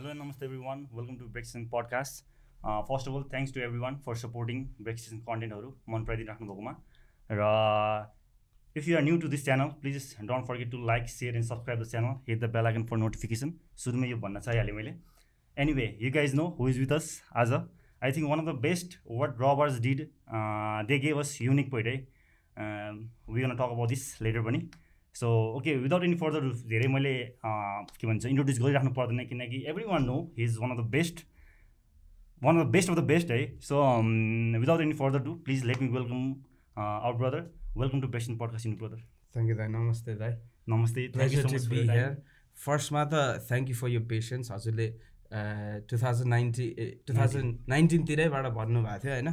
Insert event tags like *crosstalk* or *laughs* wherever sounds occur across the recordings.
Hello and namaste everyone. Welcome to Breakfast podcast. Uh, first of all, thanks to everyone for supporting Breakfast कन्टेन्टहरू मन पराइदिनु भएकोमा र if you are new to this channel please don't forget to like share and subscribe the channel hit the bell icon for notification सुरुमै यो भन्न चाहिहालेँ मैले anyway you guys know who is with us आज I think one of the best what robbers did they gave us unique poet है we gonna talk about this later पनि so okay without any further धेरै मैले के भन्छ introduce गरिराख्नु पर्दैन किनकि everyone know he is one of the best one of the best of the best है so without any further to please let me welcome our brother welcome to best in podcast in brother thank you दाई नमस्ते दाई नमस्ते फर्स्टमा त thank you for your patience हजुरले two thousand ninety two thousand नाइन्टिनतिरैबाट भन्नुभएको थियो होइन?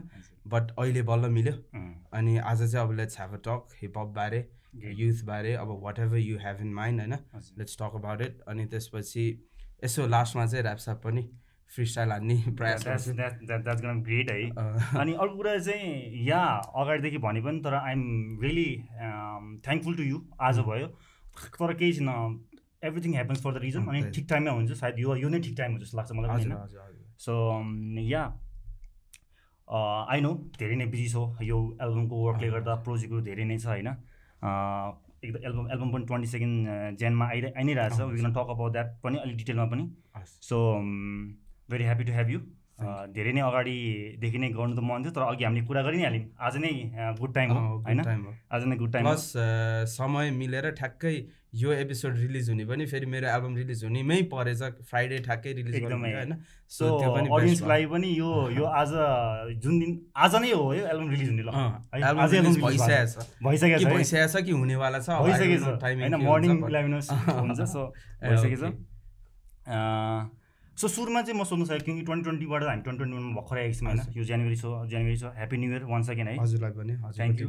बट अहिले बल्ल मिल्यो। अनि आज चाहिँ अब लेट्स ह्याभ अ टक हिपहपबारे युथबारे अब whatever you have in mind होइन? लेट्स टक अबाउट इट अनि त्यसपछि यसो लास्टमा चाहिँ ऱ्याप्सप पनि फ्री स्टाइल हान्ने प्रयास ग्रेट है। अनि अर्को कुरा चाहिँ या अगाडिदेखि भने पनि तर I'm really thankful to you आज भयो। तर केही छैन। Everything happens for the reason अनि ठिक टाइममा हुन्छ सायद यो यो नै ठिक टाइम हो जस्तो लाग्छ मलाई होइन? सो या आई नो धेरै नै बिजी छ। यो एल्बमको वर्कले गर्दा प्रोजेक्टहरू धेरै नै छ होइन? एकदम एल्बम एल्बम पनि ट्वेन्टी सेकेन्ड जेनमा आइरह आइ नै रहेछ we can talk about that पनि अलिक डिटेलमा पनि। So very happy to have you धेरै नै अगाडिदेखि नै गर्नु त मन थियो तर अघि हामीले कुरा गरि नै हाल्यौँ। आज नै गुड टाइम हो होइन? आज नै गुड टाइम प्लस समय मिलेर ठ्याक्कै यो एपिसोड रिलिज हुने पनि फेरि मेरो एल्बम रिलिज हुनेमै परेछ फ्राइडे ठ्याक्कै रिलिज एकदमै। होइन। सो पनि यो यो आज जुन दिन आज नै हो यो एल्बम रिलिज हुने ल। भइसकेको छ। भइसकेको छ भइसकेको छ कि हुनेवाला छ? भइसकेको छ। होइन मर्निङ इलेभेन हुन्छ सो *laughs* भइसकेको छ। सो सुरुमा चाहिँ म सोध्नु सक्यो किनकि ट्वेन्टी ट्वेन्टीबाट हामी ट्वेन्टी ट्वेन्टी भर्खर आएको छौँ होइन? यो जनवरी छ जनवरी छ happy new year once again है। हजुरलाई पनि थ्याङ्क यू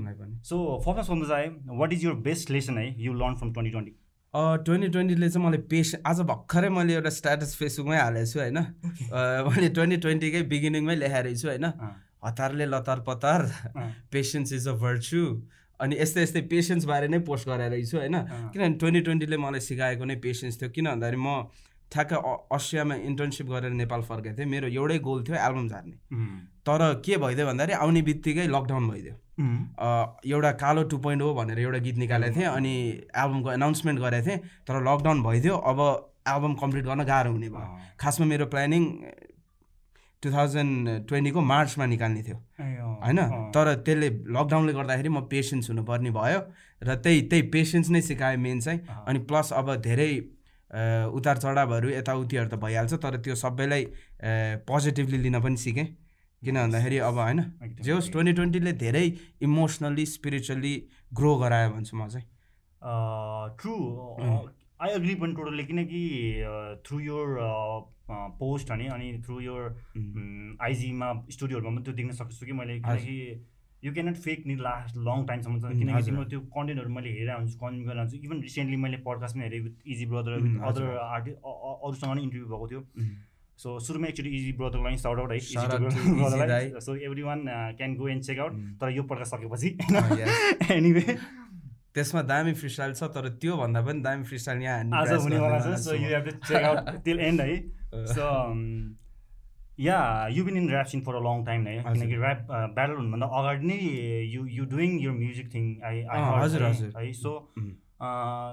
सो फर्स्टमा सोध्नु चाहे what is your best lesson है you learn from twenty twenty twenty ट्वेन्टीले चाहिँ मलाई पेस आज भर्खरै मैले एउटा स्ट्याटस फेसबुकमै हालेको छु होइन? मैले ट्वेन्टी ट्वेन्टीकै बिगिनिङमै लेखाएर छु होइन? हतारले लतार पतार पेसेन्स इज अ भर्चु अनि यस्तै यस्तै पेसेन्सबारे नै पोस्ट गरेर छु होइन? किनभने ट्वेन्टी ट्वेन्टीले मलाई सिकाएको नै पेसेन्स थियो किन भन्दाखेरि म ठ्याक्क अस्ट्रियामा इन्टर्नसिप गरेर नेपाल फर्केको थिएँ। मेरो एउटै गोल थियो एल्बम झार्ने। तर के भइदियो भन्दाखेरि आउने बित्तिकै लकडाउन भइदियो। एउटा कालो टु पोइन्ट हो भनेर एउटा गीत निकालेको थिएँ अनि एल्बमको एनाउन्समेन्ट गरेको थिएँ। तर लकडाउन भइदियो अब एल्बम कम्प्लिट गर्न गाह्रो हुने भयो। खासमा मेरो प्लानिङ टु थाउजन्ड ट्वेन्टीको मार्चमा निकाल्ने थियो। होइन? तर त्यसले लकडाउनले गर्दाखेरि म पेसेन्स हुनुपर्ने भयो। र त्यही त्यही पेसेन्स नै सिकायो मेन चाहिँ। अनि प्लस अब धेरै उतार चढावहरू यताउतिहरू त भइहाल्छ तर त्यो सबैलाई पोजिटिभली लिन पनि सिकेँ। किन भन्दाखेरि अब होइन जे होस् ट्वेन्टी ट्वेन्टीले धेरै इमोसनल्ली स्पिरिचुअल्ली ग्रो गरायो भन्छु म चाहिँ। ट्रु आई एग्री पनि टोटल्ली किनकि थ्रु योर पोस्ट अनि अनि थ्रु योर आइजीमा स्टुडियोहरूमा पनि त्यो देख्न सक्छु कि मैले। किनकि यु क्यान नट फेक नि लास्ट लङ टाइमसम्म छ। किनकि तिम्रो त्यो कन्टेन्टहरू मैले हेरेर हुन्छु कन्ज्युम गरेर हुन्छु इभन रिसेन्टली मैले पडकास्ट पनि हेरेँ with Easy brother with other artist अरूसँग नै इन्टरभ्यू भएको थियो। सो सुरुमा एक्चुली इजी ब्रदरलाई साउट आउट है। So everyone can go and check out तर यो पड्का सकेपछि एनिवे *laughs* त्यसमा दामी फ्री स्टाइल छ तर त्योभन्दा पनि दामी फ्री स्टाइल यहाँ आज हुनेवाला छ। So you have to check out till end है। So yeah you been in rap scene for a long time नै किनकि ऱ्याप ब्याटल हुनुभन्दा अगाडि नै you you doing your music thing I हजुर हजुर है सो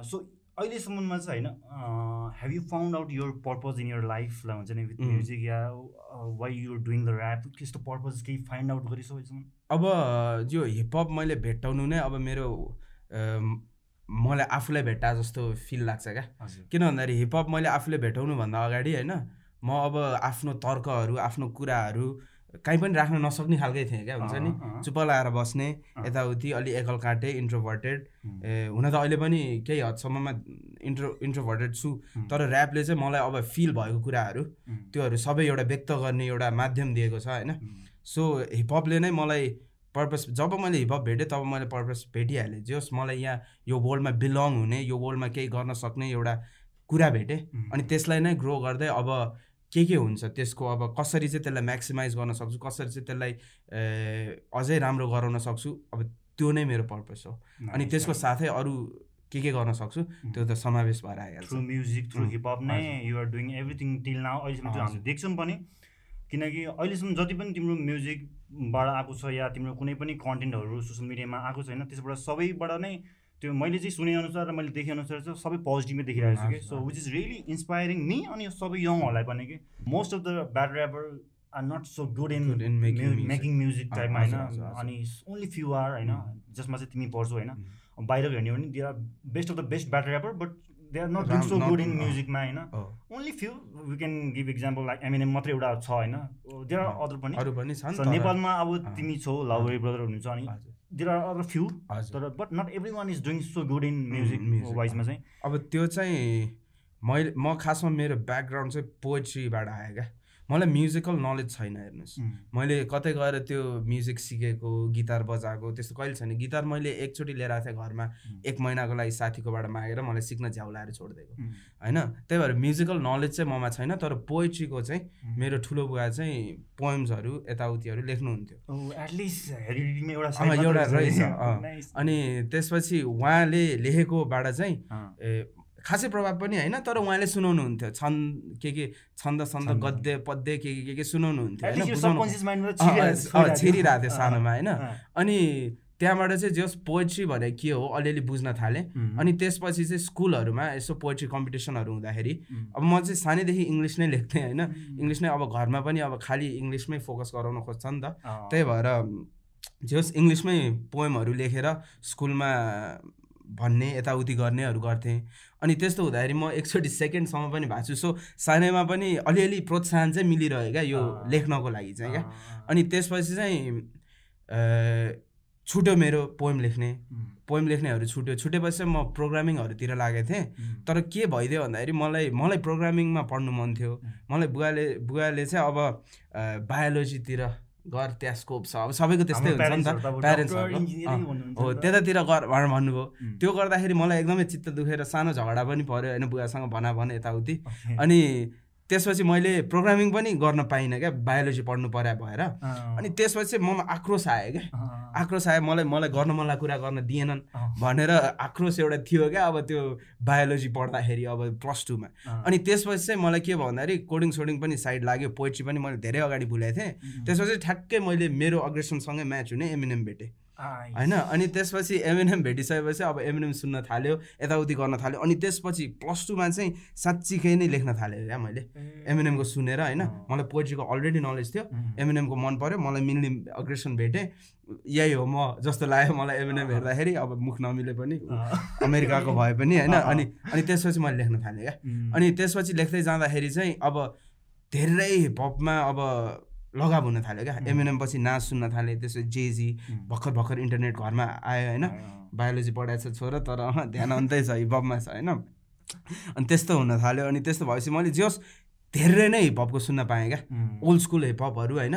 सो अहिलेसम्ममा चाहिँ होइन have you found out your purpose in your लाइफलाई हुन्छ नि with music yeah why you're doing the rap त्यस्तो पर्पज केही फाइन्ड आउट गरिस् अहिलेसम्म अब यो हिपहप मैले भेट्टाउनु नै अब मेरो मलाई आफूलाई भेट्टा जस्तो फिल लाग्छ क्या किन भन्दाखेरि हिपहप मैले आफूले भेटाउनुभन्दा अगाडि होइन म अब आफ्नो तर्कहरू आफ्नो कुराहरू कहीँ पनि राख्न नसक्ने खालकै थिएँ क्या हुन्छ नि? चुप लगाएर बस्ने यताउति अलि एकल काटे इन्ट्रोभर्टेड हुन त अहिले पनि केही हदसम्ममा इन्ट्रो इन्ट्रोभर्टेड छु तर ऱ्यापले चाहिँ मलाई अब फिल भएको कुराहरू त्योहरू सबै एउटा व्यक्त गर्ने एउटा माध्यम दिएको छ होइन? सो हिपहपले नै मलाई पर्पस जब मैले हिपहप भेटेँ तब मैले पर्पस भेटिहालेँ। जे होस् मलाई यहाँ यो वर्ल्डमा बिलङ हुने यो वर्ल्डमा केही गर्न सक्ने एउटा कुरा भेटेँ। अनि त्यसलाई नै ग्रो गर्दै अब के के हुन्छ त्यसको अब कसरी चाहिँ त्यसलाई म्याक्सिमाइज गर्न सक्छु कसरी चाहिँ त्यसलाई अझै राम्रो गराउन सक्छु अब त्यो नै मेरो पर्पस हो। अनि त्यसको साथै अरू के के गर्न सक्छु त्यो त समावेश भएर आइहाल्छ through music through hip hop नै you're doing everything till now अहिलेसम्म त्यो हामीले देख्छौँ पनि। किनकि अहिलेसम्म जति पनि तिम्रो म्युजिकबाट आएको छ या तिम्रो कुनै पनि कन्टेन्टहरू सोसियल मिडियामा आएको छ होइन त्यसबाट सबैबाट नै त्यो मैले चाहिँ सुनेअनुसार र मैले देखेअनुसार चाहिँ सबै पोजिटिभै देखिरहेको छु कि? So which is really inspiring me अनि सबै यङहरूलाई पनि कि? Most of the bad rapper are not so good in making music टाइपमा होइन? अनि ओन्ली फ्यु आर होइन? जसमा चाहिँ तिमी पढ्छौ होइन? बाहिर हेर्ने हो भने they are best of the best bad rapper but they are not so good in म्युजिकमा होइन? Only few we can give example like Eminem मात्रै एउटा छ होइन? देयर आर अदर पनि अरू पनि नेपालमा अब तिमी छौ लाउरी ब्रदर हुनुहुन्छ अनि देयर आर अदर फ्यु तर but not everyone is doing so good in music वाइजमा चाहिँ अब त्यो चाहिँ मैले म खासमा मेरो ब्याकग्राउन्ड चाहिँ पोएट्रीबाट आयो क्या। मलाई म्युजिकल नलेज छैन हेर्नुहोस्। मैले कतै गएर त्यो म्युजिक सिकेको गिटार बजाएको त्यस्तो कहिले छैन। गिटार मैले एकचोटि लिएर आएको थिएँ घरमा एक महिनाको लागि साथीकोबाट मागेर मलाई सिक्न झ्याउलाएर छोडिदिएको। होइन? त्यही भएर म्युजिकल नलेज चाहिँ ममा छैन तर पोएट्रीको चाहिँ मेरो ठुलो बुवा चाहिँ पोएम्सहरू यताउतिहरू लेख्नुहुन्थ्यो। एउटा रहेछ। *laughs* अनि त्यसपछि उहाँले लेखेकोबाट चाहिँ खासै प्रभाव पनि होइन तर उहाँले सुनाउनुहुन्थ्यो। छन् के के छन्द छन्द। गद्य पद्य के के के सुनाउनुहुन्थ्यो होइन छिरिरहेको थियो। सानोमा होइन। अनि त्यहाँबाट चाहिँ जस पोएट्री भने के हो अलिअलि बुझ्न थालेँ। अनि त्यसपछि चाहिँ स्कुलहरूमा यसो पोएट्री कम्पिटिसनहरू हुँदाखेरि अब म चाहिँ सानैदेखि इङ्ग्लिस नै लेख्थेँ होइन। इङ्ग्लिस नै अब घरमा पनि अब खालि इङ्ग्लिसमै फोकस गराउन खोज्छ नि त। त्यही भएर जस इङ्ग्लिसमै पोएमहरू लेखेर स्कुलमा भन्ने यताउति गर्नेहरू गर्थेँ। अनि त्यस्तो हुँदाखेरि म एकचोटि सेकेन्डसम्म पनि भएको छु। सो सानैमा पनि अलिअलि प्रोत्साहन चाहिँ मिलिरह्यो क्या यो लेख्नको लागि चाहिँ क्या। अनि त्यसपछि चाहिँ छुट्यो मेरो पोइम लेख्ने। पोइम लेख्नेहरू छुट्यो। छुटेपछि चाहिँ म प्रोग्रामिङहरूतिर लागेको थिएँ। तर के भइदियो भन्दाखेरि मलाई मलाई प्रोग्रामिङमा पढ्नु मन थियो। मलाई बुवाले बुवाले चाहिँ अब बायोलोजीतिर गर त्यहाँ स्कोप छ अब सबैको त्यस्तै हुन्छ नि त। प्यारेन्ट्सहरूको हो त्यतातिर गर भनेर भन्नुभयो। त्यो गर्दाखेरि मलाई एकदमै चित्त दुखेर सानो झगडा पनि पऱ्यो होइन बुवासँग भना भन यताउति अनि त्यसपछि मैले प्रोग्रामिङ पनि गर्न पाइनँ क्या बायोलोजी पढ्नु पर्या भएर। अनि त्यसपछि ममा आक्रोश आयो क्या। आक्रोश आयो मलाई मलाई गर्न मलाई कुरा गर्न दिएनन् भनेर आक्रोश एउटा थियो क्या अब त्यो बायोलोजी पढ्दाखेरि अब प्लस टूमा। अनि त्यसपछि चाहिँ मलाई के भन्दाखेरि कोडिङ सोडिङ पनि साइड लाग्यो पोइट्री पनि मैले धेरै अगाडि भुलेको थिएँ। त्यसपछि ठ्याक्कै मैले मेरो अग्रेसनसँगै म्याच हुने एमएनएम भेटेँ। होइन अनि त्यसपछि एमएनएम भेटिसकेपछि अब एमएनएम सुन्न थाल्यो यताउति गर्न थाल्यो अनि त्यसपछि प्लस टूमा चाहिँ साँच्चीकै नै लेख्न थालेँ क्या मैले। एमएनएमको सुनेर होइन मलाई पोइट्रीको अलरेडी नलेज थियो। एमएनएमको मन पऱ्यो मलाई मिल्ने अग्रेसन भेटेँ। यही हो म जस्तो लाग्यो मलाई एमएनएम हेर्दाखेरि अब मुख नमिले पनि अमेरिकाको भए पनि होइन अनि अनि त्यसपछि मैले लेख्न थालेँ क्या। अनि त्यसपछि लेख्दै जाँदाखेरि चाहिँ अब धेरै हिपहपमा अब लगाव हुन थाल्यो क्या? एमएनएम पछि नाच सुन्न थालेँ त्यसपछि जेजी भर्खर भर्खर इन्टरनेट घरमा आयो होइन। बायोलोजी पढाएको छ छोरा तर ध्यान अन्तै छ हिपहपमा छ होइन। अनि त्यस्तो हुन थाल्यो। अनि त्यस्तो भएपछि मैले जस धेरै नै हिपहपको सुन्न पाएँ क्या। ओल्ड स्कुल हिपहपहरू होइन।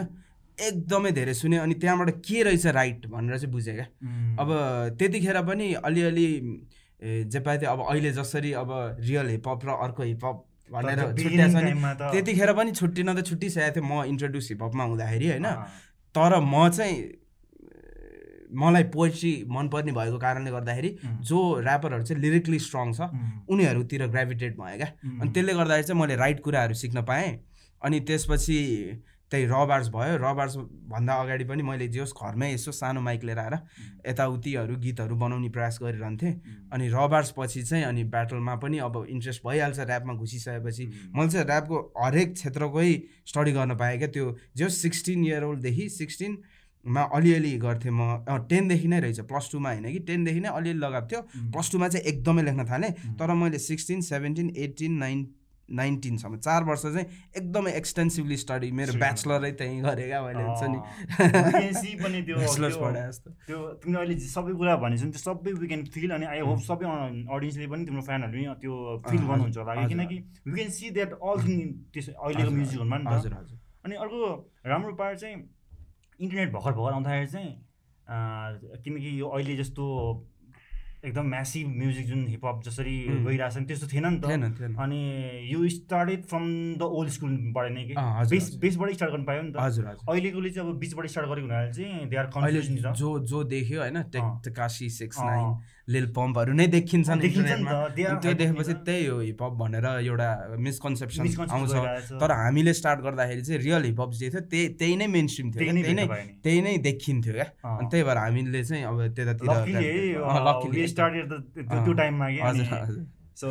एकदमै धेरै सुने। अनि त्यहाँबाट के रहेछ राइट भनेर चाहिँ बुझेँ क्या। अब त्यतिखेर पनि अलिअलि जे पाए अब अहिले जसरी अब रियल हिपहप र अर्को हिपहप भनेर छुट्या छ नि। त्यतिखेर पनि छुट्टिन त छुट्टिसकेको थियो म इन्ट्रोड्युस हिपहपमा हुँदाखेरि होइन। तर म चाहिँ मलाई पोएट्री मनपर्ने भएको कारणले गर्दाखेरि जो ऱ्यापरहरू चाहिँ लिरिकली स्ट्रङ छ उनीहरूतिर ग्राभिटेट भयो क्या। अनि त्यसले गर्दाखेरि चाहिँ मैले राइट कुराहरू सिक्न पाएँ। अनि त्यसपछि त्यही रबार्स भयो। रबार्स भन्दा अगाडि पनि मैले जे होस् घरमै यसो सानो माइक लिएर आएर यताउतिहरू गीतहरू बनाउने प्रयास गरिरहन्थेँ। अनि रबार्स पछि चाहिँ अनि ब्याटलमा पनि अब इन्ट्रेस्ट भइहाल्छ ऱ्यापमा घुसिसकेपछि। मैले चाहिँ ऱ्यापको हरेक क्षेत्रकै स्टडी गर्न पाएँ क्या। त्यो जे सिक्सटिन इयर ओल्डदेखि सिक्सटिनमा अलिअलि गर्थेँ म। टेनदेखि नै रहेछ प्लस टूमा होइन कि। टेनदेखि नै अलिअलि लगाएको थियो। प्लस टूमा चाहिँ एकदमै लेख्न थालेँ। तर मैले सिक्सटिन सेभेन्टिन एटिन नाइन नाइन्टिनसम्म चार वर्ष चाहिँ एकदमै एक्सटेन्सिभली स्टडी मेरो ब्याचलरै त्यहीँ गरेँ क्या मैले हुन्छ नि। *laughs* पनि त्यो त्यो तिमीले अहिले सबै कुरा भनेको नि त्यो सबै वी क्यान फिल अनि आई होप सबै अडियन्सले पनि तिम्रो फ्यानहरूले त्यो फिल गर्नुहुन्छ होला। किनकि we can see that all thing त्यस अहिलेको म्युजिकहरूमा नि हजुर हजुर। अनि अर्को राम्रो पार्ट चाहिँ इन्टरनेट भर्खर भर्खर आउँदाखेरि चाहिँ किनकि यो अहिले जस्तो एकदम म्यासिभ म्युजिक जुन हिपहप जसरी गइरहेको छ नि त्यस्तो थिएन नि त। अनि you started from the old स्कुलबाट नै कि? बेस बेसबाट स्टार्ट गर्नु पायो नि त। हजुर अहिलेकोले चाहिँ अब बिचबाट स्टार्ट गरेको हुनाले चाहिँ दे आर कन्फ्युजन जो जो देख्यो होइन लिल पम्पहरू नै देखिन्छन् इन्टरनेटमा त्यो देखेपछि. त्यही हो हिपहप भनेर एउटा मिसकन्सेप्सन आउँछ। तर हामीले स्टार्ट गर्दाखेरि चाहिँ रियल हिपहप जे थियो त्यही त्यही नै मेन स्ट्रिम थियो त्यही नै त्यही नै देखिन्थ्यो क्या। अनि त्यही भएर हामीले चाहिँ अब त्यतातिर सो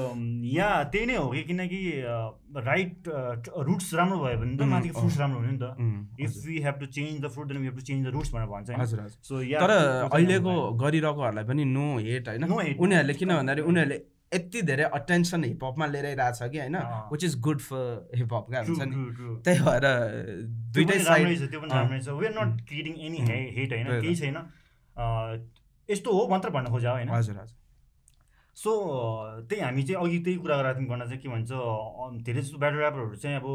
या त्यही नै हो कि किनकि राइट रुट्स राम्रो भयो भने त माथिको फ्रुट्स राम्रो हुने नि त। If we have to change the fruit then we have to change the roots भनेर भन्छ हजुर हजुर। सो या तर अहिलेको गरिरहेकोहरूलाई पनि नो हेट होइन. उनीहरूले किन भन्दाखेरि उनीहरूले यति धेरै अटेन्सन हिपहपमा लिइरहेको छ कि होइन। Which is good for hip hop क्या ट्रु हुन्छ नि? त्यही भएर दुइटै साइड त्यो पनि। राम्रै छ। We are not creating any hate होइन। केही छैन। यस्तो हो मात्र भन्न खोजा होइन? हजुर हजुर। सो त्यही हामी चाहिँ अघि त्यही कुरा गरेर थियौँ गर्न चाहिँ के भन्छ धेरै जस्तो ब्याटर ऱ्यापरहरू चाहिँ अब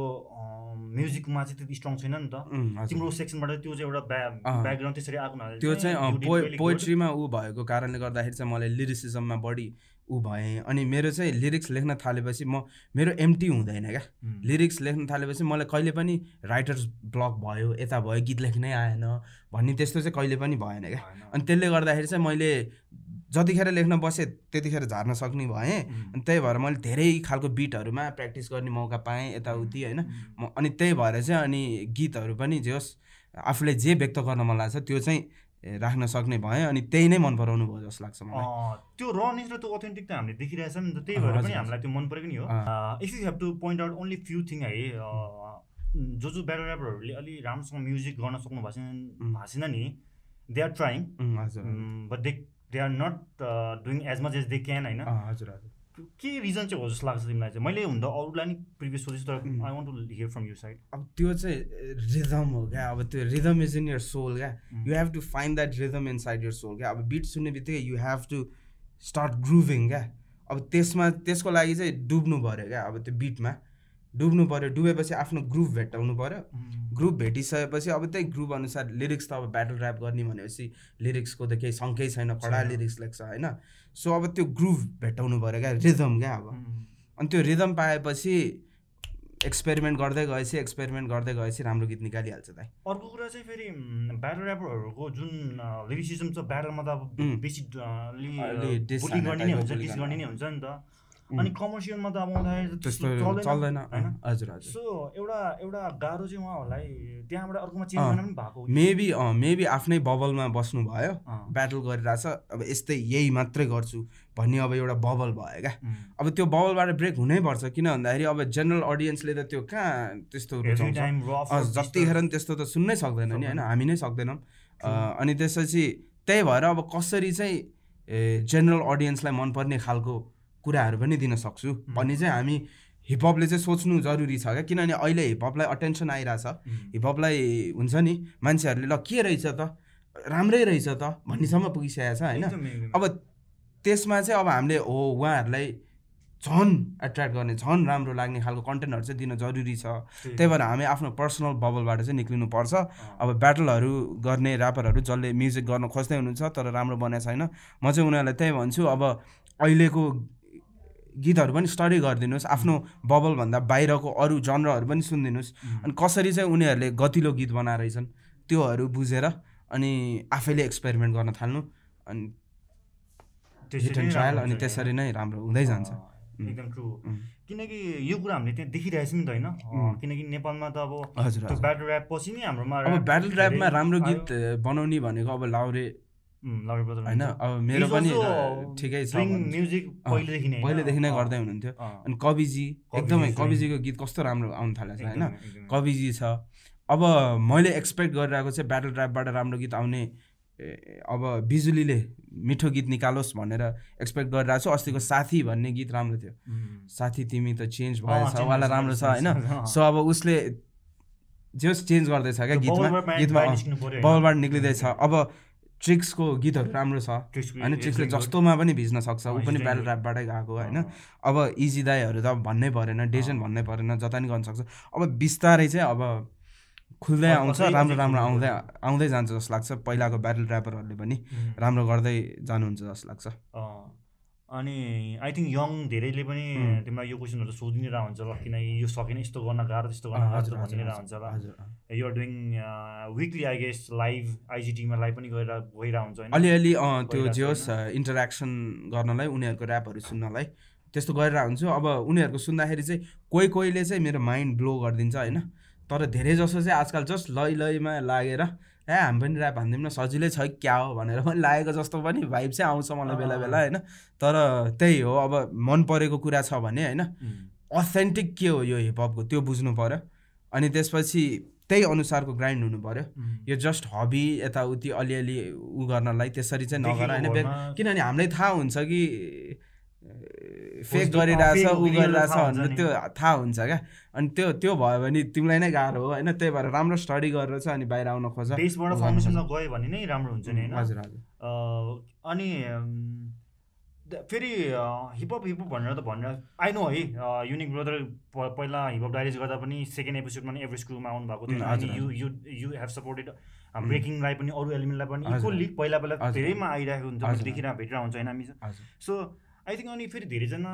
म्युजिकमा चाहिँ त्यति स्ट्रङ छैन नि त। तिम्रो सेक्सनबाट त्यो चाहिँ एउटा ब्या। ब्याकग्राउन्ड त्यसरी आएको हुनाले त्यो चाहिँ. पोइट्रीमा ऊ भएको कारणले गर्दाखेरि चाहिँ मलाई लिरिसिजममा बढी ऊ भएँ अनि मेरो चाहिँ लिरिक्स लेख्न थालेपछि म मेरो एम्टी हुँदैन क्या लिरिक्स लेख्न थालेपछि मलाई कहिले पनि राइटर्स ब्लक भयो यता भयो गीत लेख्नै आएन भन्ने त्यस्तो चाहिँ कहिले पनि भएन क्या। अनि त्यसले गर्दाखेरि चाहिँ मैले जतिखेर लेख्न बसेँ त्यतिखेर झार्न सक्ने भएँ। अनि त्यही भएर मैले धेरै खालको बिटहरूमा प्र्याक्टिस गर्ने मौका पाएँ यताउति होइन। म अनि त्यही भएर चाहिँ अनि गीतहरू पनि जे होस् आफूले जे व्यक्त गर्न मन लाग्छ त्यो चाहिँ राख्न सक्ने भएँ। अनि त्यही नै मन पराउनु भयो जस्तो लाग्छ मलाई। त्यो रनेस र त्यो अथेन्टिक त हामीले देखिरहेछ नि त। त्यही भएर पनि हामीलाई त्यो मन परेको नि हो। If you have to point out only few thing है जो जो ब्याटर ऱ्यापरहरूले अलि राम्रोसँग म्युजिक गर्न सक्नु भएको छैन उम्. भएको छैन नि दे आर ट्राइङ हजुर। But they they are not doing as much as they can होइन? हजुर हजुर। के रिजन चाहिँ हो जस्तो लाग्छ तिमीलाई चाहिँ? मैले हुँदा अरूलाई नि प्रिभियस सोधेछु तर. I want to hear from you side अब त्यो चाहिँ रिदम हो क्या? अब त्यो rhythm is in your soul क्या. You have to find that rhythm inside your soul क्या? अब बिट सुन्ने बित्तिकै you have to start grooving क्या? अब त्यसमा त्यसको लागि चाहिँ डुब्नु पऱ्यो क्या? अब त्यो बिटमा डुब्नु पऱ्यो डुबेपछि आफ्नो ग्रुप भेट्टाउनु पऱ्यो ग्रुप भेटिसकेपछि अब त्यही ग्रुप अनुसार लिरिक्स त अब ब्याटल ऱ्याप गर्ने भनेपछि लिरिक्सको त केही सङ्कै छैन कडा। लिरिक्स लेख्छ होइन सो अब त्यो ग्रुप भेट्टाउनु पऱ्यो क्या रिदम क्या अब अनि त्यो रिदम पाएपछि एक्सपेरिमेन्ट गर्दै गएपछि एक्सपेरिमेन्ट गर्दै गएपछि राम्रो गीत निकालिहाल्छ दाइ अर्को कुरा चाहिँ फेरि ब्याटल ऱ्यापरहरूको जुन लिरिसिजम छ ब्याटलमा त अब. बेसी गर्ने नै हुन्छ डिस गर्ने। नै हुन्छ नि त. अनि कमर्सियलमा त अब आउँदाखेरि त्यस्तो चल्दैन। होइन? हजुर हजुर। सो एउटा एउटा गाह्रो चाहिँ उहाँहरूलाई त्यहाँबाट अर्कोमा चेन्ज. गर्न पनि भएको? मेबी मेबी आफ्नै बबलमा बस्नु भयो. ब्याटल गरिरहेछ। अब यस्तै यही मात्रै गर्छु भन्ने अब एउटा बबल भयो क्या. अब त्यो बबलबाट ब्रेक हुनैपर्छ किन भन्दाखेरि अब जेनरल अडियन्सले त त्यो कहाँ त्यस्तो जतिखेर नि त्यस्तो त सुन्नै सक्दैन नि होइन। हामी नै सक्दैनौँ। अनि त्यसपछि त्यही भएर अब कसरी चाहिँ जेनरल अडियन्सलाई मनपर्ने खालको कुराहरू पनि दिन सक्छु। भन्ने चाहिँ हामी हिपहपले चाहिँ सोच्नु जरुरी छ क्या। किनभने अहिले हिपहपलाई अटेन्सन आइरहेछ. हिपहपलाई हुन्छ नि मान्छेहरूले ल के रहेछ त? राम्रै रहेछ त? भन्नेसम्म पुगिसकेको छ होइन। अब त्यसमा चाहिँ अब हामीले हो उहाँहरूलाई झन् एट्र्याक्ट गर्ने झन् राम्रो लाग्ने खालको कन्टेन्टहरू चाहिँ दिन जरुरी छ। त्यही। भएर हामी आफ्नो पर्सनल बबलबाट चाहिँ निक्लिनु पर्छ अँ. अब ब्याटलहरू गर्ने ऱ्यापरहरू जसले म्युजिक गर्न खोज्दै हुनुहुन्छ तर राम्रो बनाएको छैन। म चाहिँ उनीहरूलाई त्यही भन्छु अब अहिलेको गीतहरू पनि स्टडी गरिदिनुहोस् आफ्नो बबलभन्दा बाहिरको अरू जनरहरू पनि सुनिदिनुहोस्. अनि कसरी चाहिँ उनीहरूले गतिलो गीत बनाएर रहेछन् त्योहरू बुझेर अनि आफैले एक्सपेरिमेन्ट गर्न थाल्नु अनि ट्रायल अनि त्यसरी नै राम्रो हुँदै जान्छ एकदम ट्रु. किनकि यो कुरा हामीले त्यहाँ देखिरहेछौँ नि त होइन. किनकि नेपालमा त अब हजुर ब्याटल ऱ्याप पछि नै हाम्रोमा ब्याटल ऱ्यापमा राम्रो। गीत बनाउने भनेको अब लाउरे होइन। अब मेरो पनि ठिकै छ अँ, पहिलेदेखि नै गर्दै हुनुहुन्थ्यो अनि कविजी एकदमै कविजीको गीत कस्तो राम्रो आउनु थालेको छ होइन। कविजी छ। अब मैले एक्सपेक्ट गरिरहेको चाहिँ ब्याटल ऱ्यापबाट राम्रो गीत आउने अब बिजुलीले मिठो गीत निकालोस् भनेर एक्सपेक्ट गरिरहेको छु। अस्तिको साथी भन्ने गीत राम्रो थियो. साथी तिमी त चेन्ज भएछ वाला भएछ, राम्रो छ होइन। सो अब उसले जे होस् चेन्ज गर्दैछ क्या गीतमा। गीतमा? बबलबाट निक्लिँदैछ अब ट्रिक्सको गीतहरू राम्रो छ। होइन ट्रिक्सले. जस्तोमा पनि भिज्न सक्छ ऊ पनि day ऱ्यापबाटै गएको होइन। अब इजी दाईहरू त भन्नै परेन डेजन। भन्नै परेन जता नि गर्न सक्छ। अब बिस्तारै चाहिँ अब खुल्दै आउँछ राम्रो राम्रो आउँदै आउँदै जान्छ जस्तो लाग्छ। पहिलाको ब्याटल ऱ्यापरहरूले पनि. राम्रो गर्दै जानुहुन्छ जस्तो लाग्छ। अनि आई थिङ्क यङ धेरैले पनि तिमीलाई यो क्वेसनहरू सोधिरहेको हुन्छ ल किनकि यो सकेन यस्तो गर्न गाह्रो त्यस्तो गर्न गाह्रो भनिरहेको हुन्छ ल। You're doing weekly I guess live आइजिटीमा live पनि गएर गइरहेको हुन्छ अलिअलि त्यो जे होस् इन्टरेक्सन गर्नलाई उनीहरूको ऱ्यापहरू सुन्नलाई त्यस्तो गरिरहेको हुन्छु अब उनीहरूको सुन्दाखेरि चाहिँ कोही कोहीले चाहिँ मेरो माइन्ड ब्लो गरिदिन्छ होइन। तर धेरै जसो चाहिँ आजकल जस्ट लै लैमा लागेर ए हामी पनि ऱ्याप हानिदिउँ न सजिलै छ क्या हो भनेर पनि लागेको जस्तो पनि भाइब चाहिँ आउँछ मलाई बेला बेला होइन? तर त्यही हो अब मन परेको कुरा छ भने होइन? अथेन्टिक के हो यो हिपहपको त्यो बुझ्नु पऱ्यो अनि त्यसपछि त्यही अनुसारको ग्राइन्ड हुनु पऱ्यो यो जस्ट हबी यताउति अलिअलि उ गर्नलाई त्यसरी चाहिँ नगर होइन? किनभने हामीलाई थाहा हुन्छ कि फेक गरिरहेछ ऊ गरिरहेछ भनेर त्यो थाहा हुन्छ क्या। अनि त्यो त्यो भयो भने तिमीलाई नै गाह्रो हो होइन? त्यही भएर राम्रो स्टडी गरेर चाहिँ अनि बाहिर आउन खोज। देशबाट फाउन्डेसनमा गयो भने नै राम्रो हुन्छ नि हजुर हजुर। अनि फेरि हिपहप हिपहप भनेर त भनेर आई नो है? युनिक ब्रदर पहिला हिपहप डाइरिज गर्दा पनि सेकेन्ड एपिसोडमा नि एभरेज क्रुमा आउनु भएको थियो you you you have supported ब्रेकिङलाई पनि अरू एलिमेन्टलाई पनि इक्वल्ली पहिला पहिला धेरैमा आइरहेको हुन्छ देखिरहेको भेटिरहेको हुन्छ होइन हामी सो आई थिङ्क अनि फेरि धेरैजना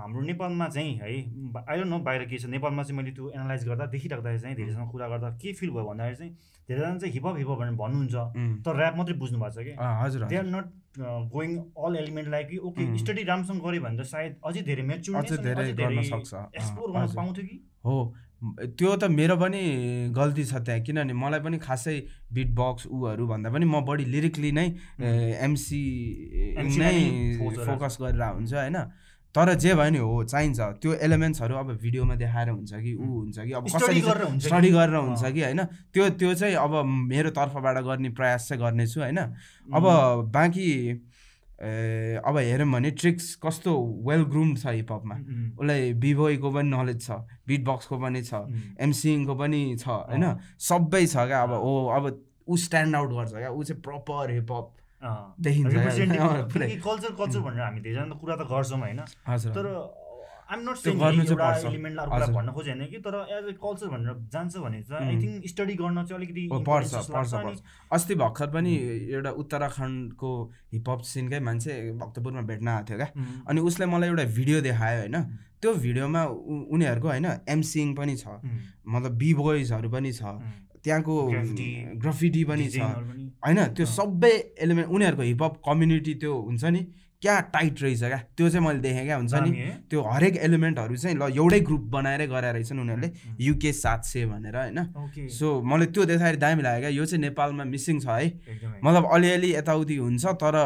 हाम्रो नेपालमा चाहिँ है आई डोन्ट नो बाहिर के छ नेपालमा चाहिँ मैले त्यो एनालाइज गर्दा देखिराख्दाखेरि चाहिँ धेरैजना कुरा गर्दा के फिल भयो भन्दाखेरि चाहिँ धेरैजना चाहिँ हिपहप हिपहप भनेर भन्नुहुन्छ तर ऱ्याप मात्रै बुझ्नु भएको छ कि हजुर they are not going all एलिमेन्टलाई कि ओके स्टडी राम्रोसँग गऱ्यो भने त सायद अझै धेरै मेच्युर एक्सप्लोर गर्न पाउँथ्यो कि? हो। त्यो त मेरो पनि गल्ती छ त्यहाँ किनभने मलाई पनि खासै बिट बक्स ऊहरू भन्दा पनि म बढी लिरिकली नै एमसी नै फोकस गरेर हुन्छ होइन। तर जे भयो नि हो चाहिन्छ। त्यो एलिमेन्ट्सहरू अब भिडियोमा देखाएर हुन्छ कि ऊ हुन्छ कि अब कसरी स्टडी गरेर हुन्छ कि? होइन। त्यो त्यो चाहिँ अब मेरो तर्फबाट गर्ने प्रयास चाहिँ गर्नेछु होइन। अब बाँकी अब हेऱ्यौँ भने ट्रिक्स कस्तो वेल ग्रुम छ हिपहपमा उसलाई बिबोईको पनि नलेज छ बिट बक्सको पनि छ एमसिङको पनि छ होइन? सबै छ क्या अब हो अब ऊ स्ट्यान्ड आउट गर्छ क्या ऊ चाहिँ प्रपर हिपहप देखिन्छ कल्चर कल्चर *laughs* भनेर हामी धेरैजना कुरा त गर्छौँ होइन? तर आइम नट सेङ एउटा एलिमेन्ट अरूलाई भन्न खोजेँ होइन कि तर एज ए कल्चर भनेर जान्छ भने चाहिँ आई थिङ्क स्टडी गर्न चाहिँ अलिकति पर्छ पर्छ पर्छ। अस्ति भर्खर पनि एउटा उत्तराखण्डको हिपहप सिनकै मान्छे भक्तपुरमा भेट्न आएको थियो क्या। अनि उसले मलाई एउटा भिडियो देखायो होइन। त्यो भिडियोमा उनीहरूको होइन एमसिङ पनि छ। मतलब बी बोइजहरू पनि छ। त्यहाँको ग्रफिटी पनि छ। होइन त्यो सबै एलिमेन्ट उनीहरूको हिपहप कम्युनिटी त्यो हुन्छ नि। क्या टाइट रहेछ क्या? त्यो चाहिँ मैले देखेँ क्या हुन्छ नि? त्यो हरेक एलिमेन्टहरू चाहिँ ल एउटै ग्रुप बनाएरै गराएर रहेछन् उनीहरूले। युके सात सय भनेर होइन? सो मैले त्यो देखाएर दामी लाग्यो क्या। यो चाहिँ नेपालमा मिसिङ छ है? मतलब अलिअलि यताउति हुन्छ तर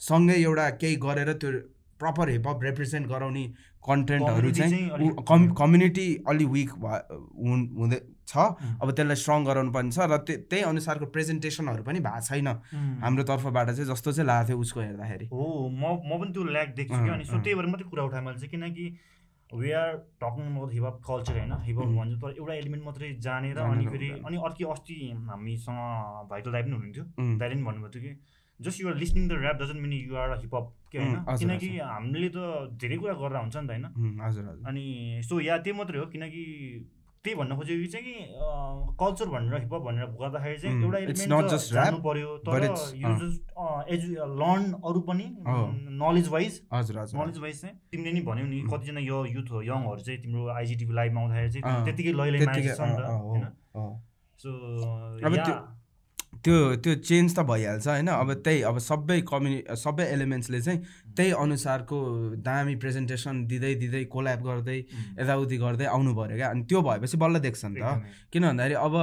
सँगै एउटा केही गरेर त्यो प्रपर हिपहप रिप्रेजेन्ट गराउने कन्टेन्टहरू चाहिँ कम् कम्युनिटी अलि विक हुँदै छ। अब त्यसलाई स्ट्रङ गराउनु पर्ने छ र त्यही अनुसारको प्रेजेन्टेसनहरू पनि भएको छैन। हाम्रो तर्फबाट चाहिँ जस्तो चाहिँ लागेको थियो उसको हेर्दाखेरि। हो म म पनि त्यो ल्याक देख्छु कि अनि सो त्यही भएर मात्रै कुरा उठाएँ मैले चाहिँ किनकि we are talking about hip hop culture होइन हिपहप भन्छ तर एउटा एलिमेन्ट मात्रै जानेर अनि फेरि अनि अर्कै अस्ति हामीसँग भाइटल दाइ पनि हुनुहुन्थ्यो। दाइले पनि भन्नुभएको थियो कि just you're listening the rap doesn't mean you're hip hop के होइन? किनकि हामीले त धेरै कुरा गरेर हुन्छ नि त होइन। हजुर अनि सो या त्यो मात्रै हो किनकि त्यही भन्न खोजेको चाहिँ कि कल्चर भनेर हिपहप भनेर गर्दाखेरि चाहिँ एउटा एलिमेन्ट जानु पर्यो। तर एजु लर्न अरू पनि नलेज वाइज नलेज वाइज चाहिँ तिमीले नि भन्यौ नि कतिजना यो युथ यङहरू चाहिँ तिम्रो आइजिटिभी लाइभमा आउँदाखेरि चाहिँ त्यतिकै लैलै मागेको छ नि त होइन? सो त्यो त्यो चेन्ज त भइहाल्छ होइन? अब त्यही अब सबै कम्युनि सबै एलिमेन्ट्सले चाहिँ त्यही अनुसारको दामी प्रेजेन्टेसन दिँदै दिँदै कोल्याप गर्दै यताउति गर्दै आउनु पऱ्यो क्या। अनि त्यो भएपछि बल्ल देख्छ नि त। किन भन्दाखेरि अब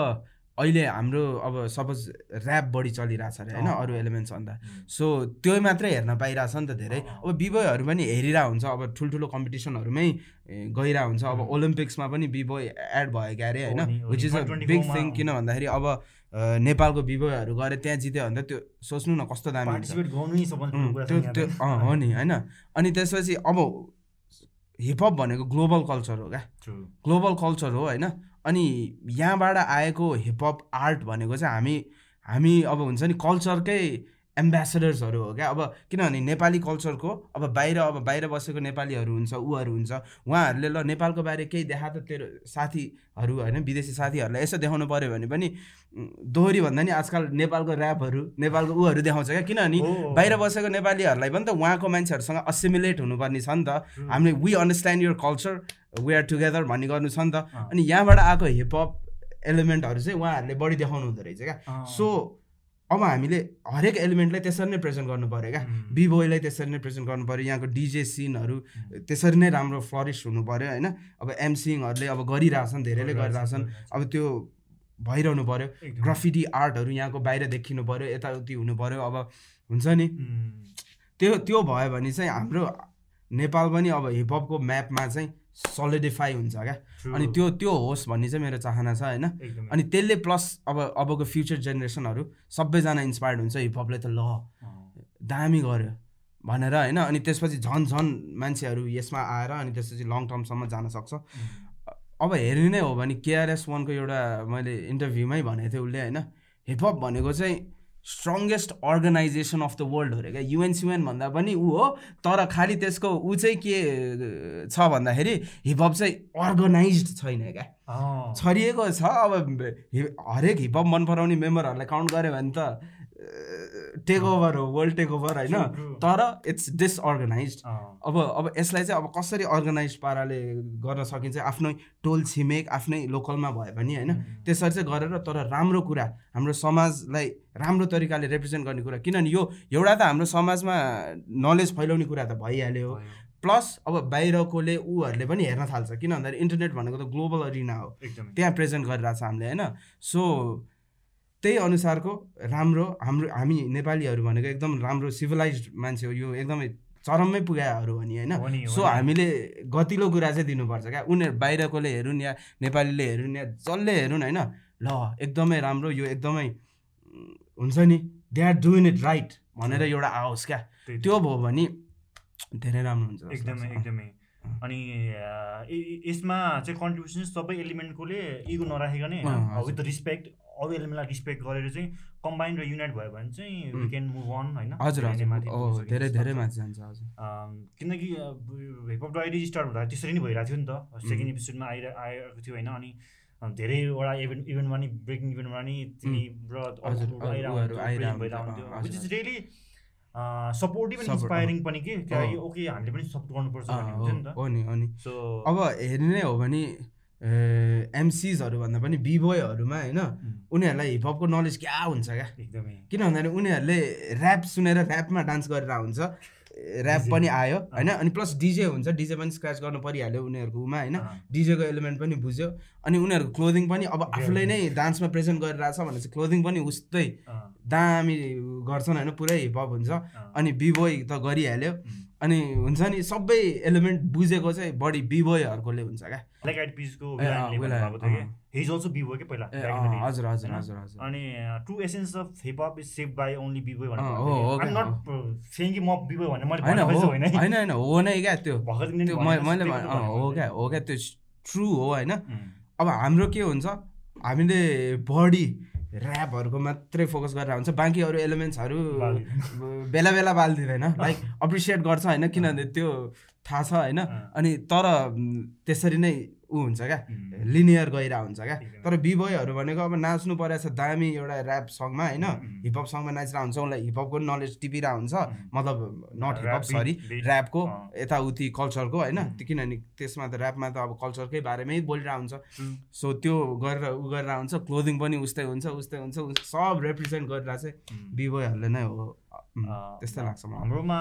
अहिले हाम्रो अब सपोज ऱ्याप बढी चलिरहेछ अरे होइन? अरू एलिमेन्ट्स भन्दा। सो त्यो मात्रै हेर्न पाइरहेछ नि त धेरै। अब बिबोयहरू पनि हेरिरहेको हुन्छ। अब ठुल्ठुलो कम्पिटिसनहरूमै गइरहेको हुन्छ। अब ओलम्पिक्समा पनि बिबोय एड भयो क्या अरे होइन? Which is a big thing किन भन्दाखेरि अब नेपालको बिबोहरू गएर त्यहाँ जित्यो भने त त्यो सोच्नु न कस्तो दामी त्यो त्यो हो नि होइन। अनि त्यसपछि अब हिपहप भनेको ग्लोबल कल्चर हो क्या। ग्लोबल कल्चर हो होइन। अनि यहाँबाट आएको हिपहप आर्ट भनेको चाहिँ हामी हामी अब हुन्छ नि कल्चरकै एम्बेसडर्सहरू हो क्या? अब किनभने नेपाली कल्चरको अब बाहिर अब बाहिर बसेको नेपालीहरू हुन्छ ऊहरू हुन्छ उहाँहरूले ल नेपालको बारे केही देखा त तेरो साथीहरू होइन विदेशी साथीहरूलाई यसो देखाउनु पऱ्यो भने पनि दोहोरी भन्दा नि आजकल नेपालको ऱ्यापहरू नेपालको ऊहरू देखाउँछ क्या? किनभने बाहिर बसेको नेपालीहरूलाई पनि त उहाँको मान्छेहरूसँग असिमुलेट हुनुपर्ने छ नि त। हामीले we understand your culture we are together भन्ने गर्नु छ नि त। अनि यहाँबाट आएको हिपहप एलिमेन्टहरू चाहिँ उहाँहरूले बढी देखाउनु हुँदो रहेछ क्या? सो अब हामीले हरेक एलिमेन्टलाई त्यसरी नै प्रेजेन्ट गर्नु पऱ्यो क्या। बिबोयलाई त्यसरी नै प्रेजेन्ट गर्नु पऱ्यो। यहाँको डिजे सिनहरू त्यसरी नै राम्रो फ्लरिस हुनु पऱ्यो होइन? अब एमसिङहरूले अब गरिरहेछन् धेरैले गरिरहेछन् अब त्यो भइरहनु पऱ्यो। ग्राफिटी आर्टहरू यहाँको बाहिर देखिनु पऱ्यो यताउति हुनु पऱ्यो। अब हुन्छ नि। त्यो त्यो भयो भने चाहिँ हाम्रो नेपाल पनि अब हिपहपको म्यापमा चाहिँ सलिडिफाई हुन्छ क्या? अनि त्यो त्यो होस् भन्ने चाहिँ मेरो चाहना छ होइन? अनि त्यसले प्लस अब अबको फ्युचर जेनेरेसनहरू सबैजना इन्सपायर्ड हुन्छ हिपहपले त ल दामी गऱ्यो भनेर होइन? अनि त्यसपछि झन् झन् मान्छेहरू यसमा आएर अनि त्यसपछि लङ टर्मसम्म जान सक्छ। अब हेर्ने नै हो भने केआरएस वानको एउटा मैले इन्टरभ्यूमै भनेको थिएँ उसले होइन? हिपहप भनेको चाहिँ strongest organisation of the world हो अरे क्या? युएनसियुएन भन्दा पनि ऊ हो तर खालि त्यसको ऊ चाहिँ के छ भन्दाखेरि हिपहप चाहिँ अर्गनाइज छैन क्या। छरिएको छ अब हरेक हिपहप मन पराउने मेम्बरहरूलाई काउन्ट गऱ्यो भने त टेक ओभर हो वर्ल्ड टेक ओभर होइन तर इट्स डिसअर्गनाइज अब अब यसलाई चाहिँ अब कसरी अर्गनाइज पाराले गर्न सकिन्छ आफ्नै टोल छिमेक आफ्नै लोकलमा भयो भने होइन? त्यसरी चाहिँ गरेर तर राम्रो कुरा हाम्रो समाजलाई राम्रो तरिकाले रिप्रेजेन्ट गर्ने कुरा। किनभने यो एउटा त हाम्रो समाजमा नलेज फैलाउने कुरा त भइहाल्यो। प्लस अब बाहिरकोले ऊहरूले पनि हेर्न थाल्छ। किन भन्दाखेरि इन्टरनेट भनेको त ग्लोबल अरिना हो। त्यहाँ प्रेजेन्ट गरिरहेको छ हामीले होइन? सो त्यही अनुसारको राम्रो हाम्रो हामी नेपालीहरू भनेको एकदम राम्रो सिभिलाइज मान्छे हो। यो एकदमै चरममै पुगाहरू हो नि होइन? सो हामीले गतिलो कुरा चाहिँ दिनुपर्छ क्या। उनीहरू बाहिरकोले हेरुन् या नेपालीले हेरुन् या जसले हेरुन् होइन? ल एकदमै राम्रो यो एकदमै हुन्छ नि they are doing it right भनेर एउटा आओस् क्या। त्यो भयो भने धेरै राम्रो हुन्छ एकदमै एकदमै। अनि यसमा चाहिँ कन्ट्रिब्युसन सबै एलिमेन्टकोले इगो नराखेको नै विथ रिस्पेक्ट अरू एलिमेन्टलाई रिस्पेक्ट गरेर चाहिँ कम्बाइन र युनाइट भयो भने चाहिँ वी क्यान मुभ अन होइन? हजुर धेरै धेरै माथि जान्छ हजुर। किनकि हिपहप डायरी स्टार्ट हुँदा त्यसरी नै भइरहेको थियो नि त। सेकेन्ड एपिसोडमा आइर आएको थियो होइन? अनि धेरैवटा इभेन्ट इभेन्टमा नि ब्रेकिङ इभेन्टमा नि तिमी र भइरहन्थ्यो which is really supportive and inspiring पनि के? ओके हामीले पनि सपोर्ट गर्नुपर्छ भन्ने नि त। अब हेर्ने नै हो भने एमसिजहरू भन्दा पनि बिबोयहरूमा होइन? उनीहरूलाई हिपहपको नलेज क्या हुन्छ क्या? एकदमै। किन भन्दाखेरि उनीहरूले ऱ्याप सुनेर ऱ्यापमा डान्स गरेर हुन्छ। ऱ्याप पनि आयो होइन? अनि प्लस डिजे हुन्छ। डिजे पनि स्क्राच गर्नु परिहाल्यो उनीहरूको उमा होइन? डिजेको एलिमेन्ट पनि बुझ्यो। अनि उनीहरूको क्लोदिङ पनि अब आफूले नै डान्समा प्रेजेन्ट गरिरहेछ भने चाहिँ क्लोदिङ पनि उस्तै दामी गर्छन् होइन? पुरै हिपहप हुन्छ। अनि बिबोय त गरिहाल्यो। अनि हुन्छ नि सबै एलिमेन्ट बुझेको चाहिँ बढी बिबोयहरूकोले हुन्छ क्या। हजुर हजुर हजुर हजुर। अनि true essence of is save by only होइन होइन। होइन हो नै क्या त्यो। मैले हो क्या हो क्या त्यो ट्रु हो होइन। अब हाम्रो के हुन्छ हामीले बढी ऱ्यापहरूको मात्रै फोकस गरेर हुन्छ। बाँकी अरू एलिमेन्ट्सहरू बेला बेला बालिदिँदैन। लाइक अप्रिसिएट गर्छ होइन किनभने त्यो थाहा छ होइन। अनि तर त्यसरी नै ऊ हुन्छ क्या? लिनियर गइरहेको हुन्छ क्या? तर बिबोयहरू भनेको अब नाच्नु परेको छ दामी एउटा ऱ्याप सङमा होइन? हिपहप सङमा नाचिरहेको हुन्छ उसलाई हिपहपको नलेज टिपिरहेको हुन्छ मतलब नट हिपहप सरी ऱ्यापको यताउति कल्चरको होइन? किनभने त्यसमा त ऱ्यापमा त अब कल्चरकै बारेमै बोलिरहेको हुन्छ सो त्यो गरेर उ गरेर हुन्छ क्लोदिङ पनि उस्तै हुन्छ उस्तै हुन्छ सब रिप्रेजेन्ट गरिरहेको चाहिँ बिबोयहरूले नै हो। त्यस्तै लाग्छ हाम्रोमा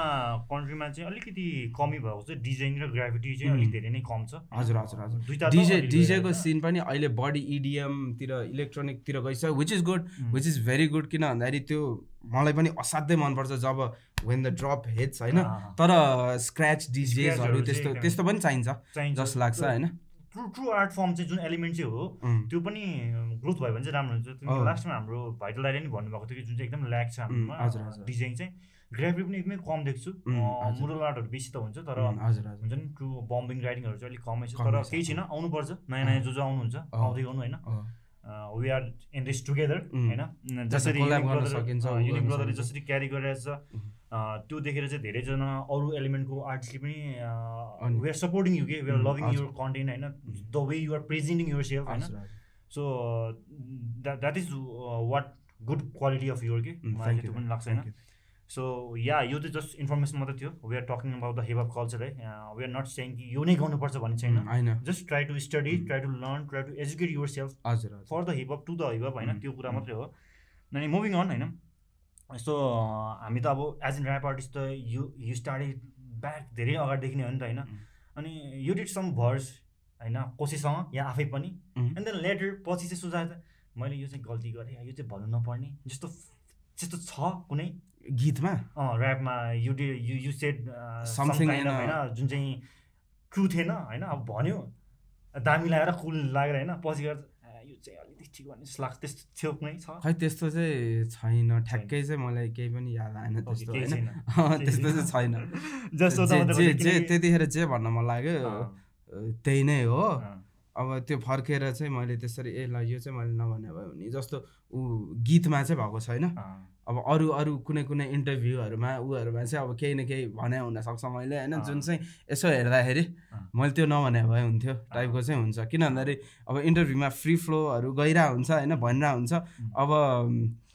कन्ट्रीमा चाहिँ अलिकति कमी भएको छ डिजाइन र ग्राभिटी चाहिँ अलिक धेरै नै कम छ। हजुर हजुर हजुर। डिजे डिजेको सिन पनि अहिले बडी इडिएमतिर इलेक्ट्रोनिकतिर गइसक्यो which is good which is very good किन भन्दाखेरि त्यो मलाई पनि असाध्यै मनपर्छ जब वेन द ड्रप हेड्स होइन? तर स्क्र्याच डिजेजहरू त्यस्तो त्यस्तो पनि चाहिन्छ जस्तो लाग्छ होइन? ट्रु ट्रु आर्ट फर्म चाहिँ जुन एलिमेन्ट चाहिँ हो त्यो पनि ग्रोथ भयो भने चाहिँ राम्रो हुन्छ। लास्टमा हाम्रो भाइटल दाइले नि भन्नुभएको थियो कि जुन चाहिँ एकदम ल्याक छ हाम्रोमा डिजाइन चाहिँ। ग्राफिक पनि एकदमै कम देख्छु। मुरल आर्टहरू बेसी त हुन्छ तर हुन्छ नि ट्रु बम्बिङ राइडिङहरू चाहिँ अलिक कमै छ। तर केही छैन आउनुपर्छ। नयाँ नयाँ जो जो आउनुहुन्छ आउँदै गर्नु होइन। We are in this together होइन। जसरी ब्रदरले जसरी क्यारी गरिरहेछ त्यो देखेर चाहिँ धेरैजना अरू एलिमेन्टको आर्टिस्टले पनि वी आर सपोर्टिङ यु के we are loving your content होइन? The way you're presenting yourself होइन? So that is what good quality of your के मलाई त्यो पनि लाग्छ होइन? सो या यो चाहिँ जस्ट इन्फर्मेसन मात्रै थियो। We are talking about the hip culture है वी आर नट सेङ कि यो नै गर्नुपर्छ भन्ने छैन। Just try to study try to learn try to educate yourself हजुर for the hip to the hip होइन? त्यो कुरा मात्रै हो। अनि मुभिङ अन होइन? यस्तो हामी त अब एज एन ऱ्याप आर्टिस्ट त यु यु स्टार्टेड ब्याक धेरै अगाडिदेखि नै हो नि त होइन? अनि यु डिड सम भर्स होइन कसैसँग या आफै पनि। एन्ड देन लेटर पछि चाहिँ सुझाएर मैले यो चाहिँ गल्ती गरेँ यो चाहिँ भन्नु नपर्ने जस्तो त्यस्तो छ कुनै? गीतमा? ऱ्यापमा you did you you said something होइन जुन चाहिँ ट्रु थिएन होइन अब भन्यो। दामी लागेर कुल लागेर होइन पछि गएर यो चाहिँ अलिकति ठिक भन्ने जस्तो लाग्छ। त्यस्तो छ। खै त्यस्तो चाहिँ छैन। ठ्याक्कै चाहिँ मलाई केही पनि याद आएन त्यस्तो होइन। *laughs* त्यस्तो चाहिँ छैन। *laughs* जस्तो जे त्यतिखेर जे भन्न मन लाग्यो त्यही नै हो। अब त्यो फर्केर चाहिँ मैले त्यसरी ए ल यो चाहिँ मैले नभने भयो भने जस्तो ऊ गीतमा चाहिँ भएको छैन। अब अरू अरू कुनै कुनै इन्टरभ्यूहरूमा ऊहरूमा चाहिँ अब केही न केही भने हुनसक्छ मैले होइन? जुन चाहिँ यसो हेर्दाखेरि मैले त्यो नभने भए हुन्थ्यो टाइपको चाहिँ हुन्छ। किन भन्दाखेरि अब इन्टरभ्यूमा फ्री फ्लोहरू गइरहेको हुन्छ होइन? भनिरहेको हुन्छ। अब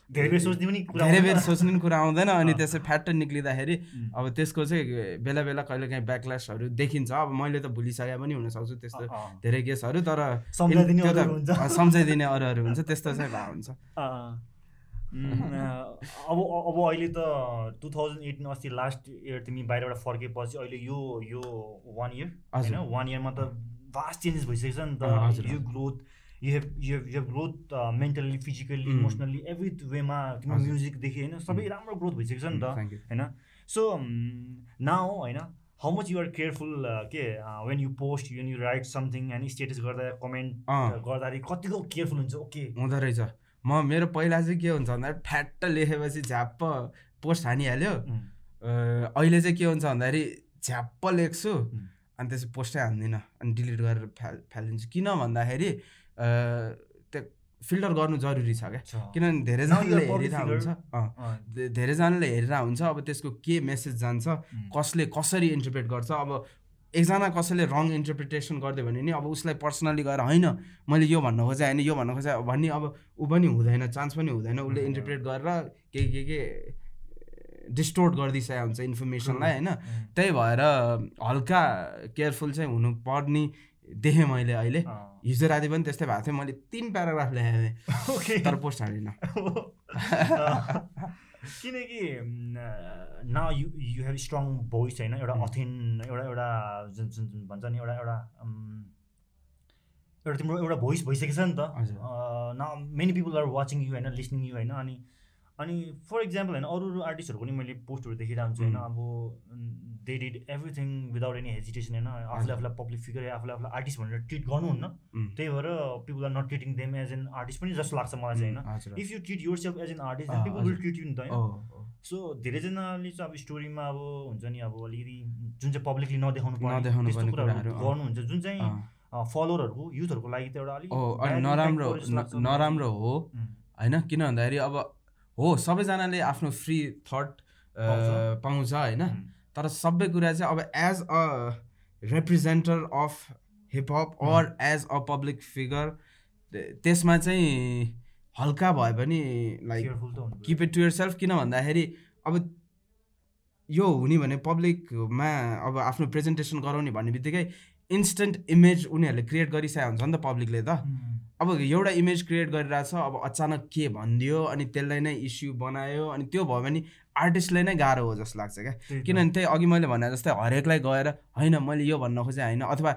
धेरै बेर सोच्ने पनि धेरै बेर सोच्ने पनि कुरा आउँदैन अनि त्यसै फ्याट निक्लिँदाखेरि अब त्यसको चाहिँ बेला बेला कहिले काहीँ ब्याकल्यासहरू देखिन्छ। अब मैले त भुलिसके पनि हुनसक्छु त्यस्तो धेरै केसहरू तर सम्झाइदिने अरूहरू हुन्छ। त्यस्तो चाहिँ भए हुन्छ। *laughs* अब अब अहिले त टु थाउजन्ड एटिन अस्ति लास्ट इयर तिमी बाहिरबाट फर्केपछि अहिले यो यो वान इयर होइन? वान इयरमा त भास्ट चेन्जेस भइसकेको छ नि त। यो growth you have you have you have growth mentally physically emotionally every वेमा तिम्रो म्युजिकदेखि होइन सबै राम्रो ग्रोथ भइसकेको छ नि त होइन? सो नाउ होइन हाउ मच युआर केयरफुल के when you post when you write something होइन स्टेटस गर्दा कमेन्ट गर्दाखेरि कतिको केयरफुल हुन्छ? ओके हुँदो रहेछ। म मेरो पहिला चाहिँ के हुन्छ भन्दाखेरि फ्याट्ट लेखेपछि झ्याप्प पोस्ट हानिहाल्यो। अहिले चाहिँ के हुन्छ भन्दाखेरि झ्याप्प लेख्छु अनि त्यसपछि पोस्टै हान्दिनँ अनि डिलिट गरेर फ्याल फ्यालिदिन्छु किन भन्दाखेरि त्यो फिल्टर गर्नु जरुरी छ क्या। किनभने धेरैजनाले हेरिरहेको हुन्छ धेरैजनाले हेरिरहेको हुन्छ अब त्यसको के मेसेज जान्छ कसले कसरी इन्टरप्रेट गर्छ अब एकजना कसैले रङ इन्टरप्रिटेसन गरिदियो भने नि अब उसलाई पर्सनली गएर होइन मैले यो भन्न खोजेँ होइन यो भन्न खोजेँ भन्ने अब ऊ पनि हुँदैन चान्स पनि हुँदैन उसले इन्टरप्रेट गरेर के के के डिस्टोर्ट गरिदिइसकेको हुन्छ इन्फर्मेसनलाई होइन। त्यही भएर हल्का केयरफुल चाहिँ हुनुपर्ने देखेँ मैले अहिले। हिजो राति पनि त्यस्तै भएको थियो मैले तिन प्याराग्राफ ल्याएको थिएँ। *laughs* तर पोस्ट हालिनँ। *laughs* किनकि न you you have strong voice होइन एउटा अथेन एउटा एउटा जुन जुन जुन भन्छ नि एउटा एउटा एउटा तिम्रो एउटा भोइस भइसकेको छ नि त। न many people are watching you होइन लिसनिङ यु होइन अनि अनि फर इक्जाम्पल होइन अरू अरू आर्टिस्टहरूको पनि मैले पोस्टहरू देखिरहेको हुन्छु होइन अब they did everything without any hesitation होइन आफूले आफूलाई पब्लिक फिगर आफूले आफूलाई आर्टिस्ट भनेर ट्रिट गर्नुहुन्न त्यही भएर people are not treating them as an artist पनि जस्तो लाग्छ मलाई चाहिँ होइन। If you treat yourself as an artist people will treat you नि त होइन सो धेरैजनाले चाहिँ अब स्टोरीमा अब हुन्छ नि अब अलिकति जुन चाहिँ पब्लिकली नदेखाउनु पर्ने त्यस्तो कुराहरू गर्नुहुन्छ। जुन चाहिँ फलोवरहरूको युथहरूको लागि त एउटा अलिक नराम्रो नराम्रो हो। होइन? किन भन्दाखेरि अब हो सबैजनाले आफ्नो फ्री थट पाउँछ। होइन? तर सबै कुरा चाहिँ अब as a representer of hip hop or as a public figure त्यसमा चाहिँ हल्का भए पनि like keep it to yourself किन भन्दाखेरि अब यो हुने भने पब्लिकमा अब आफ्नो प्रेजेन्टेसन गराउने भन्ने बित्तिकै इन्स्टेन्ट इमेज उनीहरूले क्रिएट गरिसकेको हुन्छ नि त पब्लिकले त। अब एउटा इमेज क्रिएट गरिरहेछ अब अचानक के भनिदियो अनि त्यसलाई नै इस्यु बनायो अनि त्यो भयो भने आर्टिस्टलाई नै गाह्रो हो जस्तो लाग्छ क्या। किनभने त्यही अघि मैले भने जस्तै हरेकलाई गएर होइन मैले यो भन्न खोजेँ होइन अथवा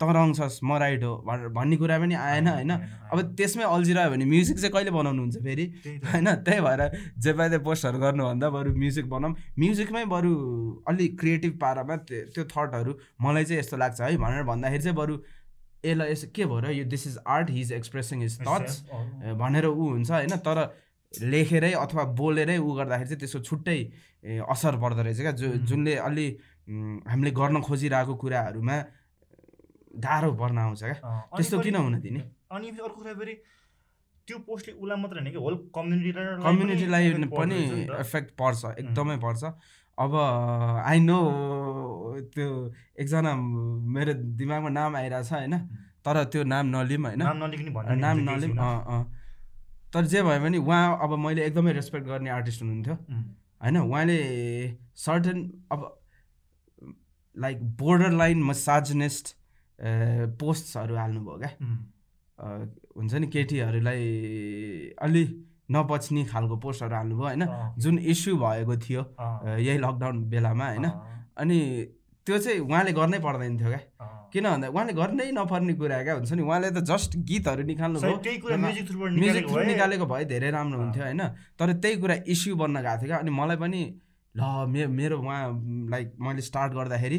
त रङ छस् म राइट हो भनेर भन्ने कुरा पनि आएन होइन। अब त्यसमै अल्झिरह्यो भने म्युजिक चाहिँ कहिले बनाउनुहुन्छ फेरि? होइन त्यही भएर जे पाए पोस्टहरू गर्नुभन्दा बरु म्युजिक बनाऊँ। म्युजिकमै बरु अलिक क्रिएटिभ पारामा त्यो थटहरू मलाई चाहिँ यस्तो लाग्छ है भनेर भन्दाखेरि चाहिँ बरु ल यस के भयो र यो this is art his expressing his thoughts भनेर ऊ हुन्छ होइन तर लेखेरै अथवा बोलेरै ऊ गर्दाखेरि चाहिँ त्यसको छुट्टै असर पर्दो रहेछ क्या। जो जुनले अलि हामीले गर्न खोजिरहेको कुराहरूमा गाह्रो पर्न आउँछ क्या। त्यस्तो किन हुन दिने? अनि अर्को कुरा फेरि त्यो पोस्टले उसलाई मात्र होइन कि होल कम्युनिटीलाई कम्युनिटीलाई पनि इफेक्ट पर्छ एकदमै पर्छ। अब आई नो त्यो एकजना मेरो दिमागमा नाम आइरहेछ होइन? तर त्यो नाम नलिम होइन? नाम नलिम तर जे भयो भने उहाँ अब मैले एकदमै रेस्पेक्ट गर्ने आर्टिस्ट हुनुहुन्थ्यो। होइन? उहाँले सर्टन अब लाइक बोर्डर लाइन मसाजनिस्ट पोस्टहरू हाल्नुभयो क्या। हुन्छ नि केटीहरूलाई अलि नपच्ने खालको पोस्टहरू हाल्नुभयो होइन? जुन इस्यु भएको थियो यही लकडाउन बेलामा होइन? अनि त्यो चाहिँ उहाँले गर्नै पर्दैन थियो क्या। किन भन्दा उहाँले गर्नै नपर्ने कुरा क्या हुन्छ नि उहाँले त जस्ट गीतहरू निकाल्नु भयो म्युजिक थ्रु निकालेको भए। धेरै राम्रो हुन्थ्यो होइन? तर त्यही कुरा इस्यु बन्न गएको थियो क्या। अनि मलाई पनि ल मे मेरो उहाँ लाइक मैले स्टार्ट गर्दाखेरि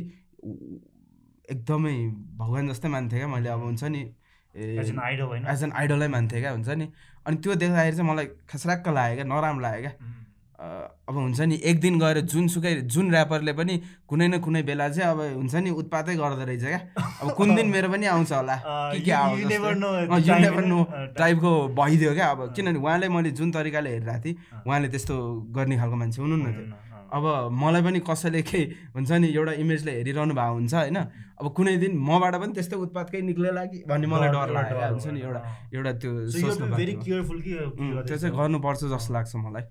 एकदमै भगवान् जस्तै मान्थेँ क्या। मैले अब हुन्छ नि एज एन आइडलै मान्थेँ क्या हुन्छ नि? अनि त्यो देख्दाखेरि चाहिँ मलाई खसराक्क लाग्यो क्या नराम्रो लाग्यो क्या। अब हुन्छ नि एक दिन गएर जुनसुकै जुन ऱ्यापरले पनि कुनै न कुनै बेला चाहिँ अब हुन्छ नि उत्पातै गर्दो रहेछ क्या। अब कुन दिन मेरो पनि आउँछ होला। *laughs* के के आउँछ नो टाइपको भइदियो क्या। अब किनभने उहाँले मैले जुन तरिकाले हेरिरहेको थिएँ उहाँले त्यस्तो गर्ने खालको मान्छे हुनुहुन्न। थियो अब मलाई पनि कसैले केही हुन्छ नि एउटा इमेजले हेरिरहनु भएको हुन्छ होइन? अब कुनै दिन मबाट पनि त्यस्तै उत्पादकै निक्लेला कि भन्ने मलाई डर लाग्यो हुन्छ नि? एउटा एउटा त्यो सोच्नु त्यो चाहिँ गर्नुपर्छ जस्तो लाग्छ मलाई।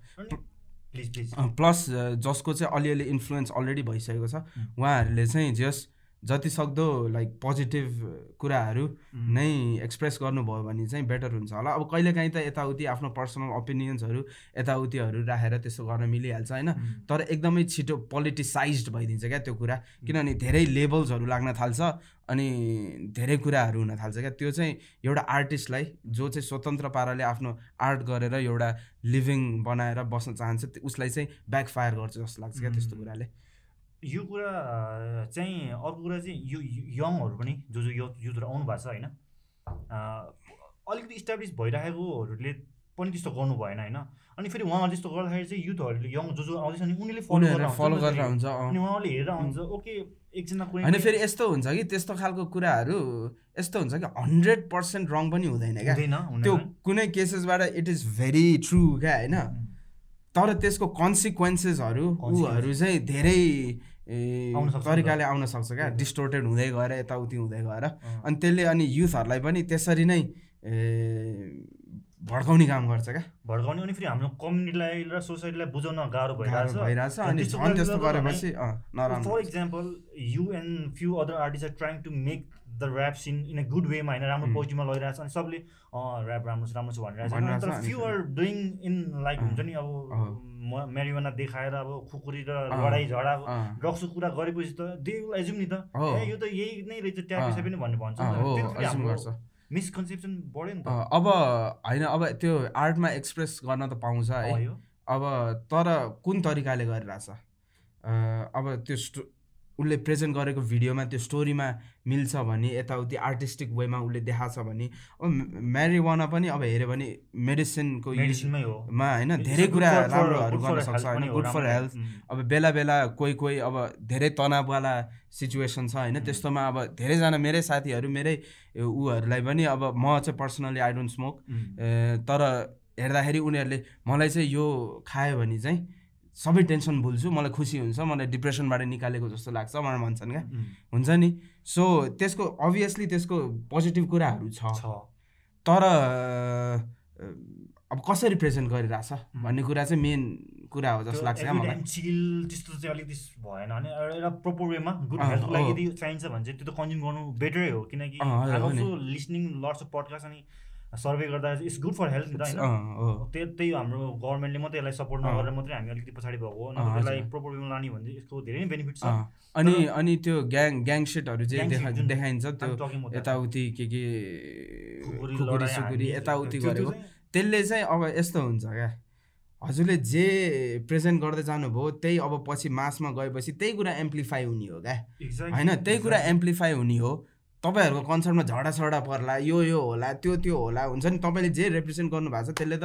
प्लस जसको चाहिँ अलिअलि इन्फ्लुएन्स अलरेडी भइसकेको छ उहाँहरूले चाहिँ जस जति सक्दो लाइक पोजिटिभ कुराहरू नै एक्सप्रेस गर्नुभयो भने चाहिँ बेटर हुन्छ होला। अब कहिलेकाहीँ त यताउति आफ्नो पर्सनल ओपिनियन्सहरू यताउतिहरू राखेर त्यसो गर्न मिलिहाल्छ होइन? तर एकदमै छिटो पोलिटिसाइज भइदिन्छ क्या त्यो कुरा। किनभने धेरै लेबल्सहरू लाग्न थाल्छ अनि धेरै कुराहरू हुन थाल्छ क्या। त्यो चाहिँ एउटा आर्टिस्टलाई जो चाहिँ स्वतन्त्र पाराले आफ्नो आर्ट गरेर एउटा लिभिङ बनाएर बस्न चाहन्छ उसलाई चाहिँ ब्याकफायर गर्छ जस्तो लाग्छ क्या त्यस्तो कुराले। यो कुरा चाहिँ अर्को कुरा चाहिँ यो यङहरू पनि जो जो युथहरू आउनु भएको छ होइन अलिकति इस्टाब्लिस भइराखेकोहरूले पनि त्यस्तो गर्नु भएन होइन। अनि फेरि उहाँहरूले त्यस्तो गर्दाखेरि चाहिँ युथहरूले यङ जो जो आउँदैछ नि उनीहरूले फलो फलो गरेर हुन्छ अनि उहाँले हेरेर हुन्छ ओके एकजना होइन फेरि यस्तो हुन्छ कि त्यस्तो खालको कुराहरू यस्तो हुन्छ कि हन्ड्रेड पर्सेन्ट रङ पनि हुँदैन क्या। त्यो कुनै केसेसबाट इट इज भेरी ट्रु क्या होइन? तर त्यसको कन्सिक्वेन्सेसहरू ऊहरू चाहिँ धेरै तरिकाले आउन सक्छ क्या। डिस्टोर्टेड हुँदै गएर यताउति हुँदै गएर। अनि त्यसले अनि युथहरूलाई पनि त्यसरी नै भड्काउने काम गर्छ क्या। भड्काउने अनि फेरि हाम्रो कम्युनिटीलाई र सोसाइटीलाई बुझाउन गाह्रो भइरहेछ। भइरहेछ। अनि झन् त्यस्तो गरेपछि for example you and few other artist are trying to make the rap scene in a good वेमा होइन राम्रो पोजिटिभमा लगिरहेको छ अनि सबले ऱ्याप राम्रो छ राम्रो छ भनिरहेको छ। तर few are doing in like हुन्छ नि अब मेरिवाना देखाएर अब खुकुरी र लडाइँ झगडा ड्रग्सको कुरा गरेपछि त दे एजुम नि त यो त यही नै रहेछ ट्यापिसै पनि भन्ने भन्छ मिसकन्सेप्सन बढ्यो नि त। अब होइन अब त्यो आर्टमा एक्सप्रेस गर्न त पाउँछ है। अब तर कुन तरिकाले गरिरहेछ? अब त्यो उसले प्रेजेन्ट गरेको भिडियोमा त्यो स्टोरीमा मिल्छ भने यताउति आर्टिस्टिक वेमा उसले देखाएको छ भने अब म्यारिवाना पनि अब हेऱ्यो भने मेडिसिनको युजमा होइन धेरै कुरा राम्रोहरू गर्न सक्छ होइन गुड फर हेल्थ अब बेला बेला कोही कोही अब धेरै तनाववाला सिचुएसन छ होइन त्यस्तोमा अब धेरैजना मेरै साथीहरू मेरै ऊहरूलाई पनि अब म चाहिँ पर्सनली आई डोन्ट स्मोक तर हेर्दाखेरि उनीहरूले मलाई चाहिँ यो खायो भने चाहिँ सबै टेन्सन भुल्छु मलाई खुसी हुन्छ मलाई डिप्रेसनबाट निकालेको जस्तो लाग्छ मलाई भन्छन् क्या। हुन्छ नि? सो त्यसको अभियसली त्यसको पोजिटिभ कुराहरू छ। तर अब कसरी प्रेजेन्ट गरिरहेछ भन्ने कुरा चाहिँ मेन कुरा हो जस्तो लाग्छ त्यस्तो चाहिँ अलिकति भएन भने एउटा प्रोपर वेमा गुड हेल्थको लागि चाहिन्छ भने चाहिँ त्यो त कन्ज्युम गर्नु बेटरै हो। किनकि लिसनिङ लट्स अफ पडकास्ट अनि सर्वे गर्दा इट्स गुड फर हेल्थ नि त होइन? त्यही त्यही हाम्रो गभर्मेन्टले मात्रै यसलाई सपोर्ट नगरेर मात्रै हामी अलिकति पछाडि भएको हो। नत्र त्यसलाई प्रोपर वेमा लाने भने यसको धेरै नै बेनिफिट छ। अनि अनि त्यो ग्याङ ग्याङ सेटहरू चाहिँ देखा देखाइन्छ त्यो यताउति के के खुकुरी सुकुरी यताउति गरेको। त्यसले चाहिँ अब यस्तो हुन्छ क्या। हजुरले जे प्रेजेन्ट गर्दै जानुभयो त्यही अब पछि मासमा गएपछि त्यही कुरा एम्प्लिफाई हुने हो क्या। होइन? त्यही कुरा एम्प्लिफाई हुने हो। तपाईँहरूको कन्सर्टमा झडासडा पर्ला यो यो होला त्यो त्यो होला हुन्छ नि? तपाईँले जे रिप्रेजेन्ट गर्नु भएको छ त्यसले त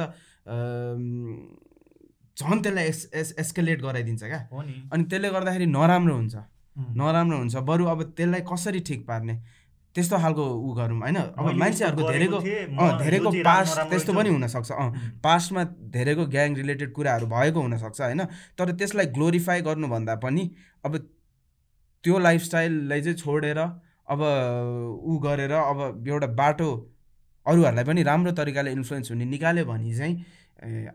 झन् त्यसलाई एस एस एस्केलेट गराइदिन्छ क्या। अनि त्यसले गर्दाखेरि नराम्रो हुन्छ। नराम्रो हुन्छ। बरु अब त्यसलाई कसरी ठिक पार्ने? त्यस्तो खालको ऊ गरौँ होइन? अब मान्छेहरूको धेरैको अँ धेरैको पास्ट त्यस्तो पनि हुनसक्छ। अँ पास्टमा धेरैको ग्याङ रिलेटेड कुराहरू भएको हुनसक्छ होइन? तर त्यसलाई ग्लोरिफाई गर्नुभन्दा पनि अब त्यो लाइफस्टाइललाई चाहिँ छोडेर अब ऊ गरेर अब एउटा बाटो अरूहरूलाई पनि राम्रो तरिकाले इन्फ्लुएन्स हुने निकाल्यो भने चाहिँ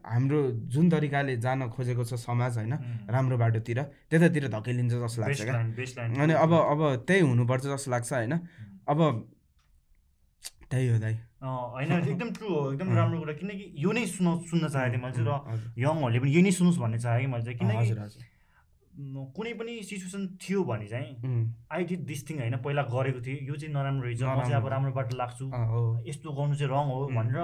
हाम्रो जुन तरिकाले जान खोजेको छ समाज होइन राम्रो बाटोतिर त्यतातिर धकेलिन्छ जस्तो लाग्छ क्या। अनि अब अब त्यही हुनुपर्छ जस्तो लाग्छ होइन। अब त्यही हो दाइ। होइन एकदम ट्रु हो एकदम राम्रो कुरा। किनकि यो नै सुन सुन्न चाहेको थिएँ मैले र यङहरूले पनि यो नै सुनोस् भन्ने चाहेँ कि मैले चाहिँ। किनकि कुनै पनि सिचुएसन थियो भने चाहिँ आई डिड दिस थिङ होइन? पहिला गरेको थिएँ। यो चाहिँ नराम्रो रहेछ। म चाहिँ अब राम्रो बाटो लाग्छु। यस्तो गर्नु चाहिँ रङ हो भनेर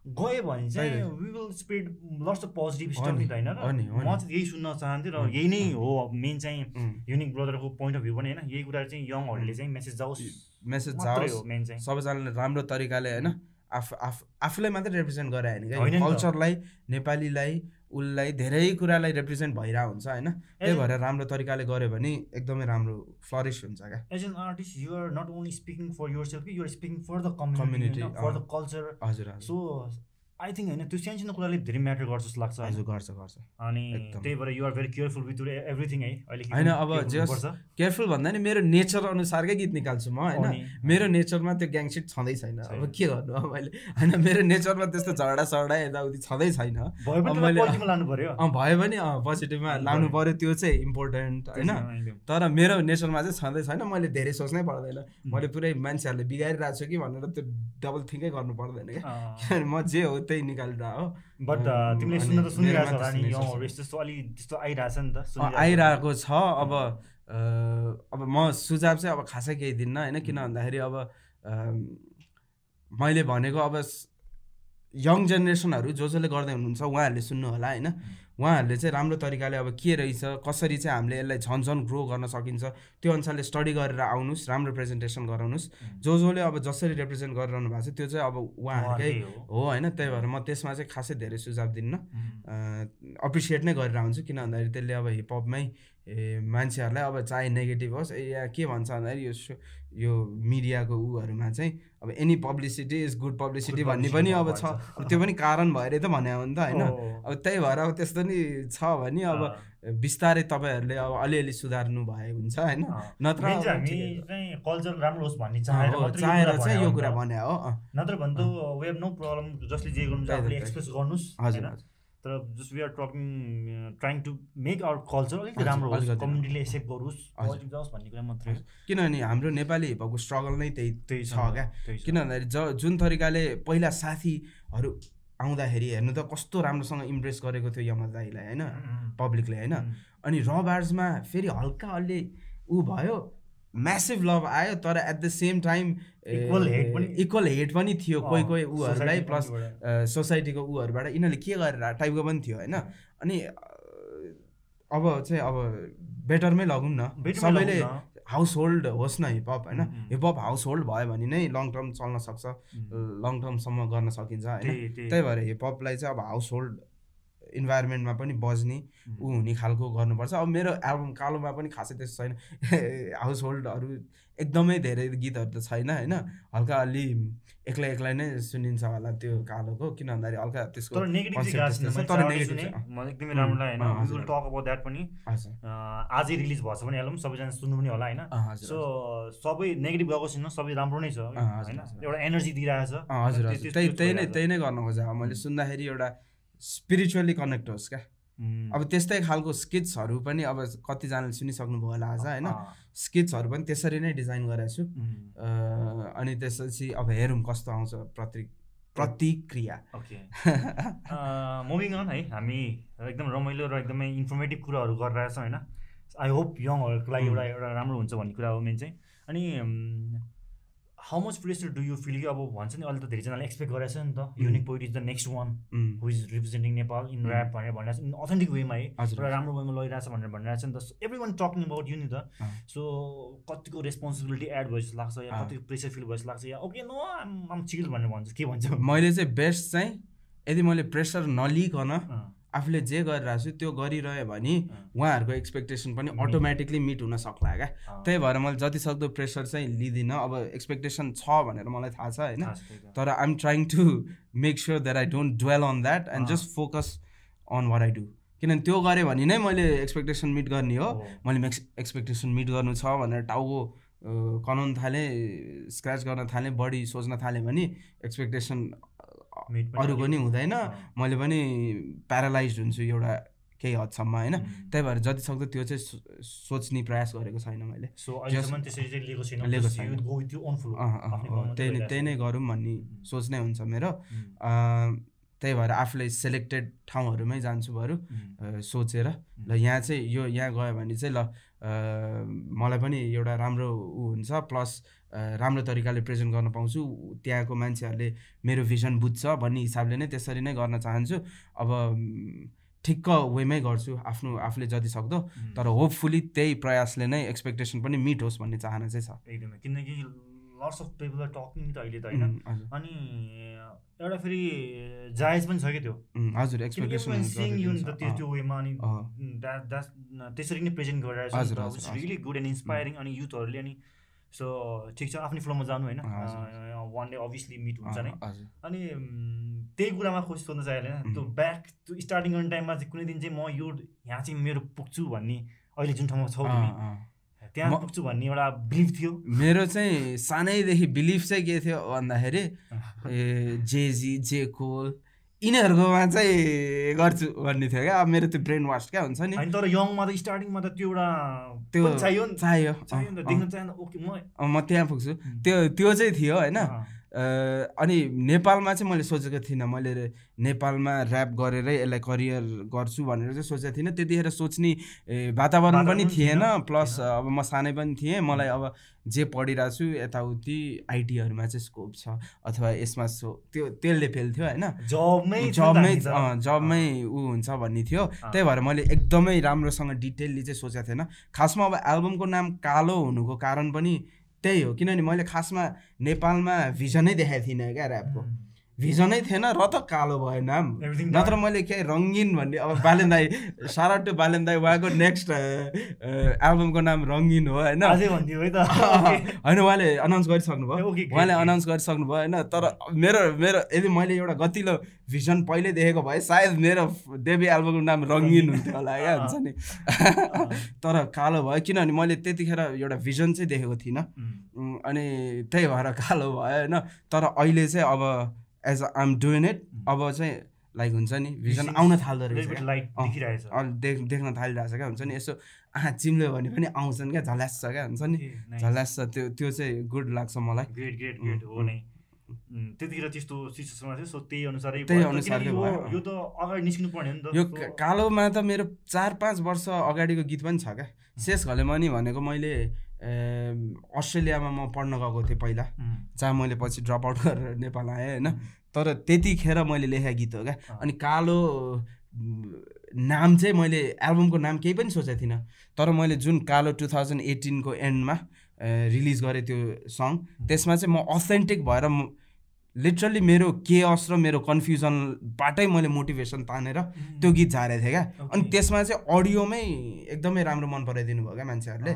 गयो भने चाहिँ we will spread lots of positive stuff नि। त होइन? र म चाहिँ यही सुन्न चाहन्थेँ र यही नै हो मेन चाहिँ युनिक ब्रदरको पोइन्ट अफ भ्यू पनि होइन? यही कुरा चाहिँ यङहरूले चाहिँ मेसेज जाओस् मेसेज जाओस्। हो मेन चाहिँ। सबैजनाले राम्रो तरिकाले होइन? आफ आफ आफूलाई मात्रै रिप्रेजेन्ट गरायो भने कल्चरलाई नेपालीलाई उसलाई धेरै कुरालाई रिप्रेजेन्ट भइरहेको हुन्छ होइन? त्यही भएर राम्रो तरिकाले गऱ्यो भने एकदमै राम्रो फ्लरिस हुन्छ क्या। As an artist you're not only speaking for yourself you're speaking for the community for the culture हजुर सो आई थिङ्क होइन त्यो सानो कुराले धेरै म्याटर गर्छ जस्तो लाग्छ हजुर गर्छ गर्छ। अनि त्यही भएर you're very careful with everything है। अहिले होइन अब केयरफुल भन्दा नि मेरो नेचर अनुसारकै गीत निकाल्छु म होइन। मेरो नेचरमा त्यो ग्याङसिट छँदै छैन। अब के गर्नु अब मैले होइन मेरो नेचरमा त्यस्तो झगडा सडा यताउति छँदै छैन। भयो भने पोजिटिभमा लानु पऱ्यो त्यो चाहिँ इम्पोर्टेन्ट होइन। तर मेरो नेचरमा चाहिँ छँदै छैन मैले धेरै सोच्नै पर्दैन। मैले पुरै मान्छेहरूले बिगारिरहेको छु कि भनेर त्यो डबल थिङ्कै गर्नु पर्दैन क्या। म जे हो त्यही निकालिरह हो। बट तिमीले सुन्न त सुनिरहेको त्यस्तो अलि त्यस्तो आइरहेछ नि त आइरहेको छ। अब अब म सुझाव चाहिँ अब खासै केही दिन्न होइन? किन भन्दाखेरि अब मैले भनेको अब यङ जेनेरेसनहरू जो जसले गर्दै हुनुहुन्छ उहाँहरूले सुन्नु होला होइन? उहाँहरूले चाहिँ राम्रो तरिकाले अब के रहेछ कसरी चाहिँ हामीले यसलाई झन् झन् ग्रो गर्न सकिन्छ त्यो अनुसारले स्टडी गरेर आउनुहोस् राम्रो प्रेजेन्टेसन गराउनुहोस्। जो जसले अब जसरी रिप्रेजेन्ट गरिरहनु भएको छ त्यो चाहिँ अब उहाँहरूकै हो। होइन? त्यही भएर म त्यसमा चाहिँ खासै धेरै सुझाव दिन्न एप्रिसिएट नै गरेर आउँछु किन भन्दाखेरि त्यसले अब हिपहपमै मान्छेहरूलाई अब चाहे नेगेटिभ होस् या के भन्छ भन्दाखेरि यो यो मिडियाको उहरूमा चाहिँ अब any publicity is good publicity भन्ने पनि अब छ। अब त्यो पनि कारण भएरै त भने हो नि त होइन। अब त्यही भएर अब त्यस्तो नि छ भने अब बिस्तारै तपाईँहरूले अब अलिअलि सुधार्नु भए हुन्छ होइन। नत्र कल्चर राम्रो होस् भन्ने चाहेर चाहेर चाहिँ यो कुरा भने हो। नत्र भन्दा वी हेभ नो प्रब्लम जसले जे गर्नु एक्सप्रेस गर्नुहोस् हजुर। तर just we are talking trying to make our culture अलिक राम्रो होस् कम्युनिटीले एक्सेप्ट गरोस् पोजिटिभ जाओस् भन्ने कुरा मात्रै किनभने हाम्रो नेपाली हिपहपको स्ट्रगल नै त्यही त्यही छ क्या? किन भन्दाखेरि ज जुन तरिकाले पहिला साथीहरू आउँदाखेरि हेर्नु त कस्तो राम्रोसँग इम्प्रेस गरेको थियो यमल दाईलाई होइन? पब्लिकले होइन? अनि र बार्समा फेरि हल्का अलि ऊ भयो म्यासिभ लभ आयो तर at the same time equal hate पनि थियो। कोही कोही ऊहरूलाई प्लस सोसाइटीको ऊहरूबाट यिनीहरूले के गरेर टाइपको पनि थियो होइन? अनि अब चाहिँ अब बेटरमै लगौँ न। सबैले हाउस होल्ड होस् न हिपहप होइन? हिपहप हाउस होल्ड भयो भने नै लङ टर्म चल्न सक्छ लङ टर्मसम्म गर्न सकिन्छ होइन? त्यही भएर हिपहपलाई चाहिँ अब हाउस होल्ड इन्भाइरोमेन्टमा पनि बज्ने ऊ हुने खालको गर्नुपर्छ। अब मेरो एल्बम कालोमा पनि खासै त्यस्तो छैन। *laughs* हाउस होल्डहरू एकदमै धेरै गीतहरू त छैन होइन? हल्का अलि एक्लै एक्लै नै सुनिन्छ होला त्यो कालोको किन भन्दाखेरि हल्का त्यसको तर एकदमै राम्रो होइन टक अबाउट द्याट पनि आजै रिलिज भएछ भने एल्बम सबैजना सुन्नु पनि होला होइन? सो सबै नेगेटिभ गएको छैन सबै राम्रो नै छ होइन? एउटा एनर्जी दिइरहेछ। हजुर त्यही त्यही नै त्यही नै गर्न खोजेँ। मैले सुन्दाखेरि एउटा स्पिरिचुअली कनेक्ट होस् क्या अब त्यस्तै खालको स्किट्सहरू पनि अब कतिजनाले सुनिसक्नुभयो होला आज होइन? स्किट्सहरू पनि त्यसरी नै डिजाइन गरेको छु। अनि त्यसपछि अब हेरौँ कस्तो आउँछ प्रति प्रतिक्रिया। ओके मुभिङ अन है हामी एकदम रमाइलो र एकदमै इन्फर्मेटिभ कुराहरू गरिरहेछौँ होइन? आई होप यङहरूको लागि एउटा एउटा राम्रो हुन्छ भन्ने कुरा हो मेन चाहिँ। अनि how much pressure do you feel कि अब भन्छ नि अहिले त धेरैजनाले एक्सपेक्ट गरेको छ नि त। Unique Poet is the next one who is representing Nepal in rap भनेर भनिरहेको छ। इन अथेन्टिक वेमा है। एउटा राम्रो वेमा लगिरहेको छ भनेर भनिरहेको छ नि त। Everyone talking about you नि त। सो कतिको रेस्पोन्सिबिलिटी एड भयो जस्तो लाग्छ या कतिको प्रेसर फिल जस्तो लाग्छ या ओके नो आम चिल भनेर भन्छ। के भन्छ? मैले चाहिँ बेस्ट चाहिँ यदि मैले प्रेसर नलिकन आफूले जे गरिरहेको छु त्यो गरिरह्यो भने उहाँहरूको एक्सपेक्टेसन पनि अटोमेटिकली मिट हुन सक्ला क्या। त्यही भएर मैले जति सक्दो प्रेसर चाहिँ लिँदिनँ। अब एक्सपेक्टेसन छ भनेर मलाई थाहा छ होइन। तर I'm trying to make sure that I don't dwell on that and just focus on what I do किनभने त्यो गरेँ भने नै मैले एक्सपेक्टेसन मिट गर्ने हो। मैले मेक्स एक्सपेक्टेसन मिट गर्नु छ भनेर टाउको कनाउनु थालेँ स्क्र्याच गर्न थालेँ बडी सोच्न थालेँ भने एक्सपेक्टेसन अरूको नि हुँदैन। मैले पनि प्यारालाइज हुन्छु एउटा केही हदसम्म होइन? त्यही भएर जति सक्दो त्यो चाहिँ सोच्ने प्रयास गरेको छैन मैले। त्यही नै त्यही नै गरौँ भन्ने सोच नै हुन्छ मेरो। त्यही भएर आफूलाई सेलेक्टेड ठाउँहरूमै जान्छु बरु सोचेर। ल यहाँ चाहिँ यो यहाँ गयो भने चाहिँ ल मलाई पनि एउटा राम्रो ऊ हुन्छ। प्लस राम्रो तरिकाले प्रेजेन्ट गर्न पाउँछु। त्यहाँको मान्छेहरूले मेरो भिजन बुझ्छ भन्ने हिसाबले नै त्यसरी नै गर्न चाहन्छु। अब ठिक्क वेमै गर्छु आफ्नो आफूले जति सक्दो। तर होपफुली त्यही प्रयासले नै एक्सपेक्टेसन पनि मिट होस् भन्ने चाहना चाहिँ छ। एकदमै। किनकि lots of people are talking त अहिले त होइन। अनि एउटा फेरि जायज पनि छ कि त्यो? हजुर एक्सपेक्टेसन त्यो वेमा अनि त्यसरी नै प्रेजेन्ट गरिरहेको छ रियली गुड एन्ड इन्सपायरिङ अनि युथहरूले अनि सो ठिक छ आफ्नै फ्लोमा जानु होइन। वान डे अभियसली मिट हुन्छ नै। अनि त्यही कुरामा खुसी सोध्न चाहियो होइन त्यो ब्याक त्यो स्टार्टिङ गर्ने टाइममा चाहिँ कुनै दिन चाहिँ म यो यहाँ चाहिँ मेरो पुग्छु भन्ने अहिले जुन ठाउँमा छौ तिमी। त्यहाँ पुग्छु भन्ने एउटा बिलिफ थियो। मेरो चाहिँ सानैदेखि बिलिफ चाहिँ के थियो भन्दाखेरि ए जेजी जे कोल यिनीहरूकोमा चाहिँ गर्छु भन्ने थियो क्या। अब मेरो त्यो ब्रेन वास क्या हुन्छ नि। तर यङमा त स्टार्टिङमा त त्यो एउटा त्यो चाहियो चाहियो। म त्यहाँ पुग्छु। त्यो त्यो चाहिँ थियो होइन। अनि नेपालमा चाहिँ मैले सोचेको थिइनँ। मैले नेपालमा ऱ्याप गरेरै यसलाई करियर गर्छु भनेर चाहिँ सोचेको थिइनँ। त्यतिखेर सोच्ने वातावरण पनि थिएन। प्लस अब म सानै पनि थिएँ। मलाई अब जे पढिरहेको छु यताउति आइटीहरूमा चाहिँ स्कोप छ। अथवा यसमा सो त्यो त्यसले फेल्थ्यो होइन। जबमै जबमै जबमै ऊ हुन्छ भन्ने थियो। त्यही भएर मैले एकदमै राम्रोसँग डिटेलली चाहिँ सोचेको थिएन। खासमा अब एल्बमको नाम कालो हुनुको कारण पनि त्यही हो। किनभने मैले खासमा नेपालमा भिजनै देखाएको थिइनँ क्या ऱ्यापको भिजनै थिएन र त कालो भयो नाम नत्र मैले के रङ्गिन भन्ने अब बालेन दाई सारा टु बालेन दाई उहाँको नेक्स्ट एल्बमको नाम रङ्गिन हो होइन? *laughs* होइन उहाँले अनाउन्स गरिसक्नु भयो उहाँले अनाउन्स गरिसक्नु भयो होइन? तर मेरो मेरो यदि मैले एउटा गतिलो भिजन पहिले देखेको भए सायद मेरो देवी एल्बमको नाम रङ्गिन हुन्थ्यो होला क्या? हुन्छ नि? *laughs* तर कालो भयो। किनभने मैले त्यतिखेर एउटा भिजन चाहिँ देखेको थिइनँ। अनि त्यही भएर कालो भयो होइन? तर अहिले चाहिँ अब एज आम डुइङ इट अब चाहिँ लाइक हुन्छ नि भिजन आउन थाल्दो रहेछ देख देख्न थालिरहेछ क्या? हुन्छ नि यसो आँखा चिम्ल्यो भने पनि आउँछन् क्या झल्यास छ क्या? हुन्छ नि? झल्यास छ त्यो त्यो चाहिँ गुड लाग्छ मलाई। ग्रेट ग्रेट ग्रेट हो नै। त्यतिखेर त्यस्तो सिचुएसनमा थियो सो त्यही अनुसारै त्यही अनुसारले यो त अगाडि निस्किनु पर्ने हो नि त यो कालोमा त मेरो चार पाँच वर्ष अगाडिको गीत पनि छ क्या? शेष घलेमनी भनेको मैले अस्ट्रेलियामा म पढ्न गएको थिएँ पहिला। जहाँ मैले पछि ड्रप आउट गरेर नेपाल आएँ होइन? तर त्यतिखेर मैले लेखेको गीत हो क्या। अनि कालो नाम चाहिँ मैले एल्बमको नाम केही पनि सोचेको थिइनँ। तर मैले जुन कालो टु थाउजन्ड एटिनको एन्डमा रिलिज गरेँ त्यो सङ त्यसमा चाहिँ म अथेन्टिक भएर लिटरली मेरो केअस र मेरो कन्फ्युजनबाटै मैले मोटिभेसन तानेर त्यो गीत झारेको थिएँ क्या। अनि त्यसमा चाहिँ अडियोमै एकदमै राम्रो मन पराइदिनु भयो क्या मान्छेहरूले।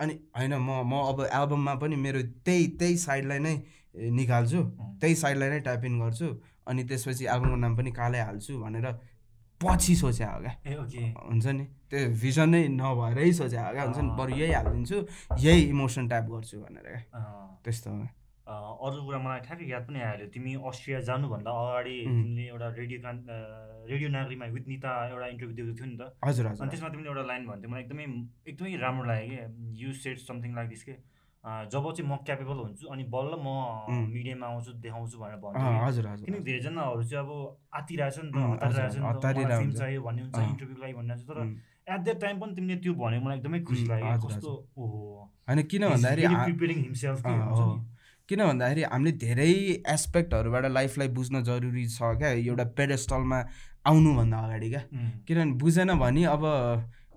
अनि होइन म म अब एल्बममा पनि मेरो त्यही त्यही साइडलाई नै निकाल्छु। त्यही साइडलाई नै टाइप इन गर्छु। अनि त्यसपछि एल्बमको नाम पनि कालै हाल्छु भनेर पछि सोचे हो क्या हुन्छ नि? त्यो भिजन नै नभएरै सोचे हो क्या हुन्छ नि? बरु यही हालिदिन्छु यही इमोसन टाइप गर्छु भनेर। क्या त्यस्तो हो। अरू कुरा मलाई ठ्याक्कै याद पनि आइहाल्यो। तिमी अस्ट्रिया जानुभन्दा अगाडि तिमीले एउटा रेडियो कान रेडियो नागरीमा विथ निता एउटा इन्टरभ्यू दिएको थियो नि त। हजुर हजुर अनि त्यसमा तिमीले एउटा लाइन भन्थ्यौ। मलाई एकदमै एकदमै राम्रो लाग्यो कि you set something like this के? जब चाहिँ म क्यापेबल हुन्छु अनि बल्ल म मिडियामा आउँछु देखाउँछु भनेर भन्छु किनकि धेरैजनाहरू चाहिँ अब आतिरहेछ नि त हतारिरहेछ नि चाहियो भन्ने हुन्छ इन्टरभ्यूको लागि भन्ने तर एट द्याट टाइम पनि तिमीले त्यो भन्यो। मलाई एकदमै खुसी लाग्यो। कस्तो ओहो। होइन किन भन्दाखेरि किन भन्दाखेरि हामीले धेरै एस्पेक्टहरूबाट लाइफलाई बुझ्न जरुरी छ क्या एउटा पेडेस्टलमा आउनुभन्दा अगाडि क्या। किनभने बुझेन भने अब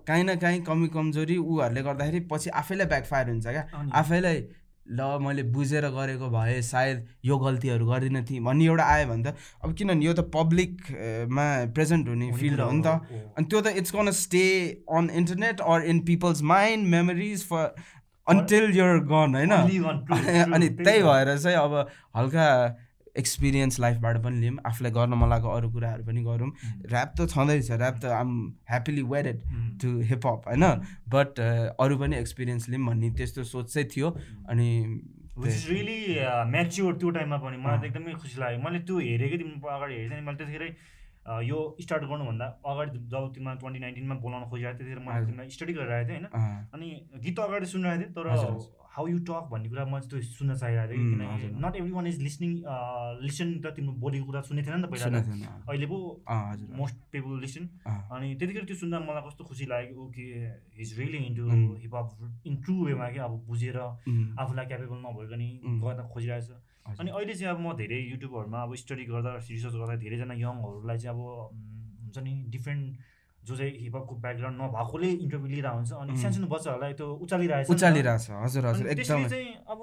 काहीँ न काहीँ कमी कमजोरी ऊहरूले गर्दाखेरि पछि आफैलाई ब्याकफायर हुन्छ क्या। आफैलाई ल मैले बुझेर गरेको भए सायद यो गल्तीहरू गर्दिनँ थिएँ भन्ने एउटा आयो भने त अब किनभने यो त पब्लिकमा प्रेजेन्ट हुने फिल्ड हो नि त। अनि त्यो त it's gonna stay on internet or in people's mind memories for until you're gone होइन? *laughs* अनि त्यही भएर चाहिँ अब हल्का एक्सपिरियन्स लाइफबाट पनि लिउँ आफूलाई गर्न मन लागेको अरू कुराहरू पनि गरौँ। ऱ्याप त छँदैछ ऱ्याप त I'm happily wedded to hip hop होइन? बट अरू पनि एक्सपिरियन्स लिउँ भन्ने त्यस्तो सोच चाहिँ थियो। अनि रियली म्याच्योर त्यो टाइममा पनि। मलाई त एकदमै खुसी लाग्यो। मैले त्यो हेरेकै तिम्रो अगाडि हेरेको थिएँ मैले त्यतिखेरै यो स्टार्ट गर्नुभन्दा अगाडि जब तिमीलाई ट्वेन्टी नाइन्टिनमा बोलाउन खोजिरहेको त्यतिखेर मैले तिमीलाई स्टडी गरिरहेको थिएँ होइन? अनि गीत त अगाडि सुनिरहेको थिएँ तर हाउ यु टक भन्ने कुरा म त्यो सुन्न चाहिरहेको थिएँ किनकि not everyone is listening listen त तिम्रो बोलीको कुरा सुनेको थिएन नि त पहिला अहिले पो मोस्ट पिपल लिसन अनि त्यतिखेर त्यो सुन्दा मलाई कस्तो खुसी लाग्यो कि is really into hip hop in true वेमा कि अब बुझेर आफूलाई क्यापेबल नभएको नि गर्न खोजिरहेको छ अनि अहिले चाहिँ अब म धेरै युट्युबहरूमा अब स्टडी गर्दा रिसर्च गर्दा धेरैजना यङहरूलाई चाहिँ अब हुन्छ नि डिफ्रेन्ट जो चाहिँ हिपहपको ब्याकग्राउन्ड नभएकोले इन्टरभ्यू लिइरहेको हुन्छ। अनि सानसानो बच्चाहरूलाई त्यो उचालिरहेको छ उचालिरहेको छ हजुर हजुर एकदमै। चाहिँ अब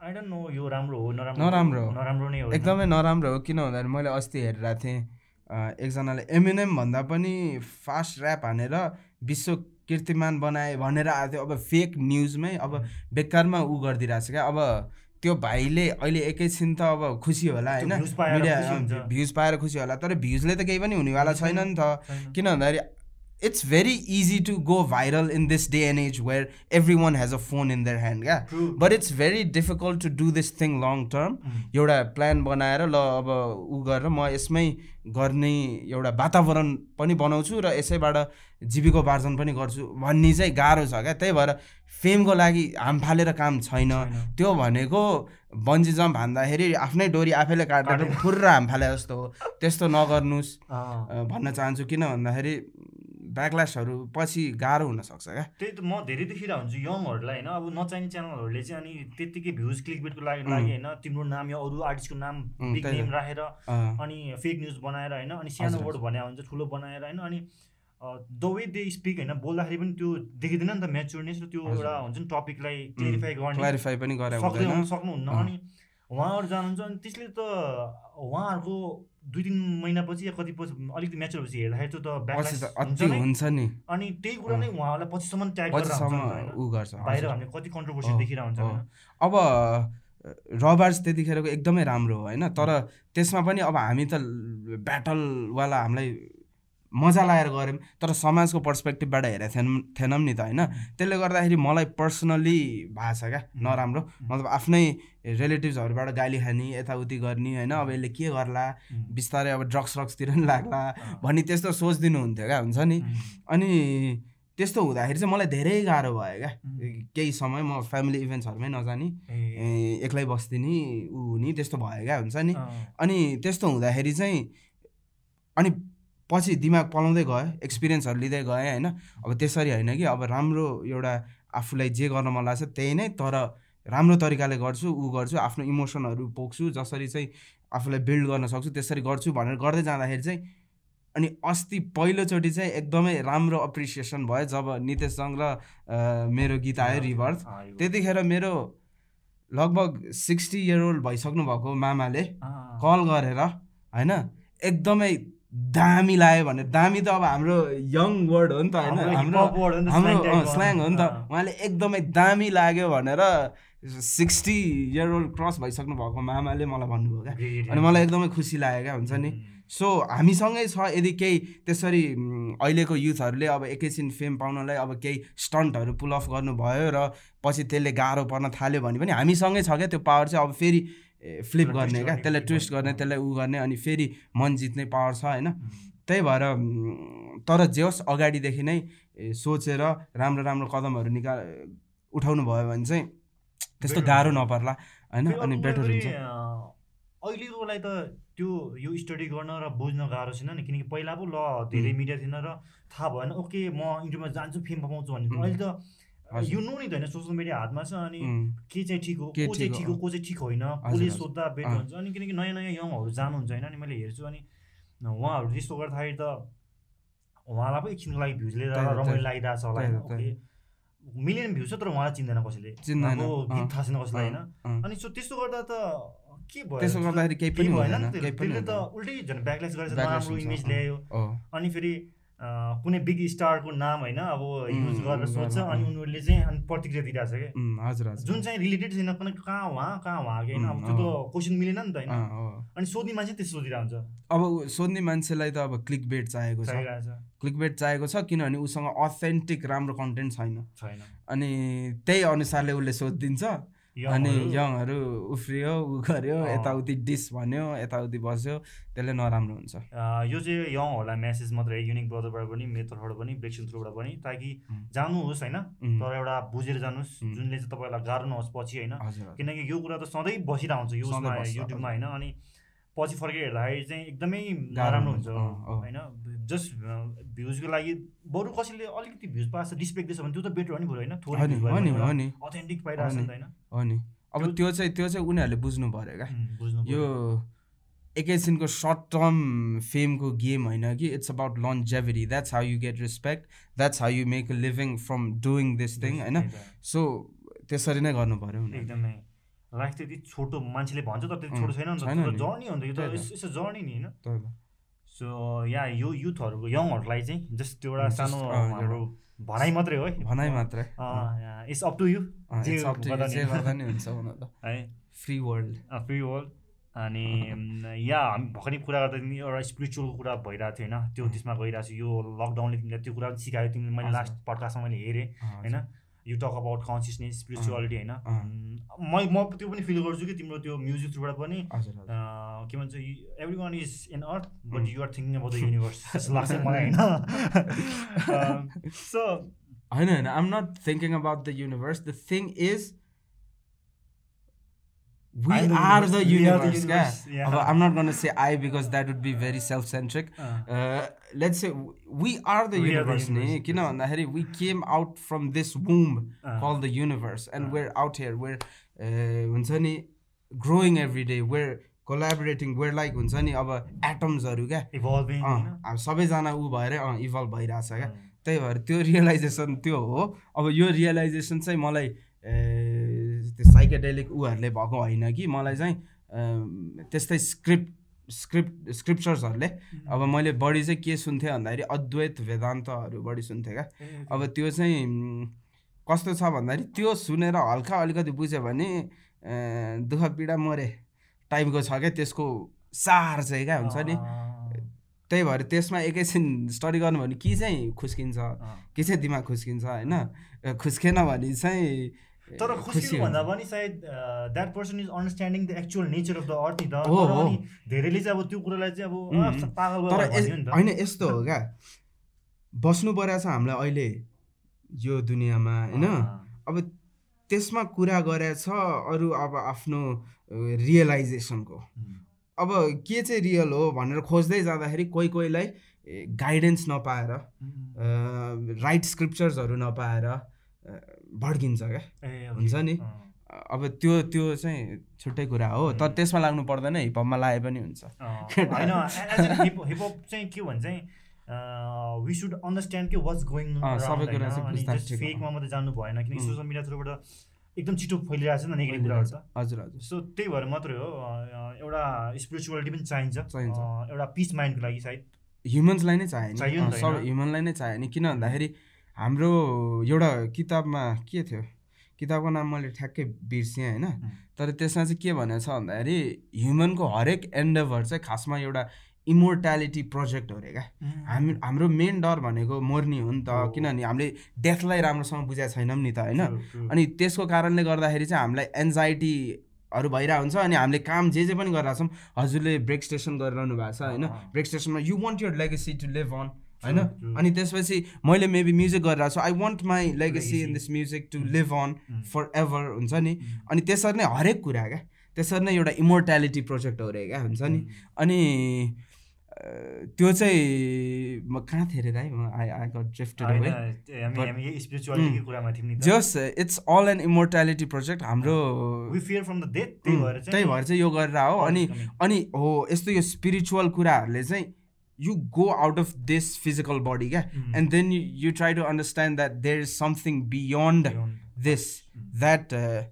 आई डोन्ट नो यो राम्रो हो नराम्रो नराम्रो। नराम्रो नै हो। एकदमै नराम्रो हो। किन भन्दाखेरि मैले अस्ति हेरिरहेको थिएँ एकजनाले एमएनएम भन्दा पनि फास्ट ऱ्याप हानेर विश्व कीर्तिमान बनाए भनेर आएको थियो। अब फेक न्युजमै अब बेकारमा ऊ गरिदिरहेको छ क्या। अब त्यो भाइले अहिले एकैछिन त अब खुसी होला होइन? मिडिया भ्युज पाएर खुसी होला। तर भ्युजले त केही पनि हुनेवाला छैन नि त। किन भन्दाखेरि it's very easy to go viral in this day and age where everyone has a phone in their hand क्या but it's very difficult to do this thing long term एउटा प्लान बनाएर ल अब ऊ गरेर म यसमै गर्ने एउटा वातावरण पनि बनाउँछु र यसैबाट जीविकोपार्जन पनि गर्छु भन्ने चाहिँ गाह्रो छ क्या। त्यही भएर फेमको लागि हाम फालेर काम छैन। त्यो भनेको बन्जी जम्प हान्दाखेरि आफ्नै डोरी आफैले काटेर फुर्र हाम फाले जस्तो हो। त्यस्तो नगर्नुहोस्। भन्न चाहन्छु किन भन्दाखेरि ब्याकल्यासहरू पछि गाह्रो हुनसक्छ क्या। त्यही त म धेरै देखिरहेको हुन्छु यङहरूलाई होइन अब नचाहिने च्यानलहरूले चाहिँ अनि त्यत्तिकै भ्युज क्लिकबेटको लागि लागि होइन तिम्रो नाम या अरू आर्टिस्टको नाम बिग नेम राखेर अनि फेक न्युज बनाएर होइन अनि सानो वर्ड भने हुन्छ ठुलो बनाएर होइन अनि द वे दे स्पिक होइन बोल्दाखेरि पनि त्यो देखिँदैन नि त म्याचुरनेस र त्यो एउटा हुन्छ नि टपिकलाई क्लियरिफाई गर्ने। क्लियरिफाई पनि सक्नुहुन्न। अनि उहाँहरू जानुहुन्छ अनि त्यसले त उहाँहरूको दुई तिन महिनापछि या कति पछि अलिकति म्याचुर भएपछि हेर्दाखेरि त्यो त हुन्छ नि। अनि त्यही कुरा नै उहाँहरूलाई पछिसम्म ट्याग गरेर ऊ गर्छ बाहिर हामीले कति कन्ट्रोभर्सी देखिरहेको हुन्छ अब रबार्स त्यतिखेरको एकदमै राम्रो हो होइन? तर त्यसमा पनि अब हामी त ब्याटलवाला हामीलाई मजा लागेर गऱ्यौँ तर समाजको पर्सपेक्टिभबाट हेरेको थिएनौँ थिएनौँ नि त होइन। त्यसले गर्दाखेरि मलाई पर्सनली भएको छ क्या नराम्रो। मतलब आफ्नै रिलेटिभ्सहरूबाट गाली खाने यताउति गर्ने होइन। अब यसले के गर्ला बिस्तारै अब ड्रग्स रक्सतिर पनि लाग्ला भन्ने त्यस्तो सोचिदिनु हुन्थ्यो क्या हुन्छ नि। अनि त्यस्तो हुँदाखेरि चाहिँ मलाई धेरै गाह्रो भयो क्या। केही समय म फ्यामिली इभेन्ट्सहरूमै नजाने एक्लै बस्दिने ऊ हुने त्यस्तो भयो क्या हुन्छ नि। अनि त्यस्तो हुँदाखेरि चाहिँ अनि पछि दिमाग पलाउँदै गयो एक्सपिरियन्सहरू लिँदै गएँ होइन? अब त्यसरी होइन कि अब राम्रो एउटा आफूलाई जे गर्न मन लाग्छ त्यही नै तर राम्रो तरिकाले गर्छु ऊ गर्छु आफ्नो इमोसनहरू पोख्छु जसरी चाहिँ आफूलाई बिल्ड गर्न सक्छु त्यसरी गर्छु भनेर गर्दै जाँदाखेरि चाहिँ अनि अस्ति पहिलोचोटि चाहिँ एकदमै राम्रो अप्रिसिएसन भयो जब नितेश जङ र मेरो गीत आयो रिभर्थ त्यतिखेर मेरो लगभग सिक्सटी इयर ओल्ड भइसक्नु भएको मामाले कल गरेर होइन? एकदमै दामी लाग्यो भने दामी त अब हाम्रो यङ वर्ड हो नि त होइन। हाम्रो हाम्रो स्ल्याङ हो नि त उहाँले एकदमै दामी लाग्यो भनेर सिक्सटी इयर ओल्ड क्रस भइसक्नु भएको मामाले मलाई भन्नुभयो क्या। अनि मलाई एकदमै खुसी लाग्यो क्या हुन्छ नि। सो हामीसँगै छ यदि केही त्यसरी अहिलेको युथहरूले अब एकैछिन फेम पाउनलाई अब केही स्टन्टहरू पुल अफ गर्नुभयो र पछि त्यसले गाह्रो पर्न थाल्यो भने पनि हामीसँगै छ क्या त्यो पावर चाहिँ। अब फेरि फ्लिप गर्ने क्या? त्यसलाई ट्विस्ट गर्ने त्यसलाई उ गर्ने अनि फेरि मन जित्ने पावर छ होइन त्यही भएर तर जे होस् अगाडिदेखि नै सोचेर राम्रो राम्रो कदमहरू निका उठाउनु भयो भने चाहिँ त्यस्तो गाह्रो नपर्ला होइन? अनि बेटर हुन्छ। अहिलेकोलाई त त्यो यो स्टडी गर्न र बुझ्न गाह्रो छैन नि किनकि पहिला पो ल धेरै मिडिया थिएन र थाहा भएन ओके म इन्टरभ्यूमा जान्छु फेम पाउँछु भन्ने। अहिले त यो नो नि त होइन सोसियल मिडिया हातमा छ अनि के चाहिँ ठिक हो को चाहिँ ठिक हो? को चाहिँ ठिक होइन कसले सोद्धा बेटर हुन्छ अनि किनकि नयाँ नयाँ यङहरू जानुहुन्छ होइन अनि मैले हेर्छु अनि उहाँहरू त्यस्तो गर्दाखेरि त उहाँलाई पो एकछिनको लागि भ्युज लिएर रमाइलो लागिरहेको छ होला ओके। मिलियन भ्यू छ तर उहाँलाई चिन्दैन कसैले। चिन्दैन, उहाँको अँ, गीत थाहा छैन कसैलाई होइन। अनि सो त्यस्तो गर्दा त के भयो? त्यसो गर्दाखेरि केही पनि भएन त्यसले त। उल्टै झन् ब्याकलेस गरेर हुन्छ, इमेज। ल्यायो। अनि फेरि कुनै बिग स्टारको नाम होइन अब युज गरेर सोध्छ अनि। उनीहरूले चाहिँ अनि प्रतिक्रिया दिइरहेछ क्या उम्, हजुर जुन चाहिँ रिलेटेड छैन कुनै कहाँ उहाँ कहाँ उहाँ कि होइन अब त्यो त क्वेसन मिलेन नि त होइन। अनि सोध्ने मान्छे त्यस्तो सोधिरहेको हुन्छ। अब सोध्ने मान्छेलाई त अब क्लिक बेट चाहिएको छ। क्लिक बेट चाहिएको छ किनभने उसँग अथेन्टिक राम्रो कन्टेन्ट छैन। छैन। अनि त्यही अनुसारले उसले सोधिदिन्छ। अनि यङहरू, उफ्रियो उ गर्यो। यताउति डिस भन्यो यताउति बस्यो त्यसले नराम्रो हुन्छ यो चाहिँ यङहरूलाई मेसेज मात्रै युनिक ब्रदरबाट पनि तर्फबाट पनि ब्रेक्सन थ्रुबाट पनि ताकि. जानुहोस् होइन तर एउटा बुझेर जानुहोस्. जुनले चाहिँ तपाईँलाई गाह्रो नहोस् पछि होइन। किनकि यो कुरा त सधैँ बसिरहेको हुन्छ युजमा सधैँ बस्छ, युट्युबमा होइन अनि पछि फर्केर हेर्दाखेरि चाहिँ एकदमै नराम्रो हुन्छ। होइन? जस्ट भ्युजको लागि बरु कसैले अलिकति भ्युज पाएको छ रिस्पेक्ट दिएछ भने त्यो त बेटर हो नि बरु होइन? नि अथेन्टिक पाइरहेको छ नि त होइन? अब त्यो- चाहिँ त्यो चाहिँ उनीहरूले बुझ्नु पऱ्यो क्या। यो एकैछिनको सर्ट टर्म फेमको गेम होइन कि it's about longevity that's how you get respect that's how you make a living from doing this thing होइन? सो त्यसरी नै गर्नु पऱ्यो। एकदमै। लाइफ त यति छोटो मान्छेले भन्छ तर त्यति छोटो छैन नि त। जर्नी हो नि त। यो त जर्नी नि होइन। सो या यो युथहरूको यङहरूलाई चाहिँ जस्ट एउटा सानो हाम्रो भनाइ मात्रै हो है। भनाइ मात्रै। It's up to you. है। Free world. Free world. अनि या हामी भर्खरै कुरा गर्दा तिमी एउटा स्पिरिचुअलको कुरा भइरहेको थियो होइन। त्यो त्यसमा गइरहेको छ। यो लकडाउनले तिमीलाई त्यो कुरा पनि सिकायो। तिमीले मैले। लास्ट पडकास्टमा मैले हेरेँ होइन। You talk about consciousness spirituality होइन? म म त्यो पनि फिल गर्छु कि तिम्रो त्यो म्युजिक थ्रुबाट पनि। के भन्छ every one is in earth but. You are thinking about the universe जस्तो *laughs* लाग्छ मलाई होइन? *laughs* सो होइन होइन I'm not thinking about the universe the thing is we I'm are the universe. We are the universe. Yeah. I'm not gonna say I because that would be very self-centric uh, let's say we are the We are the universe yes. भन्दाखेरि we came out from this womb Uh. called the universe and Uh. we're out here we're uh, growing every day we're collaborating we're like हुन्छ नि अब एटम्सहरू क्या evolving अब सबैजना ऊ भएर अँ इभल्भ भइरहेछ क्या त्यही भएर त्यो रियलाइजेसन त्यो हो अब यो रियलाइजेसन चाहिँ मलाई त्यो साइकेडेलिक उहरूले भएको होइन कि? मलाई चाहिँ त्यस्तै स्क्रिप्ट स्क्रिप्ट स्क्रिप्चर्सहरूले अब मैले बढी चाहिँ के सुन्थेँ भन्दाखेरि अद्वैत वेदान्तहरू बढी सुन्थेँ क्या। अब त्यो चाहिँ कस्तो छ भन्दाखेरि त्यो सुनेर हल्का अलिकति बुझ्यो भने दुःख पीडा मरे टाइपको छ क्या त्यसको सार चाहिँ क्या हुन्छ नि। त्यही भएर त्यसमा एकैछिन स्टडी गर्नु भने कि चाहिँ खुस्किन्छ कि चाहिँ दिमाग खुस्किन्छ होइन? खुस्केन भने चाहिँ तर खुसी भन्दा। पनि सायद that person is understanding the actual nature of the earth नि त तर हो। अनि धेरैले चाहिँ अब त्यो कुरालाई चाहिँ अब पागल तर होइन यस्तो हो क्या। बस्नु परेको छ हामीलाई अहिले यो दुनियाँमा होइन? अब त्यसमा कुरा गरेछ अरू अब आफ्नो रियलाइजेसनको अब के चाहिँ रियल हो भनेर खोज्दै जाँदाखेरि कोही कोहीलाई गाइडेन्स नपाएर राइट स्क्रिप्चर्सहरू नपाएर भड्किन्छ क्या. हुन्छ नि। अब त्यो त्यो चाहिँ छुट्टै कुरा हो तर त्यसमा लाग्नु पर्दैन हिपहपमा लाए पनि हुन्छ हिपहप चाहिँ के भन्छ वी सुड अन्डरस्ट्यान्ड के वाट्स गोइङ सबै कुरा चाहिँ। फेकमा मात्रै जानु भएन किनकि. सोसियल मिडिया थ्रुबाट एकदम छिटो फैलिरहेको छ नि नेगेटिभ कुराहरू त हजुर हजुर सो त्यही भएर मात्रै हो एउटा स्पिरिचुअलिटी पनि चाहिन्छ चाहिन्छ। एउटा पिस माइन्डको लागि सायद ह्युमन्सलाई नै चाहियो नि? ह्युमनलाई नै चाहियो नि किन भन्दाखेरि हाम्रो एउटा किताबमा के थियो? किताबको नाम मैले ठ्याक्कै बिर्सेँ होइन। तर त्यसमा चाहिँ के भनेको छ भन्दाखेरि ह्युमनको हरेक एन्डेभर चाहिँ खासमा एउटा इमोर्ट्यालिटी प्रोजेक्ट हो अरे क्या। हामी हाम्रो मेन डर भनेको मर्ने हो नि त। किनभने हामीले डेथलाई राम्रोसँग बुझेको छैनौँ नि त होइन. अनि त्यसको कारणले गर्दाखेरि चाहिँ हामीलाई एन्जाइटीहरू भइरहेको हुन्छ अनि हामीले काम जे जे पनि गरिरहेको छौँ हजुरले ब्रेक स्टेसन गरिरहनु भएको छ होइन। ब्रेक स्टेसनमा you want your legacy to live on. होइन. अनि त्यसपछि मैले मेबी म्युजिक गरिरहेको छु. I want my legacy in. This music to live on forever हुन्छ नि? उम्, अनि त्यसरी नै हरेक कुरा क्या? त्यसरी नै एउटा इमोर्ट्यालिटी प्रोजेक्ट हो अरे क्या हुन्छ नि? उम्. अनि त्यो चाहिँ म कहाँ थिएँ अरे दाइ? I I got drifted just it's all an immortality project हाम्रो त्यही उम्, भएर चाहिँ यो गरेर हो अनि. अनि हो यस्तो यो स्पिरिचुअल कुराहरूले चाहिँ you go out of this physical body yeah? Mm. and then you, you try to understand that there is something beyond, Beyond. this Mm. that uh,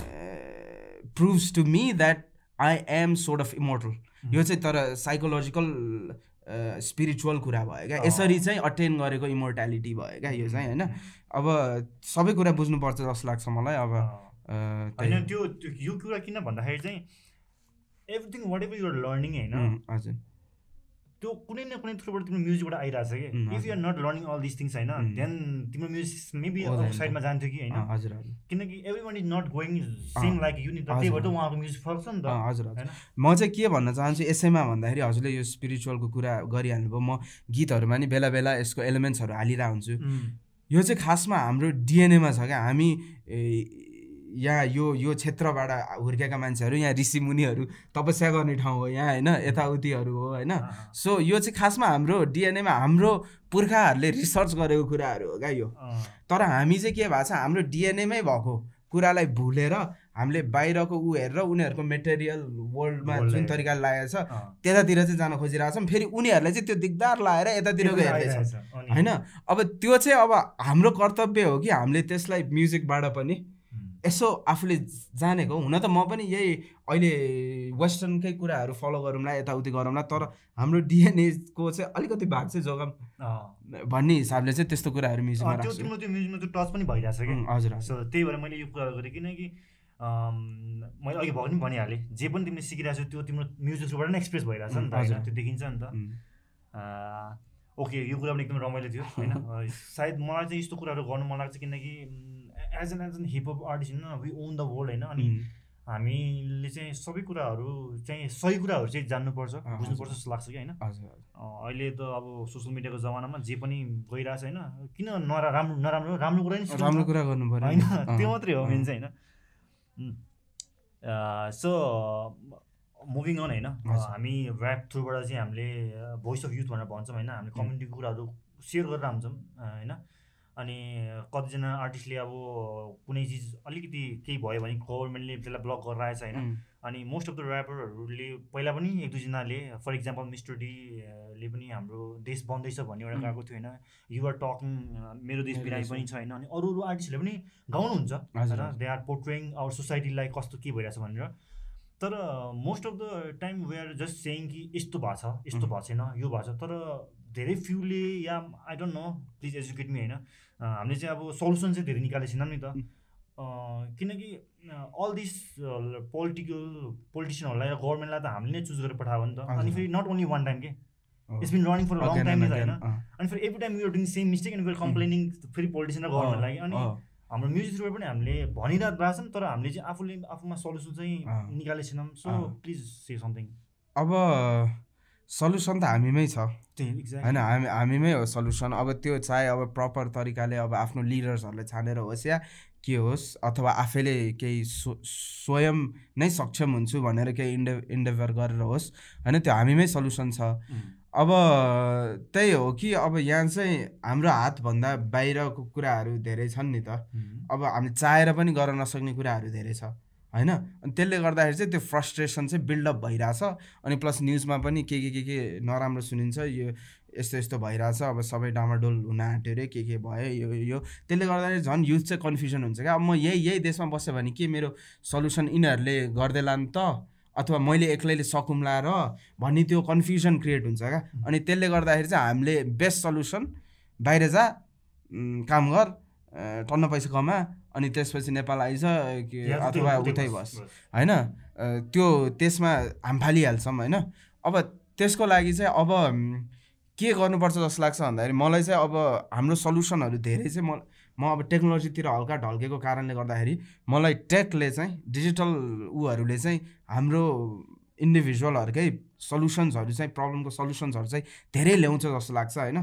uh, proves to me that i am sort of immortal Mm. यो चाहिँ तर psychological spiritual कुरा भयो क्या यसरी चाहिँ attain गरेको इमोर्ट्यालिटी भयो क्या यो चाहिँ होइन अब सबै कुरा बुझ्नुपर्छ जस्तो लाग्छ मलाई अब होइन त्यो यो कुरा किन भन्दाखेरि चाहिँ everything whatever you're learning होइन हजुर त्यो कुनै न कुनै थ्रुबाट तिम्रो म्युजिकबाट आइरहेछ कि? उम्, if you're not learning all this things होइन. देन तिम्रो म्युजिक मेबी। साइडमा जान्थ्यो कि होइन। हजुर किनकि every one is not going same like you नि त त्यही भएर त। उहाँको म्युजिक फरक छ नि त हजुर हजुर। म चाहिँ के भन्न चाहन्छु यसैमा भन्दाखेरि हजुरले यो स्पिरिचुअलको कुरा गरिहाल्नुभयो। म गीतहरूमा नि बेला बेला यसको एलिमेन्ट्सहरू हालिरहेको हुन्छु। यो चाहिँ खासमा हाम्रो डिएनएमा छ क्या। हामी यहाँ यो यो क्षेत्रबाट हुर्केका मान्छेहरू यहाँ ऋषिमुनिहरू तपस्या गर्ने ठाउँ हो यहाँ होइन यताउतिहरू हो होइन। सो यो चाहिँ खासमा हाम्रो डिएनएमा हाम्रो पुर्खाहरूले रिसर्च गरेको कुराहरू हो क्या यो। तर हामी चाहिँ के भएको छ हाम्रो डिएनएमै भएको कुरालाई भुलेर हामीले बाहिरको ऊ हेरेर उनीहरूको मेटेरियल वर्ल्डमा जुन तरिकाले लागेको छ। त्यतातिर चाहिँ जान खोजिरहेको छौँ। फेरि उनीहरूले चाहिँ त्यो दिगदार लाएर यतातिरको हेर्दैछ। होइन? अब त्यो चाहिँ अब हाम्रो कर्तव्य हो कि हामीले त्यसलाई म्युजिकबाट पनि यसो आफूले जानेको हुन त म पनि यही अहिले वेस्टर्नकै कुराहरू फलो गरौँला यताउति गरौँला तर हाम्रो डिएनएको चाहिँ अलिकति भाग चाहिँ जोगाम। भन्ने हिसाबले चाहिँ त्यस्तो कुराहरू म्युजिकमा त्यो तिम्रो त्यो म्युजिकमा त्यो टच पनि भइरहेछ कि हजुर हजुर। सो त्यही भएर मैले यो कुरा गरेँ किनकि मैले अघि भर्खर पनि भनिहालेँ जे पनि तिमीले सिकिरहेको छौ त्यो तिम्रो म्युजिक थ्रुबाट नै एक्सप्रेस भइरहेछ नि त हजुर। त्यो देखिन्छ नि त। ओके यो कुरा पनि एकदम रमाइलो थियो होइन? *laughs* सायद मलाई चाहिँ यस्तो कुराहरू गर्नु मन लाग्छ किनकि as an as an hip hop artist होइन वी ओन द वर्ल्ड होइन? अनि उम्, हामीले चाहिँ सबै कुराहरू चाहिँ सही कुराहरू चाहिँ जान्नुपर्छ बुझ्नुपर्छ जस्तो लाग्छ कि होइन? अहिले त अब सोसियल मिडियाको जमानामा जे पनि गइरहेछ होइन? किन नरा राम्रो नराम्रो राम्रो कुरा नि। राम्रो कुरा गर्नु पऱ्यो होइन? त्यो मात्रै हो। मेन चाहिँ होइन? सो मुभिङ अन होइन। हामी ऱ्याप थ्रुबाट चाहिँ हामीले भोइस अफ युथ भनेर भन्छौँ होइन? हामीले कम्युनिटीको कुराहरू सेयर गरेर हान्छौँ होइन? अनि कतिजना आर्टिस्टले अब कुनै चिज अलिकति केही भयो भने गभर्मेन्टले त्यसलाई ब्लक गरेर आएछ होइन अनि मोस्ट अफ द ऱ्यापरहरूले पहिला पनि एक दुईजनाले फर इक्जाम्पल मिस्टर डी ले पनि हाम्रो देश बन्दैछ भन्ने एउटा. गएको थियो होइन। युआर टकिङ मेरो देश बिरामी देश पनि छ होइन। अनि अरू अरू आर्टिस्टहरूले पनि गाउनुहुन्छ होइन। दे आर पोर्ट्रेइङ आवर सोसाइटीलाई कस्तो के भइरहेछ भनेर। तर most of the time we are just saying कि यस्तो भएको छ यस्तो. भएको छैन यो भएको छ। तर धेरै फ्युले yeah I don't know please educate me होइन। हामीले चाहिँ अब सल्युसन चाहिँ धेरै निकालेको छैनौँ नि त किनकि अल दिस पोलिटिकल पोलिटिसियनहरूलाई गभर्मेन्टलाई त हामीले नै चुज गरेर पठायो नि त। अनि। फेरि नट ओन्ली वान टाइम के। It's been running for long time त होइन? अनि फेरि every time you're doing same mistake and we're complaining फेरि पोलिटिसियन र गभर्मेन्टलाई अनि अँ, हाम्रो म्युजिक थ्रुबाट पनि हामीले भनिरहेको छौँ तर हामीले चाहिँ आफूले आफूमा सल्युसन चाहिँ। निकालेको छैनौँ सो। प्लिज से समथिङ अब सल्युसन त हामीमै छ। होइन हामी हामीमै हो सल्युसन। अब त्यो चाहे अब प्रपर तरिकाले अब आफ्नो लिडर्सहरूलाई छानेर होस् या के होस् अथवा आफैले केही स्व स्वयं नै सक्षम हुन्छु भनेर केही इन्डे इन्डेभर गरेर होस् होइन त्यो हामीमै सल्युसन छ। अब त्यही हो कि अब यहाँ चाहिँ हाम्रो हातभन्दा बाहिरको कुराहरू धेरै छन् नि त। अब हामीले चाहेर पनि गर्न नसक्ने कुराहरू धेरै छ। होइन? अनि त्यसले गर्दाखेरि चाहिँ त्यो फ्रस्ट्रेसन चाहिँ बिल्डअप भइरहेछ। अनि प्लस न्युजमा पनि के के के के नराम्रो सुनिन्छ यो यस्तो यस्तो भइरहेछ अब सबै डामाडोल हुन आँट्यो अरे के के भयो यो यो। त्यसले गर्दाखेरि झन् युथ चाहिँ कन्फ्युजन हुन्छ क्या। अब म यही यही देशमा बसेँ भने के मेरो सल्युसन यिनीहरूले गर्दै लानु त? अथवा मैले एक्लैले सकुम्ला र भन्ने त्यो कन्फ्युजन क्रिएट हुन्छ क्या। अनि त्यसले गर्दाखेरि चाहिँ हामीले बेस्ट सल्युसन बाहिर जा काम गर टन्न पैसा कमा अनि त्यसपछि नेपाल आइज के अथवा उतै बस होइन? त्यो त्यसमा हामी फालिहाल्छौँ होइन? अब त्यसको लागि चाहिँ अब के गर्नुपर्छ जस्तो लाग्छ भन्दाखेरि मलाई चाहिँ अब हाम्रो सल्युसनहरू धेरै चाहिँ म म अब टेक्नोलोजीतिर हल्का ढल्केको कारणले गर्दाखेरि मलाई टेकले चाहिँ डिजिटल ऊहरूले चाहिँ हाम्रो इन्डिभिजुअलहरूकै सल्युसन्सहरू चाहिँ प्रब्लमको सल्युसन्सहरू चाहिँ धेरै ल्याउँछ जस्तो लाग्छ होइन?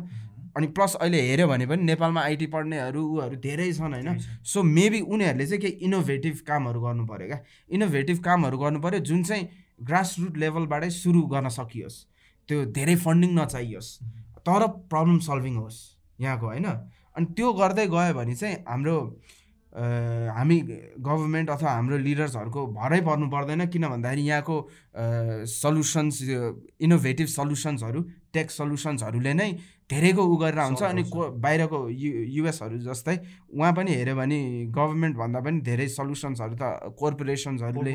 अनि प्लस अहिले हेऱ्यो भने पनि नेपालमा आइटी पढ्नेहरू ऊहरू धेरै छन् होइन। सो मेबी उनीहरूले चाहिँ केही इनोभेटिभ कामहरू गर्नु पऱ्यो क्या। इनोभेटिभ कामहरू गर्नु पऱ्यो जुन चाहिँ ग्रास रुट लेभलबाटै सुरु गर्न सकियोस्। त्यो धेरै फन्डिङ नचाहियोस्। तर प्रब्लम सल्भिङ होस् यहाँको होइन। अनि त्यो गर्दै गयो भने चाहिँ हाम्रो हामी गभर्मेन्ट अथवा हाम्रो लिडर्सहरूको भरै पर्नु पर्दैन। किन भन्दाखेरि यहाँको सल्युसन्स इनोभेटिभ सल्युसन्सहरू टेक सल्युसन्सहरूले नै धेरैको उ गरेर हुन्छ अनि को बाहिरको यु युएसहरू जस्तै उहाँ पनि हेऱ्यो भने गभर्मेन्ट भन्दा पनि धेरै सल्युसन्सहरू त कोर्पोरेसन्सहरूले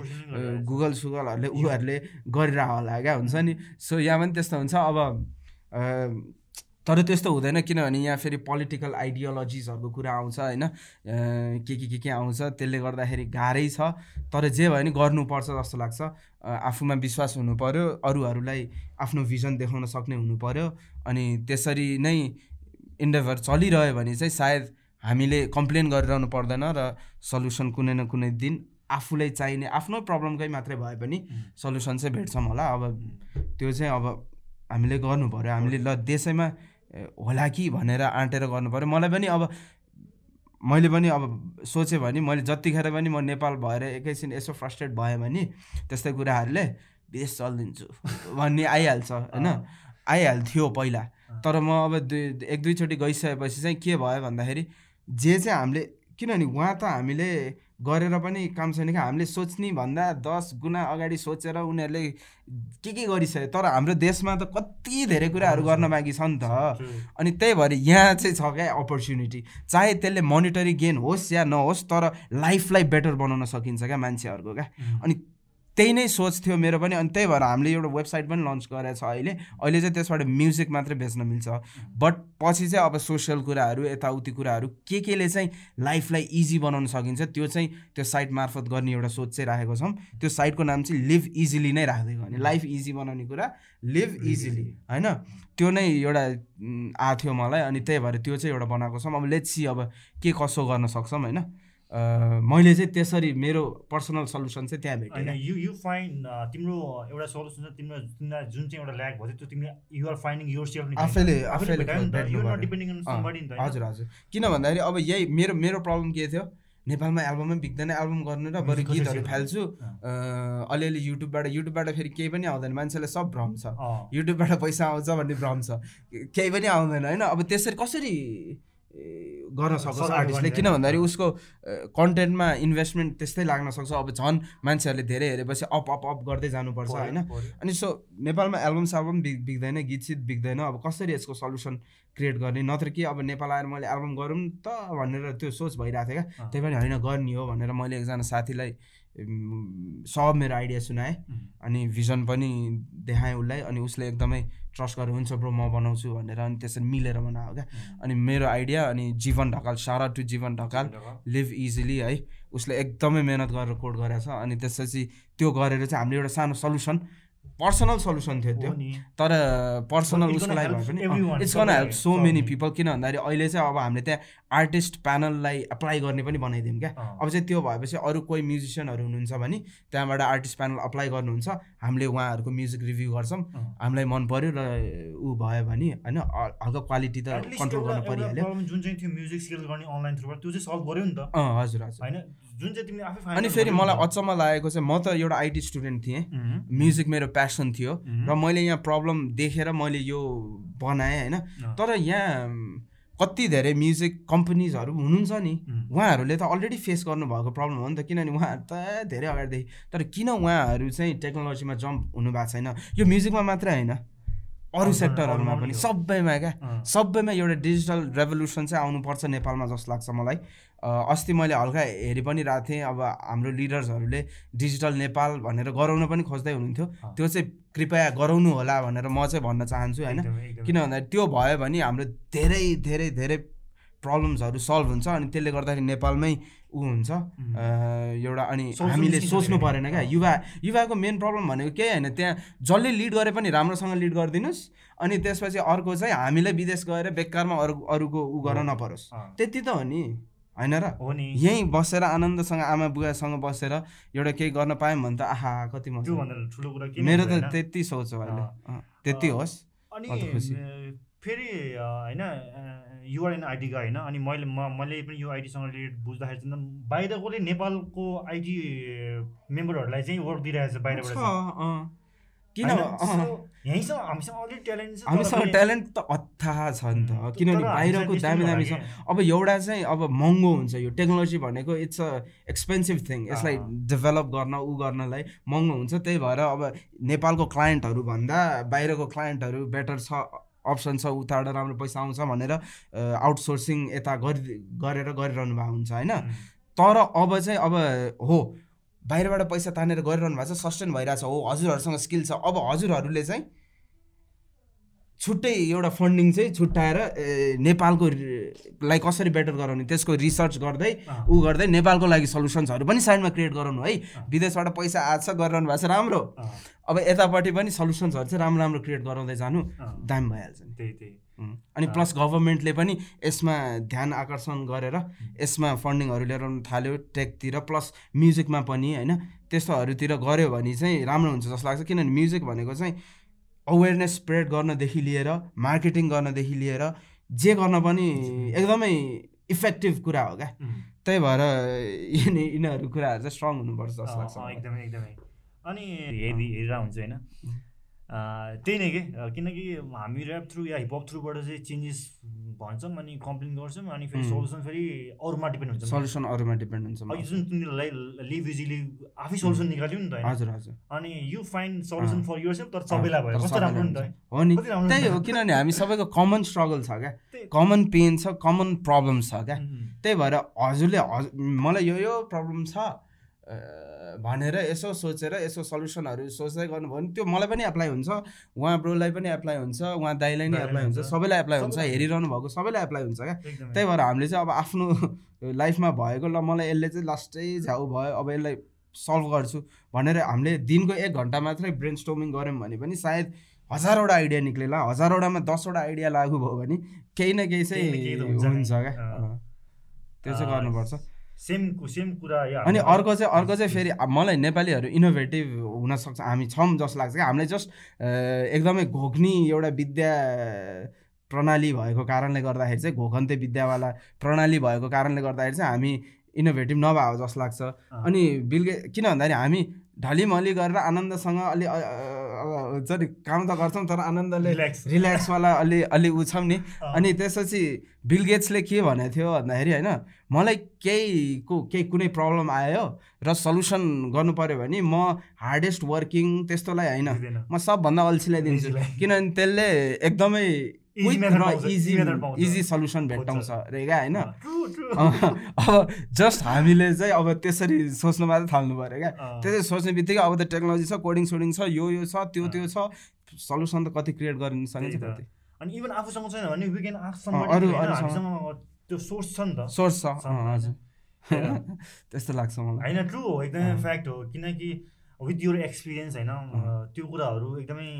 गुगल सुगलहरूले उहरूले गरिरह होला क्या हुन्छ नि। सो यहाँ पनि त्यस्तो हुन्छ। अब तर त्यस्तो हुँदैन किनभने यहाँ फेरि पोलिटिकल आइडियोलोजिजहरूको कुरा आउँछ होइन। के के के के आउँछ त्यसले गर्दाखेरि गाह्रै छ। तर जे भयो भने गर्नुपर्छ जस्तो लाग्छ। आफूमा विश्वास हुनु पऱ्यो अरूहरूलाई आफ्नो भिजन देखाउन सक्ने हुनु पऱ्यो अनि त्यसरी नै इन्डेभर चलिरह्यो भने चाहिँ सायद हामीले कम्प्लेन गरिरहनु पर्दैन र सल्युसन कुनै न कुनै दिन आफूलाई चाहिने आफ्नो प्रब्लमकै मात्रै भए पनि सल्युसन चाहिँ भेट्छौँ होला। अब त्यो चाहिँ अब हामीले गर्नु पऱ्यो हामीले ल देशैमा होला कि भनेर आँटेर गर्नु पऱ्यो मलाई पनि अब मैले पनि अब सोचेँ भने मैले जतिखेर पनि म नेपाल भएर एकैछिन यसो फ्रस्ट्रेट भयो भने त्यस्तै कुराहरूले विदेश चलिदिन्छु भन्ने आइहाल्छ होइन? आइहाल्थ्यो पहिला। तर म अब दुई एक दुईचोटि गइसकेपछि चाहिँ के भयो भन्दाखेरि जे चाहिँ हामीले किनभने उहाँ त हामीले गरेर पनि काम छैन कि हामीले सोच्ने भन्दा दस गुणा अगाडि सोचेर उनीहरूले के के गरिसक्यो तर हाम्रो देशमा त कति धेरै कुराहरू गर्न बाँकी छ नि त। अनि त्यही भएर यहाँ चाहिँ छ क्या अपर्च्युनिटी चाहे त्यसले मोनिटरी गेन होस् या नहोस् तर लाइफलाई बेटर बनाउन सकिन्छ क्या मान्छेहरूको क्या। अनि त्यही नै सोच थियो मेरो पनि। अनि त्यही भएर हामीले एउटा वेबसाइट पनि लन्च गरेको छ अहिले। अहिले चाहिँ त्यसबाट म्युजिक मात्रै बेच्न मिल्छ। बट पछि चाहिँ अब सोसियल कुराहरू यताउति कुराहरू के केले चाहिँ लाइफलाई इजी बनाउन सकिन्छ त्यो चाहिँ त्यो साइट मार्फत गर्ने एउटा सोच चाहिँ राखेको छौँ। त्यो साइटको नाम चाहिँ लिभ इजिली नै राखिदिएको भने लाइफ इजी बनाउने कुरा लिभ इजिली होइन? त्यो नै एउटा आएको थियो मलाई। अनि त्यही भएर त्यो चाहिँ एउटा बनाएको छौँ। अब लेट्स सी अब के कसो गर्न सक्छौँ होइन? मैले चाहिँ त्यसरी मेरो पर्सनल सल्युसन चाहिँ त्यहाँ भेटेँ यु यु फाइन्ड तिम्रो एउटा सल्युसन छ तिम्रो तिमीलाई जुन चाहिँ एउटा ल्याक भयो त्यो तिमीले युआर फाइन्डिङ युर सेल्फ आफैले आफैले हजुर हजुर। किन भन्दाखेरि अब यही मेरो मेरो प्रब्लम के थियो? नेपालमा एल्बमै बिग्दैन एल्बम गर्नु र बरु गीतहरू फाल्छु। अलिअलि युट्युबबाट युट्युबबाट फेरि केही पनि आउँदैन। मान्छेलाई सब भ्रम छ। युट्युबबाट पैसा आउँछ भन्ने भ्रम छ। केही पनि आउँदैन। होइन अब त्यसरी कसरी गर्न सक्छ आर्टिस्टले किन भन्दाखेरि उसको कन्टेन्टमा इन्भेस्टमेन्ट त्यस्तै लाग्न सक्छ। अब झन् मान्छेहरूले धेरै हेरेपछि अप अप अप गर्दै जानुपर्छ होइन? अनि सो नेपालमा एल्बम सेल्बम बिग बिग्दैन गीत सित बिग्दैन। अब कसरी यसको सल्युसन क्रिएट गर्ने? नत्र कि अब नेपाल आएर मैले एल्बम गरौँ त भनेर त्यो सोच भइरहेको थियो क्या। त्यही पनि होइन गर्ने हो भनेर मैले एकजना साथीलाई सब मेरो आइडिया सुनाएँ। अनि भिजन पनि देखाएँ उसलाई। अनि उसले एकदमै ट्रस्ट गरेर हुन्छ ब्रो म बनाउँछु भनेर अनि त्यसरी मिलेर बनायो क्या। अनि मेरो आइडिया अनि जीवन ढकाल सारा टु जीवन ढकाल। लिभ इजिली है। उसले एकदमै मेहनत गरेर कोड गरेछ अनि त्यसपछि त्यो गरेर चाहिँ हामीले एउटा सानो सल्युसन पर्सनल सल्युसन थियो त्यो। तर पर्सनल उसको लागि भए पनि it's gonna help so many people किन भन्दाखेरि अहिले चाहिँ अब हामीले त्यहाँ आर्टिस्ट प्यानललाई एप्लाई गर्ने पनि बनाइदिउँ क्या। अब चाहिँ त्यो भएपछि अरू कोही म्युजिसियनहरू हुनुहुन्छ भने त्यहाँबाट आर्टिस्ट प्यानल अप्लाई गर्नुहुन्छ। हामीले उहाँहरूको म्युजिक रिभ्यू गर्छौँ। हामीलाई मन पऱ्यो र ऊ भयो भने होइन हल्का क्वालिटी त कन्ट्रोल गर्न परिहाल्यो। जुन चाहिँ थियो म्युजिक सेल गर्ने अनलाइन थ्रुबाट त्यो चाहिँ सल्भ गर्यो नि त। हजुर हजुर। होइन? जुन चाहिँ तिमीले आफै अनि फेरि मलाई अचम्म लागेको चाहिँ म त एउटा आइटी स्टुडेन्ट थिएँ। म्युजिक मेरो प्यासन थियो र मैले यहाँ प्रब्लम देखेर मैले यो बनाएँ होइन? तर यहाँ कति धेरै म्युजिक कम्पनीजहरू हुनुहुन्छ नि उहाँहरूले त अलरेडी फेस गर्नुभएको प्रब्लम हो नि त। किनभने उहाँहरू त धेरै अगाडिदेखि तर किन उहाँहरू चाहिँ टेक्नोलोजीमा जम्प हुनु भएको छैन? यो म्युजिकमा मात्रै होइन। अरू सेक्टरहरूमा पनि सबैमा क्या? सबैमा एउटा डिजिटल रेभोल्युसन चाहिँ आउनुपर्छ नेपालमा जस्तो लाग्छ मलाई। अस्ति मैले हल्का हेरि पनि रहेको थिएँ अब हाम्रो लिडर्सहरूले डिजिटल नेपाल भनेर गराउन पनि खोज्दै हुनुहुन्थ्यो। त्यो चाहिँ कृपया गराउनु होला भनेर म चाहिँ भन्न चाहन्छु होइन? किन भन्दाखेरि त्यो भयो भने हाम्रो धेरै धेरै धेरै प्रब्लम्सहरू सल्भ हुन्छ अनि त्यसले गर्दाखेरि नेपालमै ऊ हुन्छ। एउटा अनि हामीले सोच्नु परेन क्या। युवा युवाको मेन प्रब्लम भनेको केही होइन त्यहाँ जसले लिड गरे पनि राम्रोसँग लिड गरिदिनुहोस् अनि त्यसपछि अर्को चाहिँ हामीलाई विदेश गएर बेकारमा अरू अरूको ऊ गर्न नपरोस्। त्यति त हो नि। होइन र? हो नि। यहीँ बसेर आनन्दसँग आमा बुवासँग बसेर एउटा केही गर्न पायौँ भने त आहा कति ठुलो कुरा मेरो त त्यति सोच हो अहिले। त्यति होस्। अनि फेरि होइन युआर एन आइटीका होइन अनि मैले म मैले पनि यो आइटीसँग रिलेटेड बुझ्दाखेरि चाहिँ बाहिरकोले नेपालको आइटी मेम्बरहरूलाई चाहिँ वर्क दिइरहेको छ बाहिरबाट किन? हामीसँग ट्यालेन्ट त अथाह छ नि त। किनभने बाहिरको दामी दामी छ। अब एउटा चाहिँ अब महँगो हुन्छ यो टेक्नोलोजी भनेको इट्स अ एक्सपेन्सिभ थिङ यसलाई डेभलप गर्न उ गर्नलाई महँगो हुन्छ। त्यही भएर अब नेपालको क्लाइन्टहरू भन्दा बाहिरको क्लाइन्टहरू बेटर छ। अप्सन छ उताबाट राम्रो पैसा आउँछ भनेर आउटसोर्सिङ यता गरि गरेर गरिरहनु भएको हुन्छ होइन? तर अब चाहिँ अब हो बाहिरबाट पैसा तानेर गरिरहनु भएको छ सस्टेन भइरहेछ हो हजुरहरूसँग स्किल छ। अब हजुरहरूले चाहिँ छुट्टै एउटा फन्डिङ चाहिँ छुट्याएर नेपालको लाई कसरी बेटर गराउने त्यसको रिसर्च गर्दै ऊ गर्दै नेपालको लागि सल्युसन्सहरू पनि साइडमा क्रिएट गराउनु है। विदेशबाट पैसा आएको छ गरिरहनु भएको छ राम्रो। अब यतापट्टि पनि सल्युसन्सहरू चाहिँ राम्रो राम्रो क्रिएट गराउँदै जानु दाम भइहाल्छ नि। त्यही त्यही। अनि प्लस गभर्मेन्टले पनि यसमा ध्यान आकर्षण गरेर यसमा फन्डिङहरू ल्याएर थाल्यो टेकतिर प्लस म्युजिकमा पनि होइन त्यस्तोहरूतिर गऱ्यो भने चाहिँ राम्रो हुन्छ जस्तो लाग्छ। किनभने म्युजिक भनेको चाहिँ अवेरनेस स्प्रेड गर्नदेखि लिएर मार्केटिङ गर्नदेखि लिएर जे गर्न पनि एकदमै इफेक्टिभ कुरा हो क्या। त्यही भएर यिनीहरू कुराहरू चाहिँ स्ट्रङ हुनुपर्छ जस्तो लाग्छ एकदमै एकदमै। अनि हेरि हेरेर हुन्छ होइन। त्यही नै के? किनकि हामी ऱ्याप थ्रु या हिपहप थ्रुबाट चाहिँ चेन्जेस भन्छौँ अनि कम्प्लेन गर्छौँ अनि फेरि सल्युसन फेरि अरूमा डिपेन्ड हुन्छ। सल्युसन अरूमा डिपेन्ड हुन्छ। अघि जुन तिमीलाई लिभ इजिली आफै सल्युसन निकाल्यो नि त हजुर हजुर। अनि you find solution for yourself तर सबैलाई भयो। कस्तो राम्रो नि त हो। नि। त्यही हो किनभने हामी सबैको कमन स्ट्रगल छ क्या। कमन पेन छ कमन प्रब्लम छ क्या। त्यही भएर हजुरले मलाई यो यो प्रब्लम छ। भनेर यसो सोचेर यसो सल्युसनहरू सोच्दै गर्नुभयो भने त्यो मलाई पनि एप्लाई हुन्छ। उहाँ ब्रोलाई पनि एप्लाई हुन्छ उहाँ दाइलाई नै एप्लाई हुन्छ सबैलाई एप्लाई हुन्छ हेरिरहनु भएको सबैलाई एप्लाई हुन्छ क्या। त्यही भएर हामीले चाहिँ अब आफ्नो लाइफमा भएको ल मलाई यसले चाहिँ लास्टै झ्याउ भयो अब यसलाई सल्भ गर्छु भनेर हामीले दिनको एक घन्टा मात्रै ब्रेन स्टोमिङ गऱ्यौँ भने पनि सायद हजारवटा आइडिया निक्लेला। हजारवटामा दसवटा आइडिया लागु भयो भने केही न केही चाहिँ हुन्छ क्या। त्यो चाहिँ गर्नुपर्छ। सेम सेम कुरा अनि अर्को चाहिँ अर्को चाहिँ फेरि मलाई नेपालीहरू इनोभेटिभ हुनसक्छ हामी छौँ जस्तो लाग्छ कि हामीलाई जस्ट एकदमै घोक्नी एउटा विद्या प्रणाली भएको कारणले गर्दाखेरि चाहिँ घोकन्ते विद्यावाला प्रणाली भएको कारणले गर्दाखेरि चाहिँ हामी इनोभेटिभ नभएको जस्तो लाग्छ। अनि बिल्गे किन भन्दाखेरि हामी ढलिमली गरेर आनन्दसँग अलि नि काम त गर्छौँ तर आनन्दले रिल्याक्सवाला अलि अलि छौँ नि। अनि त्यसपछि बिलगेट्सले के भनेको थियो भन्दाखेरि होइन मलाई केहीको केही कुनै प्रब्लम आयो र सल्युसन गर्नु पऱ्यो भने म हार्डेस्ट वर्किङ त्यस्तोलाई होइन म सबभन्दा अल्छीलाई दिन्छु। किनभने त्यसले एकदमै इजी सल्युसन भेट्टाउँछ रे क्या होइन? *laughs* अब जस्ट हामीले चाहिँ अब त्यसरी सोच्नु मात्रै थाल्नु पऱ्यो क्या? त्यसरी सोच्ने बित्तिकै अब त टेक्नोलोजी छ कोडिङ सोडिङ छ यो यो छ त्यो त्यो छ। सल्युसन त कति क्रिएट गरिनु सकिन्छ कति? अनि इभन आफूसँग छैन भने वी क्यान त्यो सोर्स छ नि त। सोर्स छ। हजुर। *laughs* त्यस्तो लाग्छ मलाई। होइन ट्रु हो एकदमै फ्याक्ट हो। किनकि विथ युर एक्सपिरियन्स होइन? त्यो कुराहरू एकदमै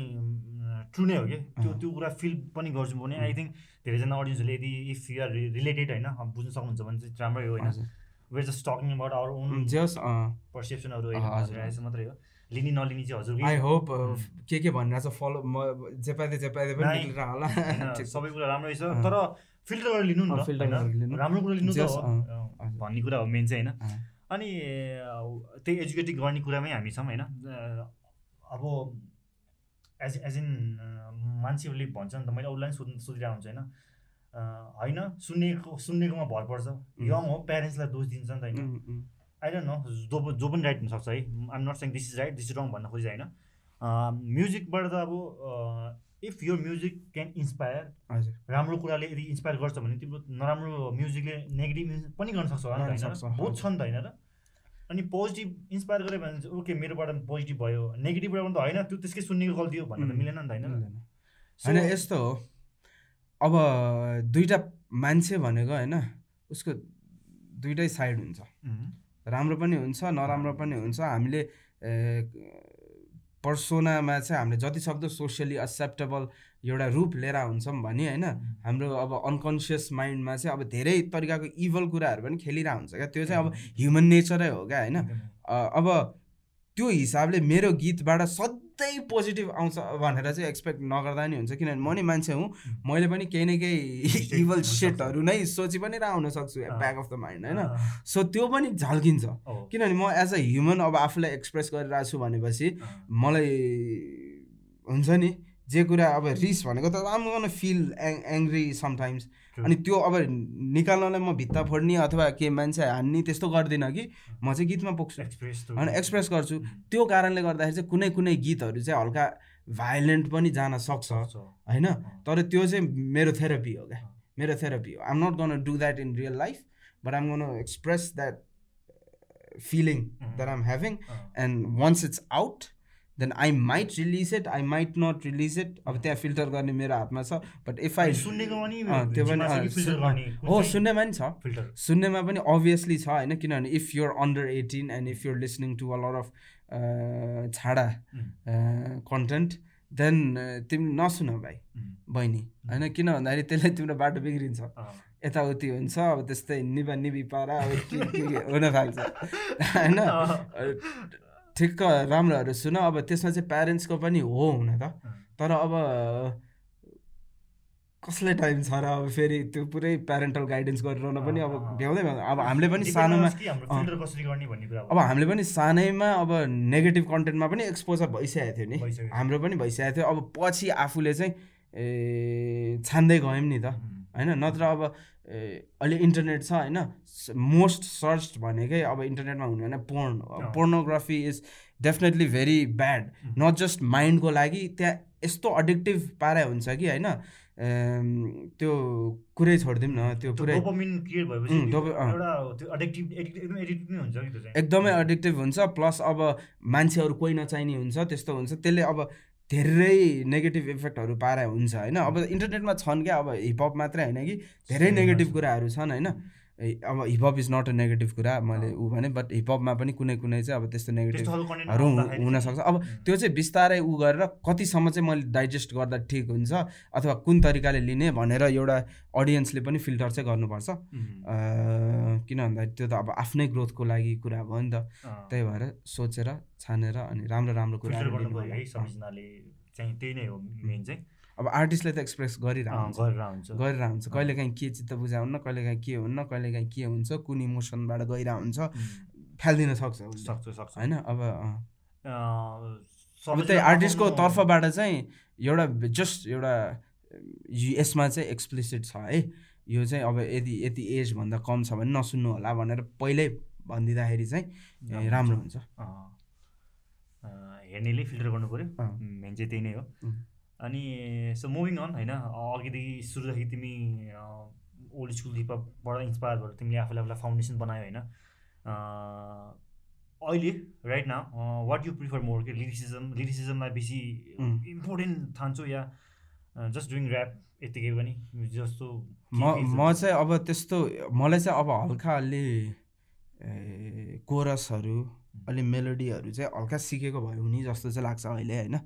ट्रु नै हो कि? त्यो त्यो कुरा फिल पनि गर्छु भने आई थिङ्क धेरैजना अडियन्सहरूले यदि इफ युआर रिलेटेड होइन बुझ्न सक्नुहुन्छ भने चाहिँ राम्रै हो होइन। We're just talking about our own just पर्सेप्सनहरू होइन मात्रै हो। लिने नलिने चाहिँ हजुर आई होप के के भनिरहेको छ फलो म जेपाइदे जेपाइदे पनि होला। *laughs* सबै कुरा राम्रै छ तर फिल्टर गरेर लिनु न त राम्रो कुरा लिनु भन्ने कुरा हो मेन चाहिँ होइन? अनि त्यही एजुकेटिङ गर्ने कुरामै हामी छौँ होइन? अब एज एज इन मान्छेहरूले भन्छ नि त मैले अरूलाई सोध्नु सोधिरहेको हुन्छ होइन? होइन सुन्नेको सुन्नेकोमा भर पर्छ। यङ हो प्यारेन्ट्सलाई दोष दिन्छ नि त होइन? आई डोन्ट नो जो जो पनि राइट हुनसक्छ है? I'm not saying this is right this is wrong भन्न खोजिन्छ होइन? म्युजिकबाट त अब इफ यो म्युजिक क्यान इन्सपायर राम्रो कुराले यदि इन्सपायर गर्छ भने तिम्रो नराम्रो म्युजिकले नेगेटिभ पनि गर्न सक्छ बहुत छ नि त होइन र? अनि पोजिटिभ इन्सपायर गऱ्यो भने चाहिँ ओके मेरोबाट पोजिटिभ भयो। नेगेटिभबाट पनि त होइन त्यो त्यसकै सुन्नेको गल्ती हो भन्नु त मिलेन नि त होइन। होइन यस्तो हो। अब दुइटा मान्छे भनेको होइन उसको दुइटै साइड हुन्छ। राम्रो पनि हुन्छ नराम्रो पनि हुन्छ। हामीले पर्सोनामा चाहिँ हामीले जति सक्दो सोसियली एक्सेप्टेबल एउटा रूप लिएर हुन्छौँ भने होइन हाम्रो अब अनकन्सियस माइन्डमा चाहिँ अब धेरै तरिकाको इभल कुराहरू पनि खेलिरहेको हुन्छ क्या। त्यो चाहिँ अब ह्युमन नेचरै हो क्या होइन? अब त्यो हिसाबले मेरो गीतबाट सधैँ पोजिटिभ आउँछ भनेर चाहिँ एक्सपेक्ट नगर्दा नि हुन्छ। किनभने म नि मान्छे हुँ। मैले पनि केही न केही इभल *laughs* सेटहरू नै सोची पनि रह हुन सक्छु ब्याक अफ द माइन्ड होइन? सो त्यो पनि झल्किन्छ। किनभने म एज अ ह्युमन अब आफूलाई एक्सप्रेस गरिरहेको छु भनेपछि मलाई हुन्छ नि जे कुरा अब रिस भनेको त गर्न फिल एङ एङ्ग्री समटाइम्स अनि त्यो अब निकाल्नलाई म भित्ता फोड्ने अथवा के मान्छे हान्ने त्यस्तो गर्दिनँ कि म चाहिँ गीतमा पुग्छु। होइन एक्सप्रेस गर्छु। त्यो कारणले गर्दाखेरि चाहिँ कुनै कुनै गीतहरू चाहिँ हल्का भाइलेन्ट पनि जान सक्छ होइन? तर त्यो चाहिँ मेरो थेरापी हो क्या। मेरो थेरापी हो। I'm not gonna do that in real life but I'm gonna express that feeling that I'm having and once it's out then I might release it I might not release it अब त्यहाँ filter गर्ने मेरो हातमा छ but if I त्यो पनि हो सुन्नेमा पनि छ। सुन्नेमा पनि अभियसली छ होइन किनभने if you're under eighteen and if you're listening to a lot of छाडा कन्टेन्ट देन तिमी नसुन भाइ बहिनी होइन किन भन्दाखेरि त्यसले तिम्रो बाटो बिग्रिन्छ। यताउति हुन्छ अब त्यस्तै निबा निबी पारा अब के के हुन थाल्छ। *laughs* होइन? ठिक्क राम्रोहरू सुन अब त्यसमा चाहिँ प्यारेन्ट्सको पनि हो हुन त। तर अब कसले टाइम छ र अब फेरि त्यो पुरै प्यारेन्टल गाइडेन्स गरिरहन पनि अब भ्याउँदै भ्याउँदै। अब हामीले पनि सानोमा अब हामीले पनि सानैमा अब नेगेटिभ कन्टेन्टमा पनि एक्सपोजर भइसकेको थियो नि। हाम्रो पनि भइसकेको थियो। अब पछि आफूले चाहिँ ए छान्दै गयौँ नि त। होइन? नत्र अब अहिले इन्टरनेट छ होइन? मोस्ट सर्च भनेकै अब इन्टरनेटमा हुने होइन? Porn pornography is definitely very bad not just माइन्डको लागि त्यहाँ यस्तो अडिक्टिभ पारा हुन्छ कि होइन? त्यो कुरै छोडिदिउँ न त्यो पुरै एकदमै एडिक्टिभ हुन्छ प्लस अब मान्छेहरू कोही नचाहिने हुन्छ त्यस्तो हुन्छ। त्यसले अब धेरै नेगेटिभ इफेक्टहरू पारा हुन्छ होइन? अब इन्टरनेटमा छन् क्या अब हिपहप मात्रै होइन कि? धेरै नेगेटिभ कुराहरू छन् होइन? अब hip hop is not a negative कुरा मैले ऊ भने बट हिपहपमा पनि कुनै कुनै चाहिँ अब त्यस्तो नेगेटिभहरू हुनसक्छ अब त्यो चाहिँ बिस्तारै ऊ गरेर कतिसम्म चाहिँ मैले डाइजेस्ट गर्दा ठिक हुन्छ अथवा कुन तरिकाले लिने भनेर एउटा अडियन्सले पनि फिल्टर चाहिँ गर्नुपर्छ। किन भन्दाखेरि त्यो त अब आफ्नै ग्रोथको लागि कुरा भयो नि त। त्यही भएर सोचेर छानेर अनि राम्रो राम्रो कुरा त्यही नै हो मेन चाहिँ। अब आर्टिस्टले त एक्सप्रेस गरिरहन्छ गरिरहन्छ हुन्छ। कहिलेकाहीँ के चित्त बुझाउन्न कहिलेकाहीँ के हुन्न कहिलेकाहीँ के हुन्छ कुन इमोसनबाट गइरहेको हुन्छ फ्यालिदिन सक्छ सक्छ सक्छ। होइन? अब अब त्यही आर्टिस्टको तर्फबाट चाहिँ एउटा जस्ट एउटा यसमा चाहिँ एक्सप्लिसिट छ है। यो चाहिँ अब यदि यति एजभन्दा कम छ भने नसुन्नु होला भनेर पहिल्यै भनिदिँदाखेरि चाहिँ राम्रो हुन्छ। हेर्नेले फिल्टर गर्नु पऱ्यो मेन चाहिँ त्यही नै हो। अनि सो मुभिङ अन होइन अघिदेखि सुरुदेखि तिमी ओल्ड स्कुल हिपबाट इन्सपायर भएर तिमीले आफूले आफूलाई फाउन्डेसन बनायो होइन। अहिले right now what you prefer more के लिरिसिजम लिरिसिजमलाई बेसी इम्पोर्टेन्ट ठान्छु या जस्ट डुइङ ऱ्याप यत्तिकै पनि जस्तो म म चाहिँ अब त्यस्तो मलाई चाहिँ अब हल्का अलि कोरसहरू अलि मेलोडीहरू चाहिँ हल्का सिकेको भयो हुने जस्तो चाहिँ लाग्छ अहिले होइन।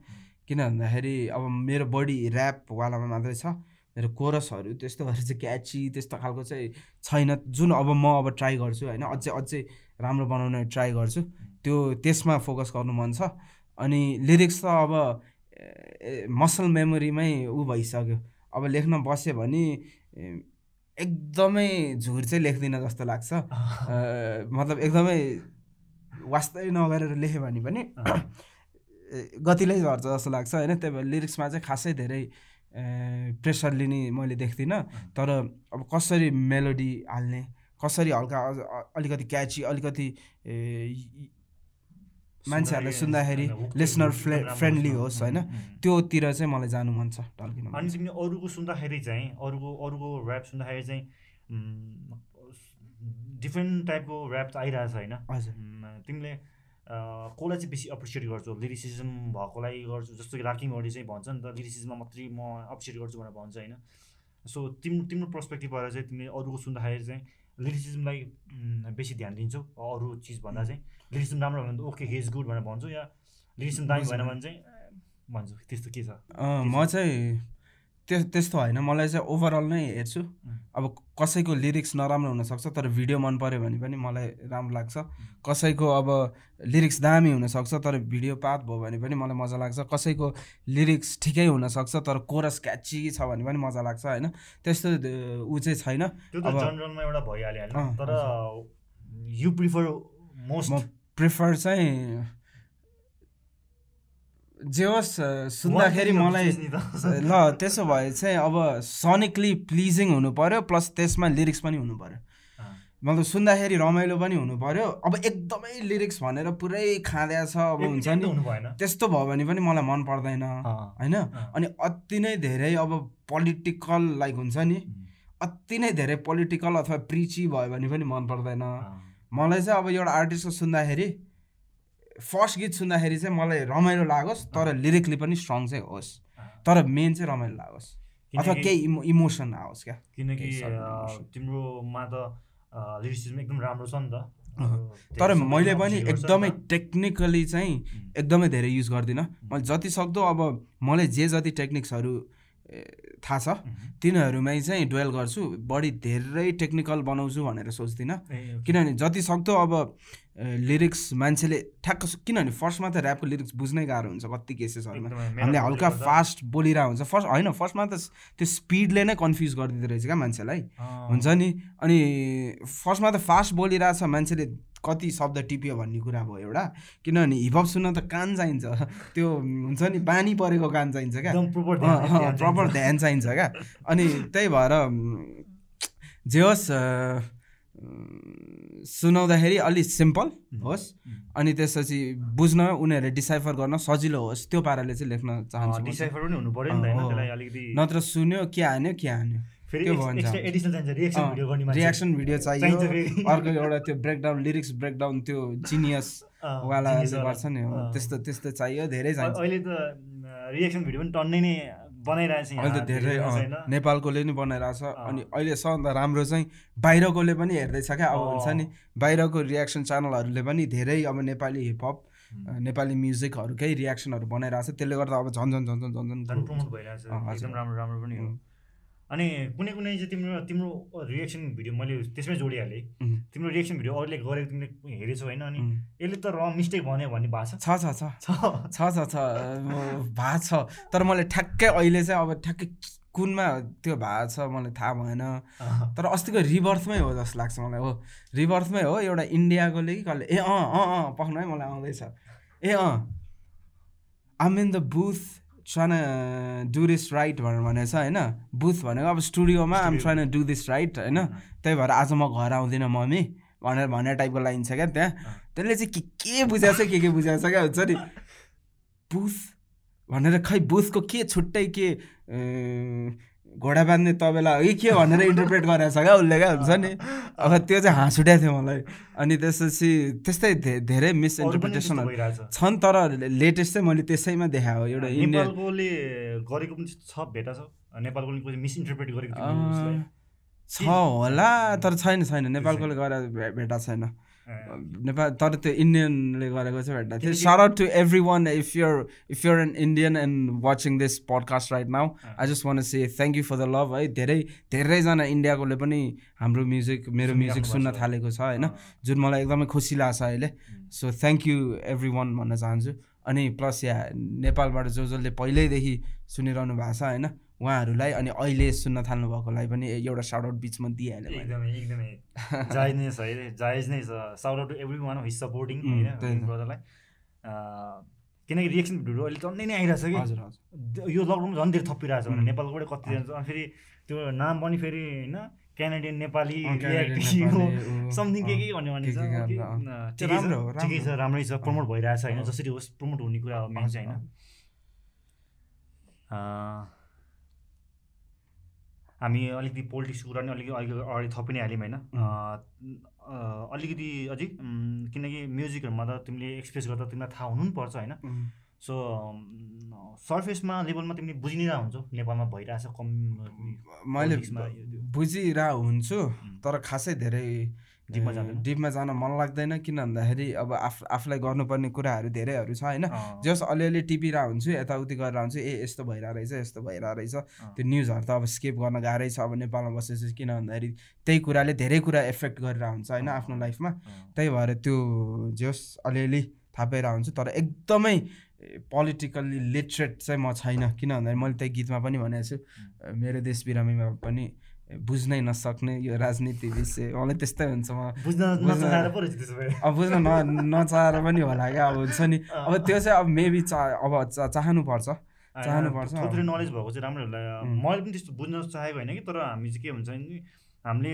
किन भन्दाखेरि अब मेरो बडी ऱ्यापवालामा मात्रै छ। मेरो कोरसहरू त्यस्तोहरू चाहिँ क्याची त्यस्तो खालको चाहिँ छैन। जुन अब म अब ट्राई गर्छु होइन अझै अझै राम्रो बनाउने ट्राई गर्छु त्यो त्यसमा फोकस गर्नु मन छ। अनि लिरिक्स त अब मसल मेमोरीमै ऊ भइसक्यो। अब लेख्न बस्यो भने एकदमै झुर चाहिँ लेख्दिनँ जस्तो लाग्छ। मतलब एकदमै वास्तै नगरेर लेख्यो भने पनि गतिलै झर्छ जस्तो लाग्छ होइन? त्यही भएर लिरिक्समा चाहिँ खासै धेरै प्रेसर लिने मैले देख्दिनँ। तर अब कसरी मेलोडी हाल्ने कसरी हल्का अलिकति क्याची अलिकति मान्छेहरूलाई सुन्दाखेरि लिसनर फ्रे फ्रेन्डली होस् होइन? त्योतिर चाहिँ मलाई जानु मन छ टल्किनु अनि तिमीले अरूको सुन्दाखेरि चाहिँ अरूको अरूको ऱ्याप सुन्दाखेरि चाहिँ डिफ्रेन्ट टाइपको ऱ्याप आइरहेछ होइन? हजुर। तिमीले कसलाई चाहिँ बेसी एप्रिसिएट गर्छु? लिरिसिजम भएकोलाई गर्छु जस्तो कि राकिङहरूले चाहिँ भन्छ नि त लिरिसिजममा मात्रै म एप्रिसिएट गर्छु भनेर भन्छ होइन। सो तिम्रो तिम्रो पर्सपेक्टिभबाट चाहिँ तिमीले अरूको सुन्दाखेरि चाहिँ लिरिसिजमलाई बेसी ध्यान दिन्छौ अरू चिज भन्दा चाहिँ। लिरिसिजम राम्रो भयो भने ओके हेज गुड भनेर भन्छु या लिरिसिजम दामी भएन भने चाहिँ भन्छु त्यस्तो के छ? म चाहिँ त्यो त्यस्तो होइन। मलाई चाहिँ ओभरअल नै हेर्छु। अब कसैको लिरिक्स नराम्रो हुनसक्छ तर भिडियो मन पऱ्यो भने पनि मलाई राम्रो लाग्छ। कसैको अब लिरिक्स दामी हुनसक्छ तर भिडियो पात भयो भने पनि मलाई मजा लाग्छ। कसैको लिरिक्स ठिकै हुनसक्छ तर कोरस क्याची छ भने पनि मजा लाग्छ होइन? त्यस्तो ऊ चाहिँ छैन। एउटा भइहाल्यो तर यु प्रिफर मोस्ट म प्रिफर चाहिँ जे होस् सुन्दाखेरि मलाई ल त्यसो भए चाहिँ अब सनिकली प्लिजिङ हुनु पऱ्यो प्लस त्यसमा लिरिक्स पनि हुनु पऱ्यो मतलब सुन्दाखेरि रमाइलो पनि हुनु पऱ्यो अब एकदमै लिरिक्स भनेर पुरै खाँदा छ अब हुन्छ नि। त्यस्तो भयो भने पनि मलाई मन पर्दैन होइन? अनि अति नै धेरै अब पोलिटिकल लाइक हुन्छ नि। अति नै धेरै पोलिटिकल अथवा प्रिची भयो भने पनि मन पर्दैन। मलाई चाहिँ अब एउटा आर्टिस्टको सुन्दाखेरि फर्स्ट गीत सुन्दाखेरि चाहिँ मलाई रमाइलो लागोस् तर लिरिकली पनि स्ट्रङ चाहिँ होस्। तर मेन चाहिँ रमाइलो लागोस्। अथवा केही इमो इमोसन आओस् क्या। किनकि तिम्रोमा त लिरिक्सिजम एकदम राम्रो छ नि त। तर मैले पनि एकदमै टेक्निकली चाहिँ एकदमै धेरै युज गर्दिनँ। मैले जति सक्दो अब मलाई जे जति टेक्निक्सहरू थाहा छ। तिनीहरूमै चाहिँ डुवेल गर्छु बढी धेरै टेक्निकल बनाउँछु भनेर सोच्दिनँ। किनभने जति सक्दो अब लिरिक्स मान्छेले ठ्याक्क किनभने फर्स्टमा त ऱ्यापको लिरिक्स बुझ्नै गाह्रो हुन्छ कति केसेसहरूमा। हामीले हल्का फास्ट बोलिरहेको हुन्छ। फर्स्ट होइन फर्स्टमा त त्यो स्पिडले नै कन्फ्युज गरिदिँदो रहेछ क्या मान्छेलाई। हुन्छ नि? अनि फर्स्टमा त फास्ट बोलिरहेछ मान्छेले कति शब्द टिप्यो भन्ने कुरा भयो एउटा। किनभने हिपहप सुन्न त कान चाहिन्छ। त्यो हुन्छ नि बानी परेको कान चाहिन्छ क्या। प्रपर ध्यान चाहिन्छ। क्या। अनि त्यही भएर जे होस् सुनाउँदाखेरि अलिक सिम्पल होस्। अनि त्यसपछि बुझ्न उनीहरूले डिसाइफर गर्न सजिलो होस्। त्यो पाराले चाहिँ लेख्न चाहन्छु नत्र सुन्यो के हान्यो के हान्यो। रियाक्सन भिडियो चाहियो। अर्को एउटा त्यो ब्रेकडाउन लिरिक्स ब्रेकडाउन त्यो जिनियस वालाले गर्छ नि त्यस्तो त्यस्तो चाहियो धेरै चाहिन्छ। अहिले त रियाक्सन भिडियो पनि टन्नै नै अहिले त धेरै नेपालकोले नि बनाइरहेछ। अनि अहिले सबभन्दा राम्रो चाहिँ बाहिरकोले पनि हेर्दैछ क्या। अब हुन्छ नि बाहिरको रियाक्सन च्यानलहरूले पनि धेरै अब नेपाली हिपहप नेपाली म्युजिकहरूकै रियाक्सनहरू बनाइरहेछ। त्यसले गर्दा अब झन् झन् झन् झन् झन् झन् प्रमोट भइरहेछ। एकदम राम्रो राम्रो पनि हो। अनि कुनै कुनै चाहिँ तिम्रो तिम्रो रिएक्सन भिडियो मैले त्यसमै जोडिहालेँ। तिम्रो रिएक्सन भिडियो अरूले गरेको तिमीले हेरेछौ होइन अनि यसले त र मिस्टेक भन्यो भन्ने भएको छ। छ छ छ। छ। छ भएको छ। तर मैले ठ्याक्कै अहिले चाहिँ अब ठ्याक्कै कुनमा त्यो भएको छ मलाई थाहा भएन। तर अस्तिको रिबर्थमै हो जस्तो लाग्छ मलाई हो। रिबर्थमै हो एउटा इन्डियाकोले कि कसले ए अँ अँ अँ पख्नु है मलाई आउँदैछ। ए अँ। I'm in the booth trying do this right भनेर भनेको छ होइन? बुथ भनेको अब स्टुडियोमा I'm trying do this right होइन? त्यही भएर आज म घर आउँदिनँ मम्मी भनेर भन्ने टाइपको लाइन छ क्या त्यहाँ। त्यसले चाहिँ के के बुझाएको छ के के बुझाएको छ क्या हुन्छ नि? बुथ भनेर खै बुथको के छुट्टै के घोडा बाँध्ने तबेला हो कि के भनेर इन्टरप्रेट गरेको छ क्या उसले क्या? हुन्छ नि? अब त्यो चाहिँ हाँस उठाएको थियो मलाई। अनि त्यसपछि त्यस्तै धेरै मिसइन्टरप्रिटेसनहरू छन् तर लेटेस्ट चाहिँ मैले त्यसैमा देखाएको एउटा नेपालकोले गरेको पनि छ भेटा छ? नेपालकोले मिसइन्टरप्रेट गरेको छ होला तर छैन छैन। नेपालकोले गरेर भेटा छैन। नेपाल तर त्यो इन्डियनले गरेको चाहिँ भेट्दा थियो shout out to every one if you're if you're an Indian and watching this podcast right now I just wanna say thank you for the love है धेरै धेरैजना इन्डियाकोले पनि हाम्रो म्युजिक मेरो म्युजिक सुन्न थालेको छ होइन? जुन मलाई एकदमै खुसी लाग्छ अहिले। So thank you every one भन्न चाहन्छु। अनि प्लस यहाँ नेपालबाट जो जसले पहिल्यैदेखि सुनिरहनु भएको छ होइन? उहाँहरूलाई अनि अहिले सुन्न थाल्नु भएकोलाई पनि एउटा साउट बिचमा दिइहाल्यो एकदमै एकदमै। *laughs* जायज नै छ है। जायज नै छ। Shout out to every one his supporting होइन ब्रदरलाई किनकि रिएक्सन भिडियोहरू अहिले टन्नै नै आइरहेको छ कि? यो लकडाउन झन् धेरै थपिरहेको छ भने नेपालकोबाट कति जान्छ। अनि फेरि त्यो नाम पनि फेरि होइन क्यानाडियन नेपाली समथिङ के के भन्यो भने ठिकै छ राम्रै। छ प्रमोट भइरहेछ होइन जसरी होस् प्रमोट हुने कुरा हो मेन चाहिँ होइन। हामी अलिकति पोलिटिक्सको कुरा पनि अलिकति अलिकति अगाडि थपि नै हाल्यौँ होइन अलिकति अझै किनकि म्युजिकहरूमा त तिमीले एक्सप्रेस गर्दा तिमीलाई थाहा हुनु पनि पर्छ होइन सो सर्फेसमा लेभलमा तिमीले बुझि नै हुन्छौ नेपालमा भइरहेछ कम मैले बुझिरहेको हुन्छु तर खासै धेरै डिपमा जाँदैन। डिपमा जान मन लाग्दैन किन भन्दाखेरि अब आफ आफूलाई गर्नुपर्ने कुराहरू धेरैहरू छ होइन? जस अलिअलि टिपिरहेको हुन्छु यताउति गरेर हुन्छु ए यस्तो भइरहेको रहेछ यस्तो भइरहेको रहेछ। त्यो न्युजहरू त अब स्केप गर्न गाह्रै छ अब नेपालमा बसेपछि किन भन्दाखेरि त्यही कुराले धेरै कुरा एफेक्ट गरेर हुन्छ होइन आफ्नो लाइफमा। त्यही भएर त्यो जस अलिअलि पाइरहेको हुन्छु तर एकदमै पोलिटिकल्ली लिटरेट चाहिँ म छैन। किन भन्दाखेरि मैले त्यही गीतमा पनि भनेको छु मेरो देश बिरामीमा पनि बुझ्नै नसक्ने यो राजनीति विषय मलाई त्यस्तै हुन्छ म अब बुझ्न न नचाहेर पनि होला क्या अब हुन्छ नि। अब त्यो चाहिँ अब मेबी चा अब चा चाहनुपर्छ। चाहनुपर्छ नलेज भएको चाहिँ राम्रो होला। मैले पनि त्यस्तो बुझ्न चाहेको होइन कि तर हामी चाहिँ के हुन्छ नि हामीले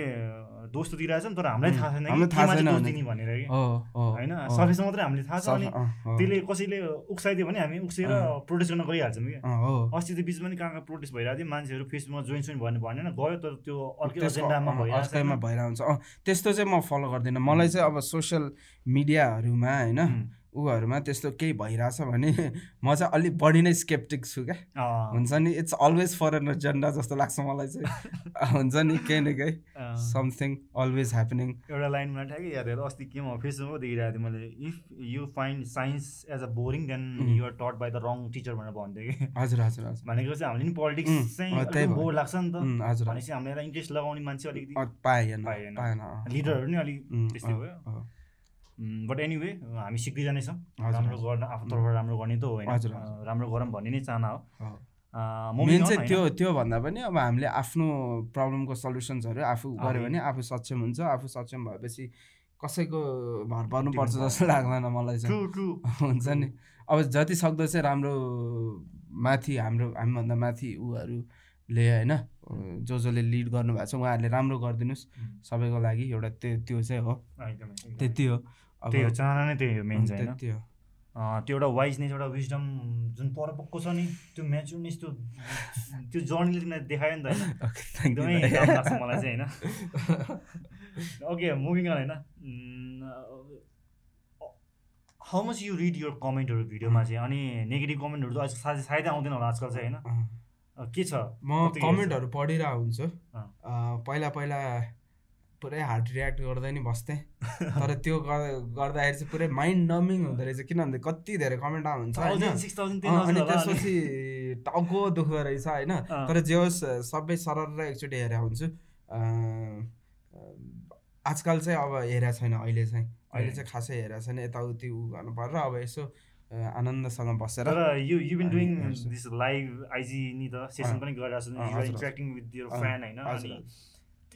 दोष त दिइरहेछौँ तर हामीलाई थाहा छैन कि थाहा छैन दिने भनेर कि। होइन? सर्फेसमा मात्रै हामीले थाहा छ अनि त्यसले कसैले उक्साइदियो भने हामी उक्सेर प्रोटेस्ट गर्न गइहाल्छौँ कि। अस्ति त बिचमा पनि कहाँ कहाँ प्रोटेस्ट भइरहेको थियो मान्छेहरू फेसबुकमा जोइन सोइन भन्ने भनेन गयो तर त्यो अर्कै एजेन्डामा भइरहेको हुन्छ त्यस्तो चाहिँ म फलो गर्दिनँ। मलाई चाहिँ अब सोसियल मिडियाहरूमा होइन उहरूमा त्यस्तो केही भइरहेछ भने *laughs* म चाहिँ अलिक बढी नै स्केप्टिक छु क्या। हुन्छ नि it's always for an agenda जस्तो लाग्छ मलाई चाहिँ। *laughs* हुन्छ नि केही न केही। समथिङ अलवेज ह्यापनिङ एउटा लाइनमा ठ्याक्कै याद अस्ति के म फेसबुकमा देखिरहेको थिएँ मैले if you find science as a boring then you're taught by the wrong teacher भनेर भन्थ्यो कि। हजुर हजुर हजुर। भनेको चाहिँ हामीले पनि पोलिटिक्स चाहिँ बोर लाग्छ नि त। हजुर भनेपछि हामीलाई इन्ट्रेस्ट लगाउने मान्छे अलिकति पाएन पाएन। लिडरहरू नि अलिक त्यस्तै भयो। बट एनिवे हामी सिक्दै जानेछौँ राम्रो गर्न आफ्नो तर्फबाट राम्रो गर्ने त हो होइन। राम्रो गरौँ भन्ने नै चाहना हो। मेन चाहिँ त्यो त्यो भन्दा पनि अब हामीले आफ्नो प्रब्लमको सल्युसन्सहरू आफू गऱ्यो भने आफू सक्षम हुन्छ। आफू सक्षम भएपछि कसैको भर पर्नुपर्छ जस्तो लाग्दैन मलाई चाहिँ। हुन्छ नि। अब जति सक्दो चाहिँ राम्रो माथि हाम्रो हामीभन्दा माथि ऊहरूले होइन। जो जसले लिड गर्नुभएको छ उहाँहरूले राम्रो गरिदिनुहोस्। सबैको लागि एउटा त्यो त्यो चाहिँ हो। त्यति हो। त्यही हो चाहना नै त्यही हो मेन चाहिँ होइन। त्यो एउटा वाइजनेस एउटा विजडम जुन परपक्को छ नि त्यो म्याचुरनेस त्यो त्यो जर्नीले तिमीलाई देखायो नि त *laughs* एकदमै लाग्छ मलाई चाहिँ होइन। ओके मुभिङ अन होइन। How much you read your कमेन्टहरू भिडियोमा चाहिँ? अनि नेगेटिभ कमेन्टहरू त सायद सायदै आउँदैन होला आजकल चाहिँ होइन। के छ? म कमेन्टहरू पढिरहेको हुन्छु। पहिला पहिला पुरै हार्ट रियाक्ट गर्दै नि बस्थेँ। *laughs* तर त्यो गर्दाखेरि चाहिँ पुरै माइन्ड नमिङ हुँदो रहेछ किन भन्दा कति धेरै कमेन्ट आउँछ अनि त्यसपछि टाउको दुख्दो रहेछ होइन। तर जे होस् सबै सरर र एकचोटि हेरेर हुन्छु। आजकल चाहिँ अब हेरेको छैन अहिले चाहिँ। अहिले चाहिँ खासै हेरेको छैन। यताउति उ गर्नु पर्छ अब यसो आनन्दसँग बसेर तर you you been doing this live IG नि त सेसन पनि गरिरहेको छु। इन्ट्रेक्टिङ विथ यर फ्यान होइन?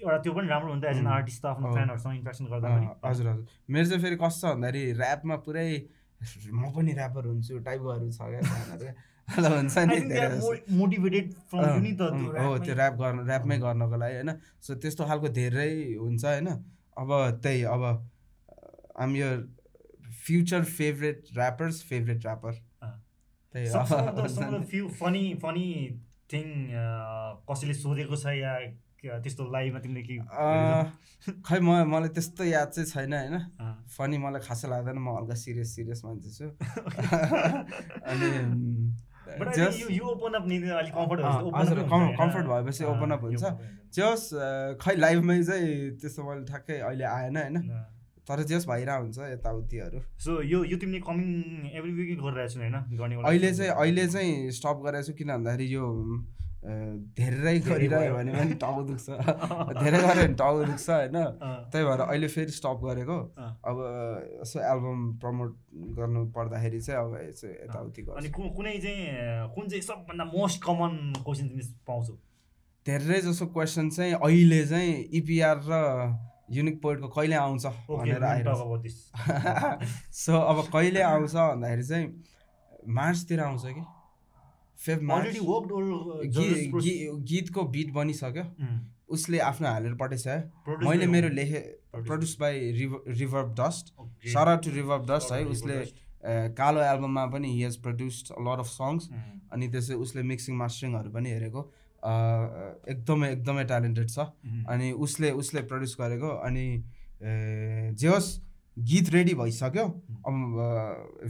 एउटा त्यो पनि राम्रो हुन्छ एज एन आर्टिस्ट त आफ्नो फ्यानहरूसँग इन्ट्रेक्सन गर्दा हजुर हजुर। मेरो चाहिँ फेरि कस्तो भन्दाखेरि ऱ्यापमा पुरै म पनि ऱ्यापर हुन्छु टाइपकोहरू छ क्या *laughs* हुन्छ नि मोटिभेटेड हो त्यो ऱ्याप गर्न ऱ्यापमै गर्नको लागि होइन। सो त्यस्तो खालको धेरै हुन्छ होइन। अब त्यही अब आम यो future favourite rappers favourite rapper त्यही फनी फनी थिङ कसैले सोधेको छ या त्यस्तो लाइभमा तिमीले के खै म मलाई त्यस्तो याद चाहिँ छैन होइन? फनी मलाई खासै लाग्दैन म हल्का सिरियस सिरियस मान्छे छु। *laughs* अनि *laughs* कम्फर्ट भएपछि ओपन अप हुन्छ जस खै लाइभमै चाहिँ त्यस्तो मैले ठ्याक्कै अहिले आएन होइन? तर जस भइरहेको हुन्छ यताउतिहरू। सो यो यो तिमीले कमिङ एभ्री विक गरिरहेको छु होइन अहिले चाहिँ अहिले चाहिँ स्टप गरेको छु किन भन्दाखेरि यो धेरै गरिरह्यो भने पनि टाउ दुख्छ। *laughs* धेरै गऱ्यो भने टाउ दुख्छ होइन? त्यही भएर अहिले फेरि स्टप गरेको। अब यसो एल्बम प्रमोट गर्नु पर्दाखेरि चाहिँ अब यसो यताउति गर्छ। अनि कुनै चाहिँ कुन चाहिँ सबभन्दा मोस्ट कमन क्वेसन तिमी पाउँछौ? धेरै जसो क्वेसन चाहिँ अहिले चाहिँ इपिआर र युनिक पोइन्टको कहिले आउँछ भनेर सो *laughs* अब कहिले आउँछ भन्दाखेरि चाहिँ मार्चतिर आउँछ कि? गीतको बिट बनिसक्यो उसले आफ्नो हालेर पठाइसक्यो। मैले मेरो लेखे produce by Reverb Dust shout out to Reverb Dust है। उसले कालो एल्बममा पनि he has produced lot of songs अनि त्यसै उसले मिक्सिङ मास्टरिङहरू पनि हेरेको। एकदमै एकदमै ट्यालेन्टेड छ। अनि उसले उसले प्रड्युस गरेको। अनि जे होस् गीत रेडी भइसक्यो। अब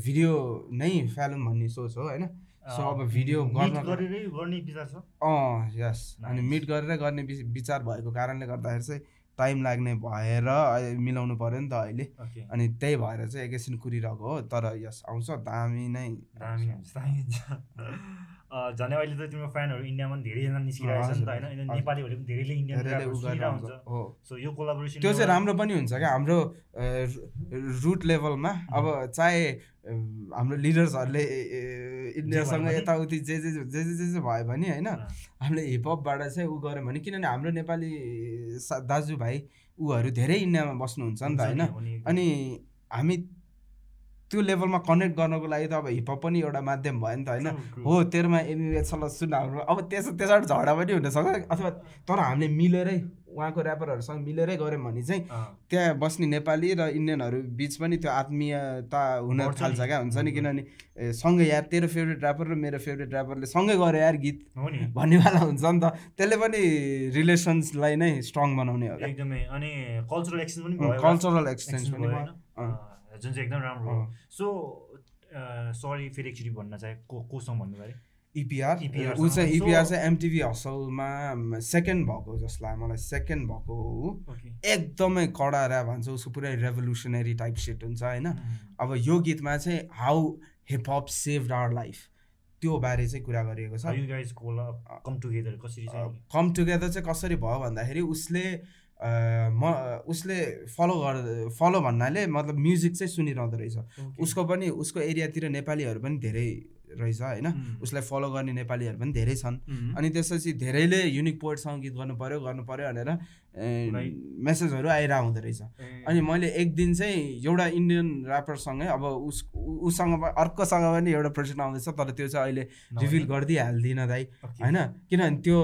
भिडियो नै फ्यालौँ भन्ने सोच हो होइन? सो अब भिडियो गर्ने विचार छ। अँ यस। अनि मिट गरेरै गर्ने विचार भएको कारणले गर्दाखेरि चाहिँ टाइम लाग्ने भएर मिलाउनु पऱ्यो नि त अहिले। अनि त्यही भएर चाहिँ एकैछिन कुरिरहेको हो तर यस आउँछ दामी नै दामी झन् अहिले त तिम्रो फ्यानहरू इन्डियामा पनि धेरैजना निस्किरहेको छ नि त होइन? नेपालीहरूले पनि धेरैले इन्डियन सो यो कोलाबोरेसन त्यो चाहिँ राम्रो पनि हुन्छ क्या हाम्रो रुट लेभलमा अब चाहे हाम्रो लिडर्सहरूले इन्डियासँग यताउति जे जे जे जे जे जे भयो भने होइन हामीले हिपहपबाट चाहिँ उ गऱ्यौँ भने किनभने हाम्रो नेपाली दाजुभाइ ऊहरू धेरै इन्डियामा बस्नुहुन्छ नि त होइन। अनि हामी त्यो लेभलमा कनेक्ट गर्नको लागि त अब हिपहप पनि एउटा माध्यम भयो नि त होइन। हो तेरोमा एमबिएस ल सुन हाम्रो अब त्यस त्यसबाट झगडा पनि हुनसक्छ अथवा तर हामीले मिलेरै उहाँको ऱ्यापरहरूसँग मिलेरै गऱ्यौँ भने चाहिँ त्यहाँ बस्ने नेपाली र इन्डियनहरू बिच पनि त्यो आत्मीयता हुन थाल्छ क्या हुन्छ नि? किनभने सँगै यार तेरो फेभरेट ऱ्यापर र मेरो फेभरेट ऱ्यापरले सँगै गऱ्यो यार गीत। भन्नेवाला हुन्छ नि त। त्यसले पनि रिलेसन्सलाई नै स्ट्रङ बनाउने हो एकदमै। अनि कल्चरल एक्सचेन्ज पनि कल्चरल एक्सचेन्ज पनि जुन चाहिँ एकदम राम्रो हो। सो सरी फेरि एकचोटि भन्न चाहे को कोसँग भन्नुभयो इपिआर ऊ चाहिँ इपिआर चाहिँ एमटिभी हसलमा सेकेन्ड भएको जस्तो लाग्यो मलाई सेकेन्ड भएको हो। एकदमै कडा ऱ्याप भन्छ उसको पुरै रेभोल्युसनरी टाइप सेट हुन्छ होइन? अब यो गीतमा चाहिँ how hip hop save our life त्यो बारे चाहिँ कुरा गरिएको छ। कम टुगेदर चाहिँ? कसरी भयो भन्दाखेरि उसले म उसले फलो गर फलो भन्नाले मतलब म्युजिक चाहिँ सुनिरहँदो रहेछ। उसको पनि उसको एरियातिर नेपालीहरू पनि धेरै रहेछ होइन? उसलाई फलो गर्ने नेपालीहरू पनि धेरै छन्। अनि त्यसपछि धेरैले युनिक पोइटसँग गीत गर्नु पऱ्यो गर्नु पऱ्यो भनेर मेसेजहरू आइरह हुँदो रहेछ अनि मैले एक दिन चाहिँ एउटा इन्डियन ऱ्यापरसँगै अब उस उसँग अर्कोसँग पनि एउटा प्रोजेक्ट आउँदैछ तर त्यो चाहिँ अहिले रिभिल गरिदिइहाल्दिनँ दाइ होइन? किनभने त्यो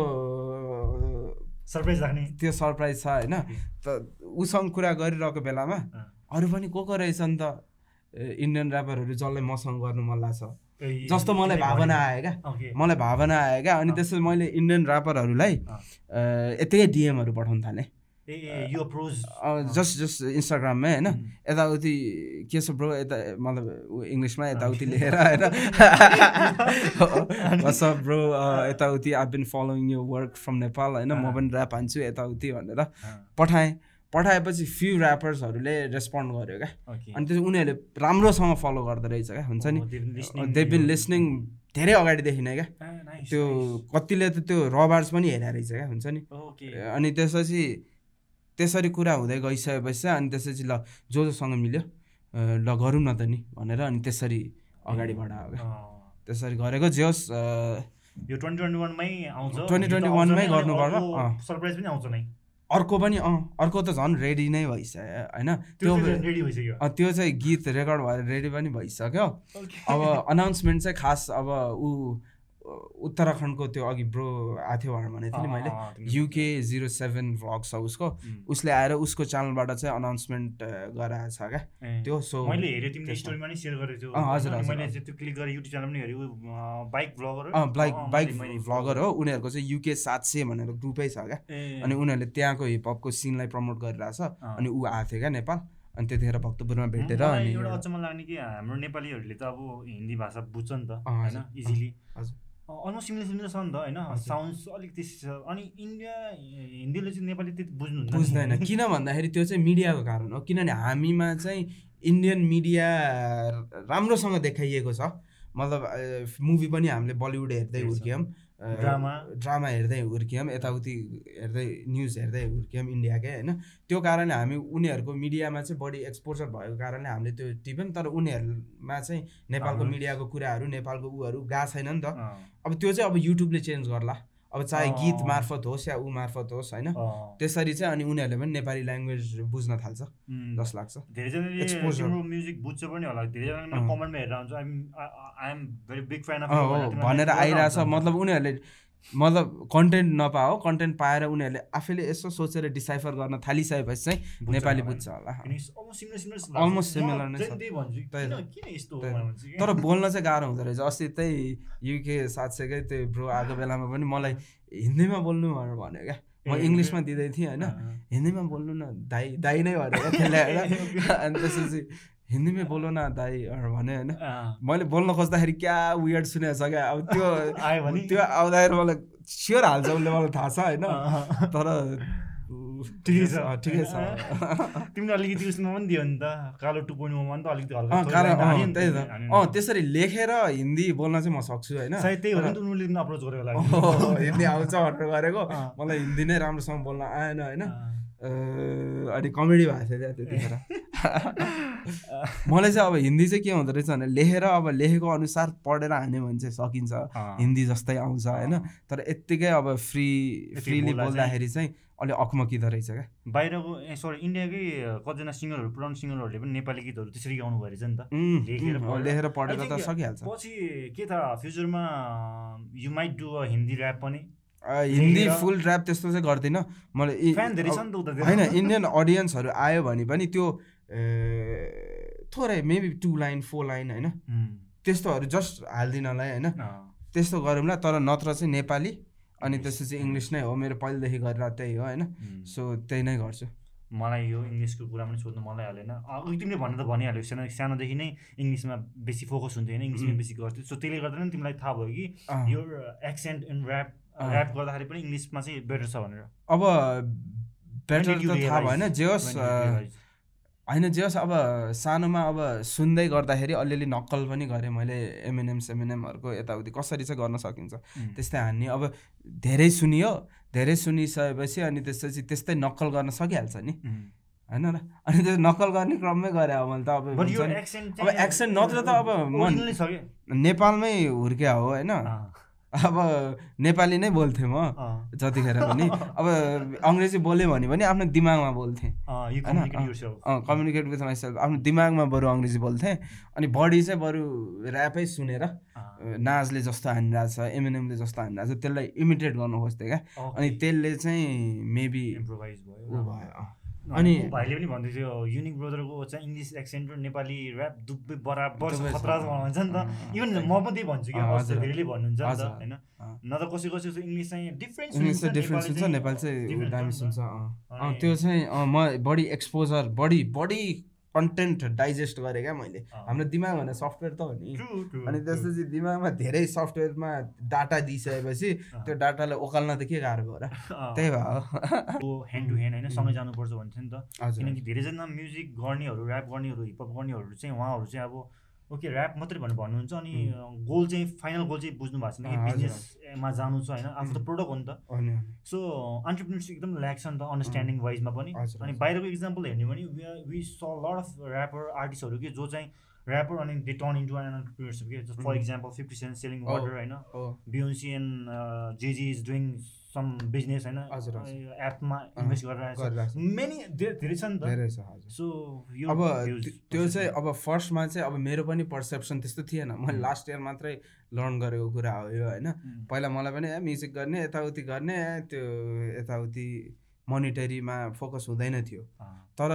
सरप्राइज राख्ने त्यो सरप्राइज छ होइन? त उसँग कुरा गरिरहेको बेलामा अरू पनि को को रहेछ नि त इन्डियन ऱ्यापरहरू जसलाई मसँग गर्नु मन लाग्छ? जस्तो मलाई भावना आयो क्या। मलाई भावना आयो क्या। अनि त्यसपछि मैले इन्डियन ऱ्यापरहरूलाई यतिकै डिएमहरू पठाउनु थालेँ। जस्ट जस्ट इन्स्टाग्राममै होइन। यताउति के छ ब्रो? यता मतलब इङ्ग्लिसमा यताउति *laughs* लेखेर होइन। *laughs* सब ब्रो यताउति I been following you work from Nepal होइन। म पनि ऱ्याप हान्छु यताउति भनेर पठाएँ। पठाएपछि फ्यु ऱ्यापर्सहरूले रेस्पोन्ड गर्यो क्या। अनि त्यसपछि उनीहरूले राम्रोसँग फलो गर्दो रहेछ क्या हुन्छ नि? दे बिन लिसनिङ धेरै अगाडिदेखि नै क्या। त्यो कतिले त त्यो रबार्स पनि हेरेर रहेछ क्या हुन्छ नि? अनि त्यसपछि त्यसरी कुरा हुँदै गइसकेपछि अनि त्यसपछि ल जो जोसँग मिल्यो ल गरौँ न त नि भनेर अनि त्यसरी अगाडि बढायो क्या। त्यसरी गरेको जे होस् यो ट्वेन्टी ट्वेन्टी वानमै आउँछ। ट्वेन्टी ट्वेन्टी वानमै गर्नु पर्छ सरप्राइज पनि आउँछ नै। अर्को पनि अँ अर्को त झन् रेडी नै भइसक्यो होइन? त्यो त्यो चाहिँ गीत रेकर्ड भएर रेडी पनि भइसक्यो। अब अनाउन्समेन्ट चाहिँ खास अब ऊ उत्तराखण्डको त्यो अघि ब्रो आएको थियो भनेर भनेको थिएँ नि मैले। युके जिरो सेभेन भ्लग छ उसको। उसले आएर उसको च्यानलबाट चाहिँ अनाउन्समेन्ट गराएको छ क्या। त्यो सो मैले हेरेँ तिमीले स्टोरीमा नि सेयर गरेको थियो। हजुर मैले त्यो क्लिक युट्युब हेरेँ bike vlogger bike bike vlogger हो। उनीहरूको चाहिँ युके सात सय भनेर ग्रुपै छ क्या। अनि उनीहरूले त्यहाँको हिपहपको सिनलाई प्रमोट गरिरहेछ। अनि ऊ आएको थियो क्या नेपाल। अनि त्यतिखेर भक्तपुरमा भेटेर अनि एउटा अचम्म लाग्ने कि हाम्रो नेपालीहरूले त अब हिन्दी भाषा बुझ्छ नि त होइन? इजिली हजुर। अलमोस्ट सिमिलर सिमिलर छ नि त होइन? साउन्ड्स अलिक त्यस्तो छ। अनि इन्डिया हिन्दीले चाहिँ नेपाली त्यति बुझ्नु बुझ्दैन। किन भन्दाखेरि त्यो चाहिँ मिडियाको कारण हो। किनभने हामीमा चाहिँ इन्डियन मिडिया राम्रोसँग देखाइएको छ। मतलब मुभी पनि हामीले बलिउड हेर्दै हुर्क्यौँ। ड्रामा। ड्रामा हेर्दै हुर्क्यौँ यताउति हेर्दै न्युज हेर्दै हुर्क्यौँ इन्डियाकै होइन? त्यो कारणले हामी उनीहरूको मिडियामा चाहिँ बढी एक्सपोजर भएको कारणले हामीले त्यो टिप्यौँ तर उनीहरूमा चाहिँ नेपालको मिडियाको कुराहरू नेपालको उहरू गएको छैन नि त अब त्यो चाहिँ अब युट्युबले चेन्ज गर्ला। अब चाहे गीत मार्फत होस् या ऊ मार्फत होस् होइन? त्यसरी चाहिँ अनि उनीहरूले पनि नेपाली ल्याङ्ग्वेज बुझ्न थाल्छ जस्तो लाग्छ। धेरैजनाले म्युजिक बुझ्छ पनि होला। धेरैजनाले कमेन्टमा हेरेर हुन्छ I am very big fan भनेर आइरहेछ। मतलब उनीहरूले मतलब कन्टेन्ट नपाओ कन्टेन्ट पाएर उनीहरूले आफैले यसो सोचेर डिसाइफर गर्न थालिसकेपछि चाहिँ नेपाली बुझ्छ होला। अलमोस्ट सिमिलर नै छ। तर बोल्न चाहिँ गाह्रो हुँदो रहेछ। अस्ति त्यही युके साथसकै त्यो ब्रो आएको बेलामा पनि मलाई हिन्दीमा बोल्नु भनेर भन्यो क्या। म इङ्ग्लिसमा दिँदै थिएँ होइन। हिन्दीमा बोल्नु न दाई दाई नै भनेर *laughs* अनि त्यसपछि हिन्दीमै बोलो न दाईहरू भने होइन। मैले बोल्न खोज्दाखेरि क्या वियर्ड सुनेको छ क्या। अब त्यो *laughs* आयो भने। त्यो आउँदाखेरि मलाई स्योर हाल्छ उसले मलाई थाहा छ होइन। तर ठिकै छ। ठिकै छ। *laughs* तिमीले अलिकति उसमा पनि दियो नि त। कालो टु पोइन्ट पनि त अलिकति हल्का अँ, त्यही। त्यसरी लेखेर हिन्दी बोल्न चाहिँ म सक्छु होइन। सायद त्यही हो नि त उनीहरूले पनि अप्रोच गरेको *laughs* अँ, हिन्दी आउँछ भनेर गरेको। मलाई हिन्दी नै राम्रोसँग बोल्न आएन होइन। अनि कमेडी भएको थियो क्या त्यतिखेर। मलाई चाहिँ अब हिन्दी चाहिँ के हुँदो रहेछ भने लेखेर अब लेखेको अनुसार पढेर हान्यो भने चाहिँ सकिन्छ। हिन्दी जस्तै आउँछ होइन? तर यत्तिकै अब फ्री फ्रिली बोल्दाखेरि चाहिँ अलिक अकमकिँदो रहेछ क्या। बाहिरको ए सरी इन्डियाकै कतिजना सिङ्गरहरू पुरानो सिङ्गरहरूले पनि नेपाली गीतहरू त्यसरी गाउनु भयो रहेछ नि त। लेखेर पढेर। त सकिहाल्छ। पछि के त फ्युचरमा you might do a Hindi rap पनि। हिन्दी फुल ऱ्याप त्यस्तो चाहिँ गर्दिनँ। मैले इ- फ्यान धेरै छ अब- नि त उता होइन इन्डियन अडियन्सहरू आयो भने पनि त्यो थोरै maybe two line four line होइन? त्यस्तोहरू जस्ट हालिदिनलाई होइन? त्यस्तो गरौँला तर नत्र चाहिँ नेपाली अनि त्यसपछि इङ्ग्लिस नै हो मेरो पहिलेदेखि गरेर त्यही हो होइन? सो त्यही नै गर्छु। मलाई यो इङ्ग्लिसको कुरा पनि सोध्नु मलाई हालेन। अघि तिमीले भन्नु त भनिहाल्यो सानो सानोदेखि नै इङ्ग्लिसमा बेसी फोकस हुन्थ्यो होइन? इङ्ग्लिसमै बेसी गर्थ्यो। सो त्यसले गर्दा नै तिमीलाई थाहा भयो कि। यो एक्सेन्ट इन ऱ्याप। ऱ्याप गर्दाखेरि पनि इङ्ग्लिसमा चाहिँ बेटर छ भनेर। अब बेटर थाहा? भएन जे होस् होइन जे होस् अब सानोमा अब सुन्दै गर्दाखेरि अलिअलि नक्कल पनि गरेँ मैले एमएनएम सेमएनएमहरूको यताउति। कसरी चाहिँ गर्न सकिन्छ? त्यस्तै हान्ने। अब धेरै सुनियो धेरै सुनिसकेपछि अनि त्यसपछि त्यस्तै नक्कल गर्न सकिहाल्छ नि। होइन र? अनि त्यो नक्कल गर्ने क्रममै गरेँ अब मैले त अब अब accent नत्र त अब म- नेपालमै हुर्क्या हो होइन? अब नेपाली नै बोल्थेँ म जतिखेर पनि। *laughs* अब अङ्ग्रेजी बोल्यो भने पनि आफ्नो दिमागमा बोल्थेँ। होइन? कम्युनिकेट विथ माइसेल्फ आफ्नो दिमागमा बरु अङ्ग्रेजी बोल्थेँ। अनि बडी चाहिँ बरु ऱ्यापै सुनेर नाजले जस्तो हानिरहेको छ एमएनएमले जस्तो हानिरहेको छ त्यसलाई इमिटेट गर्नु खोज्थेँ क्या. अनि त्यसले चाहिँ मेबी Improvise भयो। भयो। अनि भाइले पनि भन्दै थियो युनिक ब्रदरको चाहिँ इङ्ग्लिस एक्सेन्ट र नेपाली ऱ्याप दुबै बराबर। खतरा भन्छ नि त इभन म पनि त्यही भन्छु कि। धेरैले भन्नुहुन्छ नि त। होइन। न त कसै कसै इङ्ग्लिस चाहिँ डिफ्रेन्स इङ्ग्लिस चाहिँ डिफ्रेन्स हुन्छ नेपाली चाहिँ दामी हुन्छ। सुन्छ अँ अँ अनि- त्यो चाहिँ म बढी एक्सपोजर बढी बढी कन्टेन्ट डाइजेस्ट गरेँ क्या मैले। हाम्रो दिमाग भने सफ्टवेयर त हो नि। अनि. त्यसपछि दिमागमा धेरै सफ्टवेयरमा डाटा दिइसकेपछि। त्यो डाटालाई ओकाल्न त के गाह्रो भयो र? त्यही भयो। ह्यान्ड टु ह्यान्ड होइन *laughs* सँगै जानुपर्छ भन्थ्यो नि त। किनकि धेरैजना म्युजिक गर्नेहरू ऱ्याप गर्नेहरू हिपहप गर्नेहरू चाहिँ उहाँहरू चाहिँ अब ओके ऱ्याप मात्रै भनेर भन्नुहुन्छ अनि गोल चाहिँ फाइनल गोल चाहिँ बुझ्नु भएको छैन। कि। बिजनेसमा जानु छ होइन। आफ्नो त प्रोडक्ट हो नि त। सो अन्टरप्रिनरसिप एकदम ल्याक छ नि त अन्डरस्ट्यान्डिङ वाइजमा पनि। अनि। बाहिरको इक्जाम्पल हेर्ने भने वी स लट अफ ऱ्यापर आर्टिस्टहरू कि जो चाहिँ ऱ्यापर अनि they turn into an entrepreneurship के for. Example fifty cent selling. Water होइन? And Jay Z is doing some business होइन। एपमा इन्भेस्ट गरेर गरिरहेको। मेनी धेरै छ नि त धेरै छ हजुर सो यो अब त्यो- चाहिँ. अब फर्स्टमा चाहिँ अब मेरो पनि पर्सेप्सन त्यस्तो थिएन मैले. लास्ट इयर मात्रै लर्न गरेको कुरा हो यो होइन. पहिला मलाई पनि ए म्युजिक गर्ने यताउति गर्ने त्यो यताउति मोनिटरीमा फोकस हुँदैन थियो तर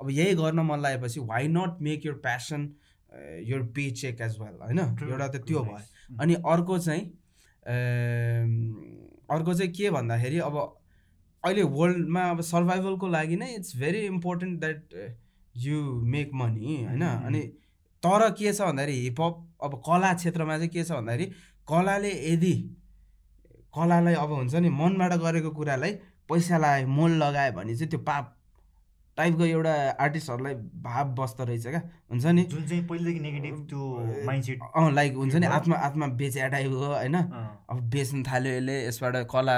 अब यही गर्न मन लागेपछि why not make your passion your paycheck as well होइन एउटा त त्यो. भयो. अनि अर्को चाहिँ अर्को चाहिँ के भन्दाखेरि अब अहिले वर्ल्डमा अब सर्भाइभलको लागि नै it's very important that you make money होइन Mhm. अनि तर के छ भन्दाखेरि हिपहप अब कला क्षेत्रमा चाहिँ के छ भन्दाखेरि कलाले यदि कलालाई अब हुन्छ नि मनबाट गरेको कुरालाई पैसा लगायो मोल लगायो भने चाहिँ त्यो पाप टाइपको एउटा आर्टिस्टहरूलाई भाव बस्दो रहेछ क्या। हुन्छ नि? जुन चाहिँ पहिलेदेखि नेगेटिभ त्यो माइन्डसेट अँ लाइक हुन्छ नि। आत्मा आत्मा बेच्या टाइपको होइन? अब बेच्नु थाल्यो यसले यसबाट कला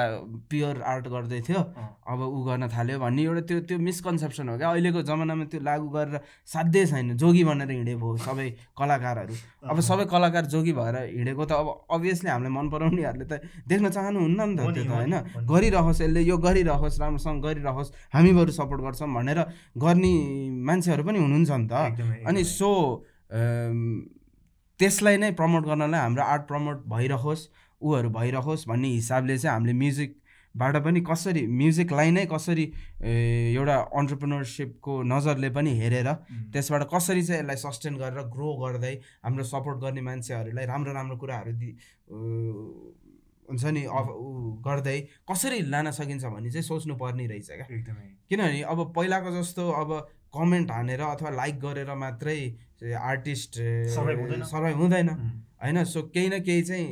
प्योर आर्ट गर्दै थियो। अब ऊ गर्न थाल्यो भन्ने एउटा त्यो त्यो मिसकन्सेप्सन हो क्या। अहिलेको जमानामा त्यो लागु गरेर साध्यै छैन। जोगी भनेर हिँडेको हो सबै कलाकारहरू। अब सबै कलाकार जोगी भएर हिँडेको त अब अभियसली हामीलाई मन पराउनेहरूले त देख्न चाहनुहुन्न नि त त्यो त होइन। गरिरहोस् यसले यो गरिरहोस् राम्रोसँग गरिरहोस् हामी बरु सपोर्ट गर्छौँ भनेर गर्ने मान्छेहरू पनि हुनुहुन्छ नि त। अनि सो त्यसलाई नै प्रमोट गर्नलाई हाम्रो आर्ट प्रमोट भइरहोस् ऊहरू भइरहोस् भन्ने हिसाबले चाहिँ हामीले म्युजिकबाट पनि कसरी म्युजिकलाई नै कसरी एउटा अन्टरप्रिनरसिपको नजरले पनि हेरेर त्यसबाट कसरी चाहिँ यसलाई सस्टेन गरेर ग्रो गर्दै हाम्रो सपोर्ट गर्ने मान्छेहरूलाई राम्रो राम्रो कुराहरू दि हुन्छ नि अब ऊ गर्दै कसरी लान सकिन्छ भन्ने चाहिँ सोच्नु पर्ने रहेछ क्या। एकदमै। किनभने अब पहिलाको जस्तो अब कमेन्ट हानेर अथवा लाइक गरेर मात्रै आर्टिस्ट। सर्भाइभ हुँदैन। होइन सो केही न केही चाहिँ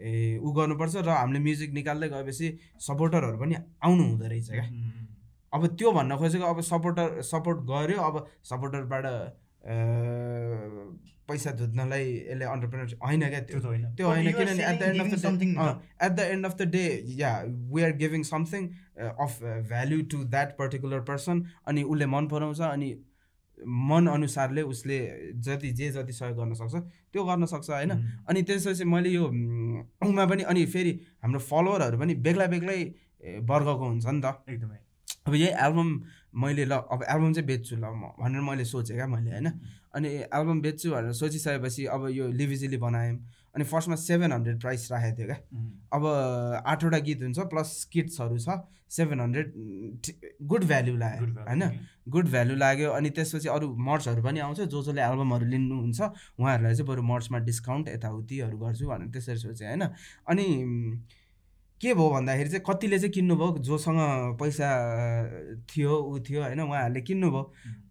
ए ऊ गर्नुपर्छ र हामीले म्युजिक निकाल्दै गएपछि सपोर्टरहरू पनि आउनु हुँदो रहेछ क्या। अब त्यो भन्न खोजेको अब सपोर्टर सपोर्ट गर्यो अब सपोर्टरबाट पैसा धुत्नलाई यसले अन्टरप्रेनर होइन क्या त्यो? त्यो होइन। किनभने at the end of the day at the end of the day yeah we are giving something of value to that particular person अनि उसले मन पराउँछ अनि मन अनुसारले उसले जति जे जति सहयोग गर्न सक्छ त्यो गर्न सक्छ होइन? अनि त्यसपछि मैले यो उमा पनि अनि फेरि हाम्रो फलोवरहरू पनि बेग्ला बेग्लै वर्गको हुन्छ नि त। एकदमै। अब यही एल्बम मैले ल अब एल्बम चाहिँ बेच्छु ल म भनेर मैले सोचेँ क्या मैले होइन? अनि एल्बम बेच्छु भनेर सोचिसकेपछि अब यो लिभिजिली बनायौँ। अनि फर्स्टमा सेभेन हन्ड्रेड प्राइस राखेको थियो क्या। अब आठवटा गीत हुन्छ प्लस किट्सहरू छ सेभेन हन्ड्रेड गुड भ्याल्यु लाग्यो होइन? गुड भ्याल्यु लाग्यो। अनि त्यसपछि अरू मर्चहरू पनि आउँछ जो जसले एल्बमहरू लिनुहुन्छ उहाँहरूलाई चाहिँ बरु मर्चमा डिस्काउन्ट यताउतिहरू गर्छु भनेर त्यसरी सोचेँ होइन? अनि के भयो भन्दाखेरि चाहिँ कतिले चाहिँ किन्नुभयो? जोसँग पैसा थियो ऊ थियो होइन उहाँहरूले किन्नुभयो।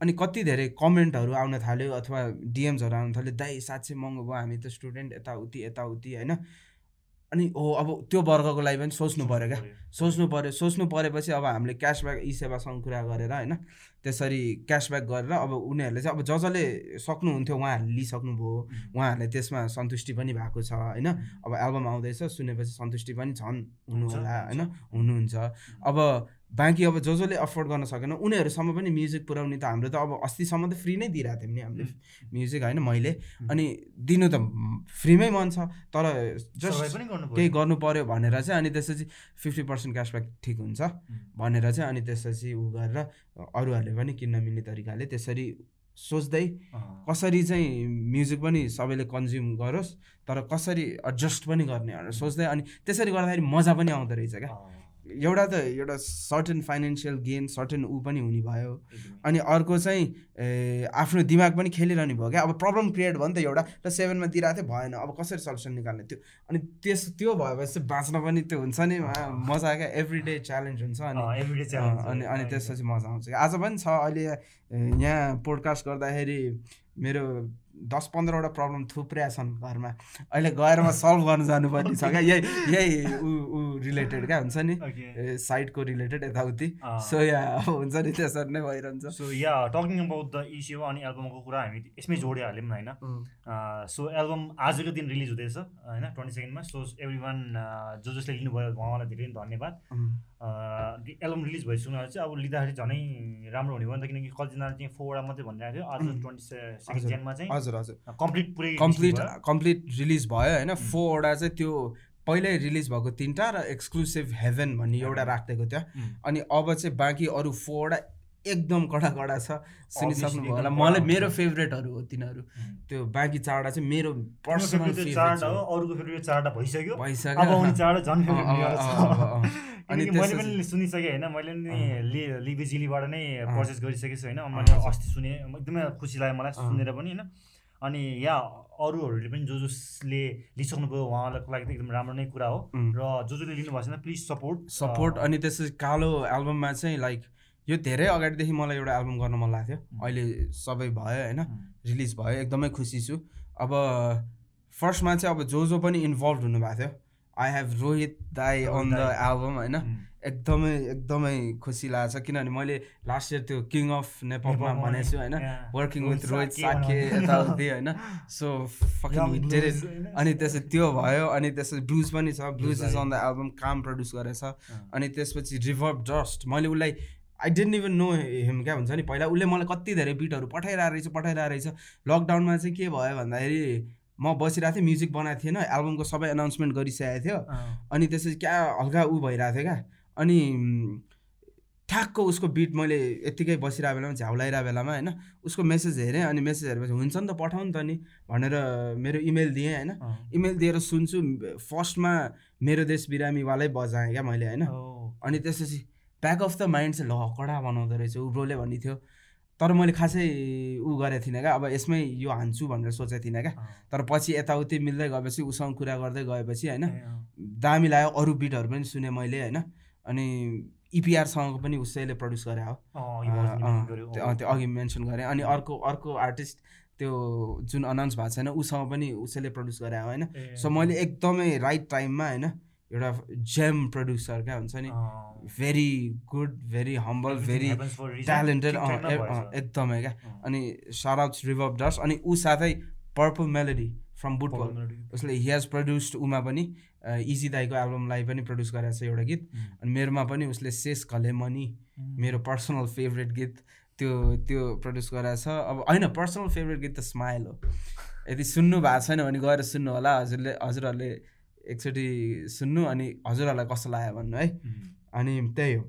अनि कति धेरै कमेन्टहरू आउन थाल्यो अथवा डिएम्सहरू आउन थाल्यो दाइ साँच्चै महँगो भयो हामी त स्टुडेन्ट यताउति यताउति होइन? अनि हो अब त्यो वर्गको लागि पनि सोच्नु पऱ्यो क्या। सोच्नु पऱ्यो सोच्नु परेपछि अब हामीले क्यासब्याक ई सेवासँग कुरा गरेर होइन त्यसरी क्यासब्याक गरेर अब उनीहरूले चाहिँ अब ज जसले सक्नुहुन्थ्यो उहाँहरूले लिइसक्नुभयो। उहाँहरूले त्यसमा सन्तुष्टि पनि भएको छ होइन। अब एल्बम आउँदैछ सुनेपछि सन्तुष्टि पनि छन् हुनु होला होइन। हुनुहुन्छ। अब बाँकी अब जो जसले अफोर्ड गर्न सकेन उनीहरूसम्म पनि म्युजिक पुऱ्याउने त हाम्रो त अब अस्तिसम्म त फ्री नै दिइरहेको थियौँ नि हामीले। म्युजिक होइन मैले। अनि दिनु त फ्रीमै मन छ तर जस्ट केही गर्नु पऱ्यो भनेर चाहिँ अनि त्यसपछि फिफ्टी पर्सेन्ट क्यासब्याक ठिक हुन्छ भनेर चाहिँ अनि त्यसपछि उ गरेर अरूहरूले पनि किन्न मिल्ने तरिकाले त्यसरी सोच्दै कसरी चाहिँ म्युजिक पनि सबैले कन्ज्युम गरोस् तर कसरी एडजस्ट पनि गर्ने सोच्दै अनि त्यसरी गर्दाखेरि मजा पनि आउँदो रहेछ क्या। एउटा त एउटा सर्टेन फाइनेन्सियल गेन सर्टेन ऊ पनि हुने भयो। अनि अर्को चाहिँ आफ्नो दिमाग पनि खेलिरहने भयो क्या। अब प्रब्लम क्रिएट भयो नि त एउटा। र सेभेनमा दिइरहेको थियो भएन। अब कसरी सल्युसन निकाल्ने? त्यो अनि त्यस त्यो भएपछि चाहिँ बाँच्न पनि त्यो हुन्छ नि मजा क्या। एभ्री डे च्यालेन्ज हुन्छ अनि। अनि अनि त्यसपछि मजा आउँछ। आज पनि छ अहिले यहाँ पोडकास्ट गर्दाखेरि मेरो दस पन्ध्रवटा प्रब्लम थुप्रै छन् घरमा। अहिले गएर म सल्भ गर्नु जानुपर्ने छ क्या। यही यही ऊ ऊ रिलेटेड क्या हुन्छ नि? साइडको रिलेटेड यताउति। सो या हुन्छ नि त्यसरी नै भइरहन्छ। So yeah talking about the issue अनि एल्बमको कुरा हामी यसमै जोडिहाल्यौँ होइन? सो एल्बम आजको दिन रिलिज हुँदैछ होइन? ट्वेन्टी सेकेन्डमा सो एभ्री वान जो जसले लिनुभयो उहाँलाई धेरै धन्यवाद। एल्बम रिलिज भइसक्नु चाहिँ अब लिँदाखेरि झनै राम्रो हुने भयो नि त किनकि कतिजनाले चाहिँ फोरवटा मात्रै भनिरहेको थियो। आज ट्वेन्टी सेकेन्ड जेनमा चाहिँ हजुर हजुर। कम्प्लिट पुरै कम्प्लिट कम्प्लिट रिलिज भयो होइन। फोरवटा चाहिँ त्यो पहिल्यै रिलिज भएको तिनवटा र एक्सक्लुसिभ हेभेन भन्ने एउटा राखिदिएको थियो। अनि अब चाहिँ बाँकी अरू फोरवटा एकदम कडा कडा छ सुनिसक्नुभयो होला। मलाई मेरो फेभरेटहरू हो तिनीहरू। त्यो बाँकी चारवटा चाहिँ मेरो पर्सनल भइसक्यो। अनि मैले पनि सुनिसकेँ होइन मैले पनि लिबिजिलीबाट नै पर्चेस गरिसकेको छु होइन। मैले अस्ति सुने एकदमै खुसी लाग्यो मलाई सुनेर पनि होइन। अनि यहाँ अरूहरूले पनि जो जसले लिइसक्नुभयो उहाँहरूको लागि त एकदम राम्रो नै कुरा हो। र जो जसले लिनुभएको छैन प्लिज सपोर्ट सपोर्ट अनि त्यसपछि कालो एल्बममा चाहिँ लाइक यो धेरै अगाडिदेखि मलाई एउटा एल्बम गर्न मन लाग्थ्यो अहिले सबै भयो होइन? रिलिज भयो एकदमै खुसी छु। अब फर्स्टमा चाहिँ अब जो जो पनि इन्भल्भ हुनुभएको थियो। आई हेभ रोहित दाई अन द एल्बम होइन? एकदमै एकदमै खुसी लाग्छ किनभने मैले लास्ट इयर त्यो किङ अफ नेपालमा भनेको छु होइन? वर्किङ विथ रोहित साखे यताउति होइन? *laughs* सो फकिङ अनि त्यसपछि त्यो भयो अनि त्यसपछि ब्लुज पनि छ। Blues is on the album काम प्रड्युस गरेछ। अनि त्यसपछि रिभर्भ डस्ट मैले उसलाई I didn't even know him क्या हुन्छ नि? पहिला उसले मलाई कति धेरै बिटहरू पठाइरहेको रहेछ पठाइरहेको रहेछ। लकडाउनमा चाहिँ के भयो भन्दाखेरि म बसिरहेको थिएँ म्युजिक बनाएको थिएन। एल्बमको सबै एनाउन्समेन्ट गरिसकेको थियो। अनि त्यसपछि क्या हल्का ऊ भइरहेको थियो क्या। अनि ठ्याक्क उसको बिट मैले यत्तिकै बसिरहेको बेलामा झ्याउलाइरहेको बेलामा होइन? उसको मेसेज हेरेँ अनि मेसेज हेरेपछि हुन्छ नि त पठाउ नि त नि भनेर मेरो इमेल दिएँ होइन? इमेल दिएर सुन्छु। फर्स्टमा मेरो देश बिरामीवालै बजाएँ क्या मैले होइन? अनि त्यसपछि ब्याक अफ द माइन्ड चाहिँ ल कडा बनाउँदो रहेछ। उब्रोले भन्ने थियो तर मैले खासै ऊ गरेको थिइनँ क्या। अब यसमै यो हान्छु भनेर सोचेको थिइनँ क्या। तर पछि यताउति मिल्दै गएपछि उसँग कुरा गर्दै गएपछि होइन दामी लाग्यो। अरू बिटहरू पनि सुनेँ मैले होइन। अनि इपिआरसँगको पनि उसैले प्रड्युस गरे हो। त्यो अघि मेन्सन गरेँ। अनि अर्को अर्को आर्टिस्ट त्यो जुन अनाउन्स भएको छैन उसँग पनि उसैले प्रड्युस गरे हो होइन। सो मैले एकदमै राइट टाइममा होइन एउटा जेम प्रड्युसर क्या हुन्छ नि? Very good very humble very talented एकदमै क्या। अनि सराउट्स रिभब डस्ट अनि ऊ साथै पर्पल मेलोडी फ्रम बुटबल उसले हि हेज प्रड्युस्ड उमा पनि इजी दाईको एल्बमलाई पनि प्रड्युस गरेको छ एउटा गीत। अनि मेरोमा पनि उसले घले मनी मेरो पर्सनल फेभरेट गीत त्यो त्यो प्रड्युस गराएको छ। अब होइन पर्सनल फेभरेट गीत त स्माइल हो। यदि सुन्नु भएको छैन भने गएर सुन्नु होला हजुरले हजुरहरूले एकचोटि सुन्नु अनि हजुरहरूलाई कस्तो लाग्यो भन्नु है। अनि त्यही हो।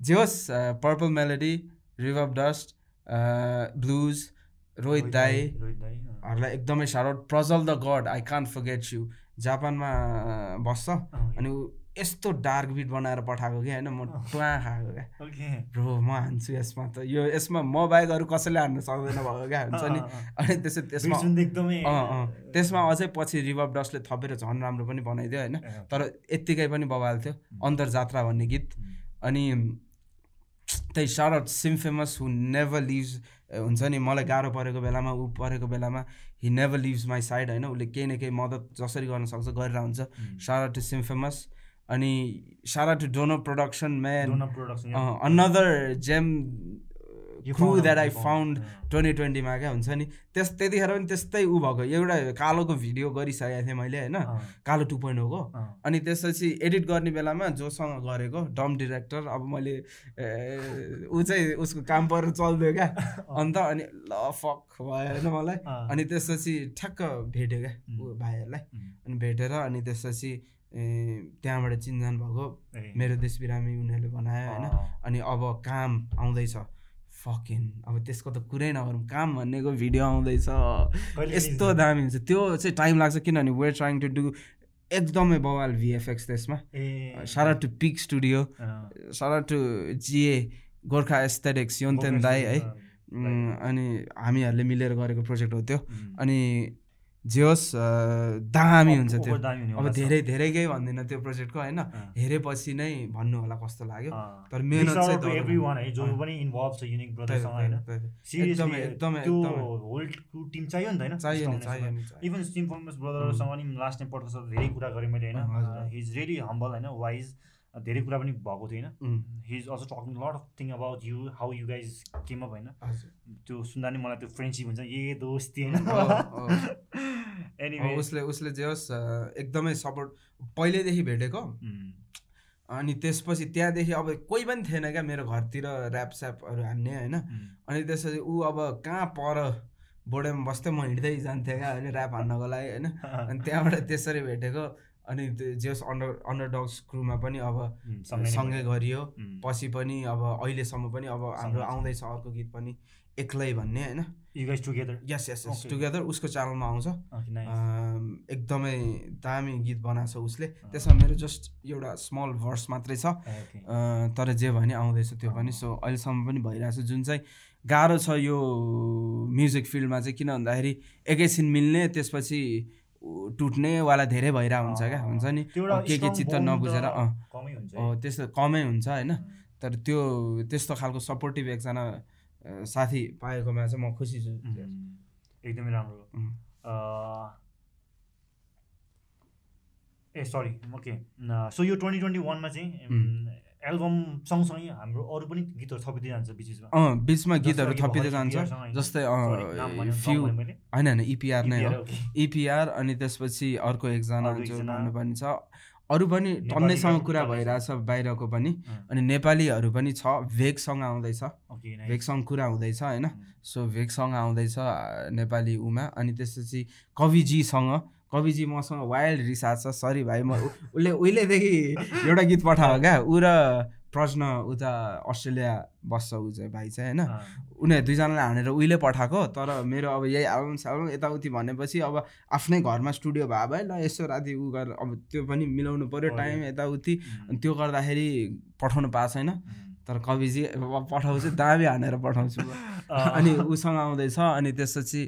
जे होस् Purple Melody Reverb Dust Blues Rohit दाईहरूलाई एकदमै साह्रो Prajal the god I can't forget you जापानमा बस्छ। अनि ऊ यस्तो डार्क बिट बनाएर पठाएको कि होइन? म टुवा खाएको क्या। ब्रो म हान्छु यसमा त। यो यसमा म बाहेक अरू कसैले हान्नु सक्दैन भएको क्या हुन्छ नि? अनि त्यसै त्यसमा एकदमै त्यसमा अझै पछि रिभब डस्टले थपेर झन् राम्रो पनि बनाइदियो होइन? तर यत्तिकै पनि बबाल थियो। अन्तर्जात्रा भन्ने गीत। अनि त्यही सार Sim Famous who never leaves हुन्छ नि? मलाई गाह्रो परेको बेलामा ऊ परेको बेलामा he never leaves my side होइन? उसले केही न केही मद्दत जसरी गर्न सक्छ गरेर हुन्छ सारा टु सिम फेमस अनि shout out to Dono production man another gem crew that I found twenty ट्वेन्टीमा क्या हुन्छ नि? त्यस त्यतिखेर पनि त्यस्तै ऊ भएको। एउटा कालोको भिडियो गरिसकेको थिएँ मैले होइन? कालो टु पोइन्ट होको अनि त्यसपछि एडिट गर्ने बेलामा जोसँग गरेको डम डिरेक्टर अब मैले ऊ चाहिँ उसको काम पर चल्दियो क्या। अन्त अनि ल फक भयो होइन मलाई? अनि त्यसपछि ठ्याक्क भेट्यो क्या ऊ भाइहरूलाई। अनि भेटेर अनि त्यसपछि त्यहाँबाट चिन्जान भएको मेरो देश बिरामी उनीहरूले बनायो होइन? अनि अब काम आउँदैछ। फकिन अब त्यसको त कुरै नगरौँ। काम भन्नेको भिडियो आउँदैछ। यस्तो दामी हुन्छ। त्यो चाहिँ टाइम लाग्छ किनभने वेयर ट्राइङ टु डु एकदमै बवाल भिएफएक्स त्यसमा। Shout out to Peak Studio shout out to जिए गोर्खा एस्थेटिक्स योन्तेन दाई है? अनि हामीहरूले मिलेर गरेको प्रोजेक्ट हो त्यो। अनि जे होस् दामी हुन्छ त्यो। अब धेरै धेरै केही भन्दिनँ त्यो प्रोजेक्टको होइन? हेरेपछि नै भन्नु होला कस्तो लाग्यो। तर मेहनत चाहिँ है जो पनि इन्भल्भ छ युनिक ब्रदरसँग होइन? एकदमै एकदमै होल टिम चाहियो नि त होइन? चाहियो नि चाहियो इभन सिम फर्मस ब्रदरसँग नि लास्ट टाइम धेरै कुरा गरेँ मैले होइन? हि इज रियली हम्बल होइन? वाइज धेरै कुरा पनि भएको थियो होइन he is also talking lot of thing about you how you guys came up होइन? त्यो सुन्दा नि मलाई त्यो फ्रेन्डसिप हुन्छ। ए दोस्ती होइन। *laughs* उसले उसले जे होस् एकदमै सपोर्ट पहिल्यैदेखि भेटेको। अनि त्यसपछि त्यहाँदेखि अब कोही पनि थिएन क्या मेरो घरतिर ऱ्याप स्यापहरू हान्ने होइन? अनि त्यसपछि ऊ अब कहाँ पर बोर्डेमा बस्थ्यो म हिँड्दै जान्थेँ क्या ऱ्याप हान्नको लागि होइन? *laughs* अनि त्यहाँबाट त्यसरी भेटेको। अनि जेस अन्डर अन्डरडग्स क्रुमा पनि अब सँगै गरियो। पछि पनि अब अहिलेसम्म पनि अब हाम्रो आउँदैछ अर्को गीत पनि एक्लै भन्ने होइन? टुगेदर यस यस यस टुगेदर उसको च्यानलमा आउँछ। एकदमै दामी गीत बनाएको छ उसले। त्यसमा मेरो जस्ट एउटा स्मल भर्स मात्रै छ। तर जे भने आउँदैछ त्यो पनि। सो अहिलेसम्म पनि भइरहेछ। जुन चाहिँ गाह्रो छ यो म्युजिक फिल्डमा चाहिँ किन भन्दाखेरि एकैछिन मिल्ने त्यसपछि टुट्नेवाला धेरै भइरहेको हुन्छ क्या। हुन्छ नि? के के चित्त नबुझेर अँ। त्यस्तो कमै हुन्छ होइन? तर त्यो त्यस्तो खालको सपोर्टिभ एकजना साथी पाएकोमा चाहिँ म खुसी छु। एकदमै राम्रो। ए सरी ओके सो यो ट्वेन्टी ट्वेन्टी वानमा चाहिँ एल्बम सँगसँगै हाम्रो अरू पनि गीतहरू थपिँदै जान्छ बिच बिचमा अँ बिचमा गीतहरू थपिँदै जान्छ जस्तै फ्यु होइन होइन इपिआर नै हो। इपिआर अनि त्यसपछि अर्को एकजना जो भन्नुपर्ने छ अरू पनि टन्नैसँग कुरा भइरहेछ बाहिरको पनि। अनि नेपालीहरू पनि छ भेगसँग आउँदैछ। भेगसँग कुरा हुँदैछ होइन। सो भेगसँग आउँदैछ नेपाली उमा। अनि त्यसपछि कविजीसँग कविजी मसँग वाइल्ड रिसार्च छ। सरी भाइ म उसले उहिलेदेखि एउटा गीत पठाएको क्या। ऊ र प्रश्न उता अस्ट्रेलिया बस्छ ऊ चाहिँ भाइ चाहिँ होइन? उनीहरू दुईजनालाई हानेर उहिले पठाएको तर मेरो अब यही एल्बम सेल्बम यताउति भनेपछि अब आफ्नै घरमा स्टुडियो भए भए ल यसो राति उ गरेर अब त्यो पनि मिलाउनु पऱ्यो टाइम यताउति। अनि त्यो गर्दाखेरि पठाउनु पाएको छैन। तर कविजी पठाउँछु दामी हानेर पठाउँछु। अनि उसँग आउँदैछ अनि त्यसपछि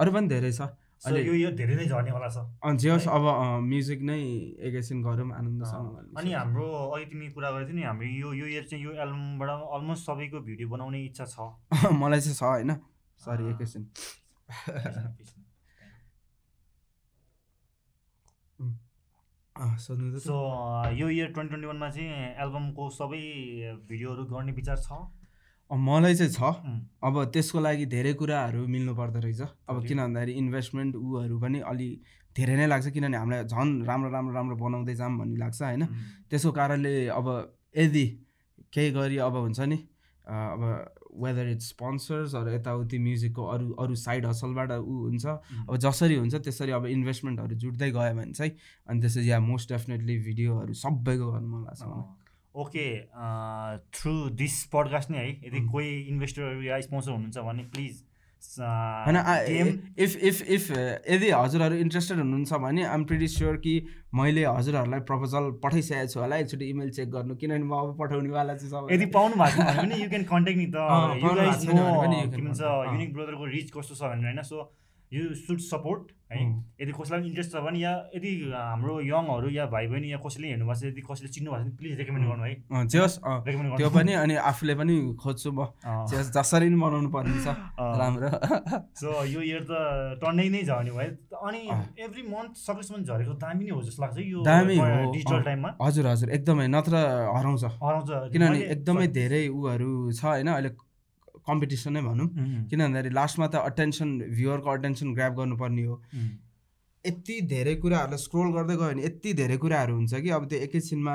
अरू पनि धेरै छ। यो यो धेरै नै झर्नेवाला छ जे होस् अब म्युजिक नै एकैछिन गरौँ आनन्दसँग अनि हाम्रो अघि तिमी कुरा गरेको थियो नि हाम्रो यो यो इयर चाहिँ यो एल्बमबाट अलमोस्ट सबैको भिडियो बनाउने इच्छा छ। *laughs* मलाई चाहिँ छ होइन। सरी एकैछिन। *laughs* सो यो इयर ट्वेन्टी ट्वेन्टी वानमा चाहिँ एल्बमको सबै भिडियोहरू गर्ने विचार छ। मलाई चाहिँ छ। अब त्यसको लागि धेरै कुराहरू मिल्नु पर्दो रहेछ। अब. किन भन्दाखेरि इन्भेस्टमेन्ट ऊहरू पनि अलि धेरै नै लाग्छ किनभने हामीलाई झन् राम्रो राम्रो राम्रो बनाउँदै जाऊँ भन्ने लाग्छ होइन? त्यसको कारणले अब यदि केही गरी अब हुन्छ नि अब वेदर इट्स स्पोन्सर्सहरू यताउति म्युजिकको अरू अरू साइड हसलबाट ऊ हुन्छ। अब जसरी हुन्छ त्यसरी अब इन्भेस्टमेन्टहरू जुट्दै गयो भने चाहिँ अनि त्यसपछि या मोस्ट डेफिनेटली भिडियोहरू सबैको गर्नु मन लाग्छ मलाई। ओके थ्रु दिस पडकास्ट नै है यदि. कोही इन्भेस्टरहरू या स्पोन्सर हुनुहुन्छ भने प्लिज होइन इफ इफ इफ यदि हजुरहरू इन्ट्रेस्टेड हुनुहुन्छ भने आइम प्रिटी स्योर कि मैले हजुरहरूलाई प्रपोजल पठाइसकेको छु होला एकचोटि इमेल चेक गर्नु किनभने म अब पठाउनेवाला चाहिँ यदि पाउनु भएको छैन भने यु क्यान कन्ट्याक्ट नि त। युनिक ब्रदरको रिच कस्तो छ भनेर होइन सो यु सुड सपोर्ट है. यदि कसैलाई इन्ट्रेस्ट छ भने या यदि हाम्रो यङहरू या भाइ बहिनी या कसैले हेर्नुभएको छ यदि कसैले चिन्नु भएको छ भने प्लिज रेकमेन्ड गर्नु है। अँ, जे होस् अँ, रेकमेन्ड त्यो पनि अनि आफूले पनि खोज्छु म। जसरी पनि बनाउनु पर्ने छ राम्रो। सो यो इयर त टन्नै नै झर्ने भयो। अनि। एभ्री मन्थ सकेसम्म झरेको दामी नै हो जस्तो लाग्छ यो दामी डिजिटल। टाइममा हजुर हजुर। एकदमै नत्र हराउँछ। हराउँछ। किनभने एकदमै धेरै उहरू छ होइन। अहिले कम्पिटिसन नै भनौँ। किन भन्दाखेरि लास्टमा त अटेन्सन भ्युवरको अटेन्सन ग्राप गर्नुपर्ने हो। यति धेरै कुराहरूलाई स्क्रोल गर्दै गयो भने यति धेरै कुराहरू हुन्छ कि अब त्यो एकैछिनमा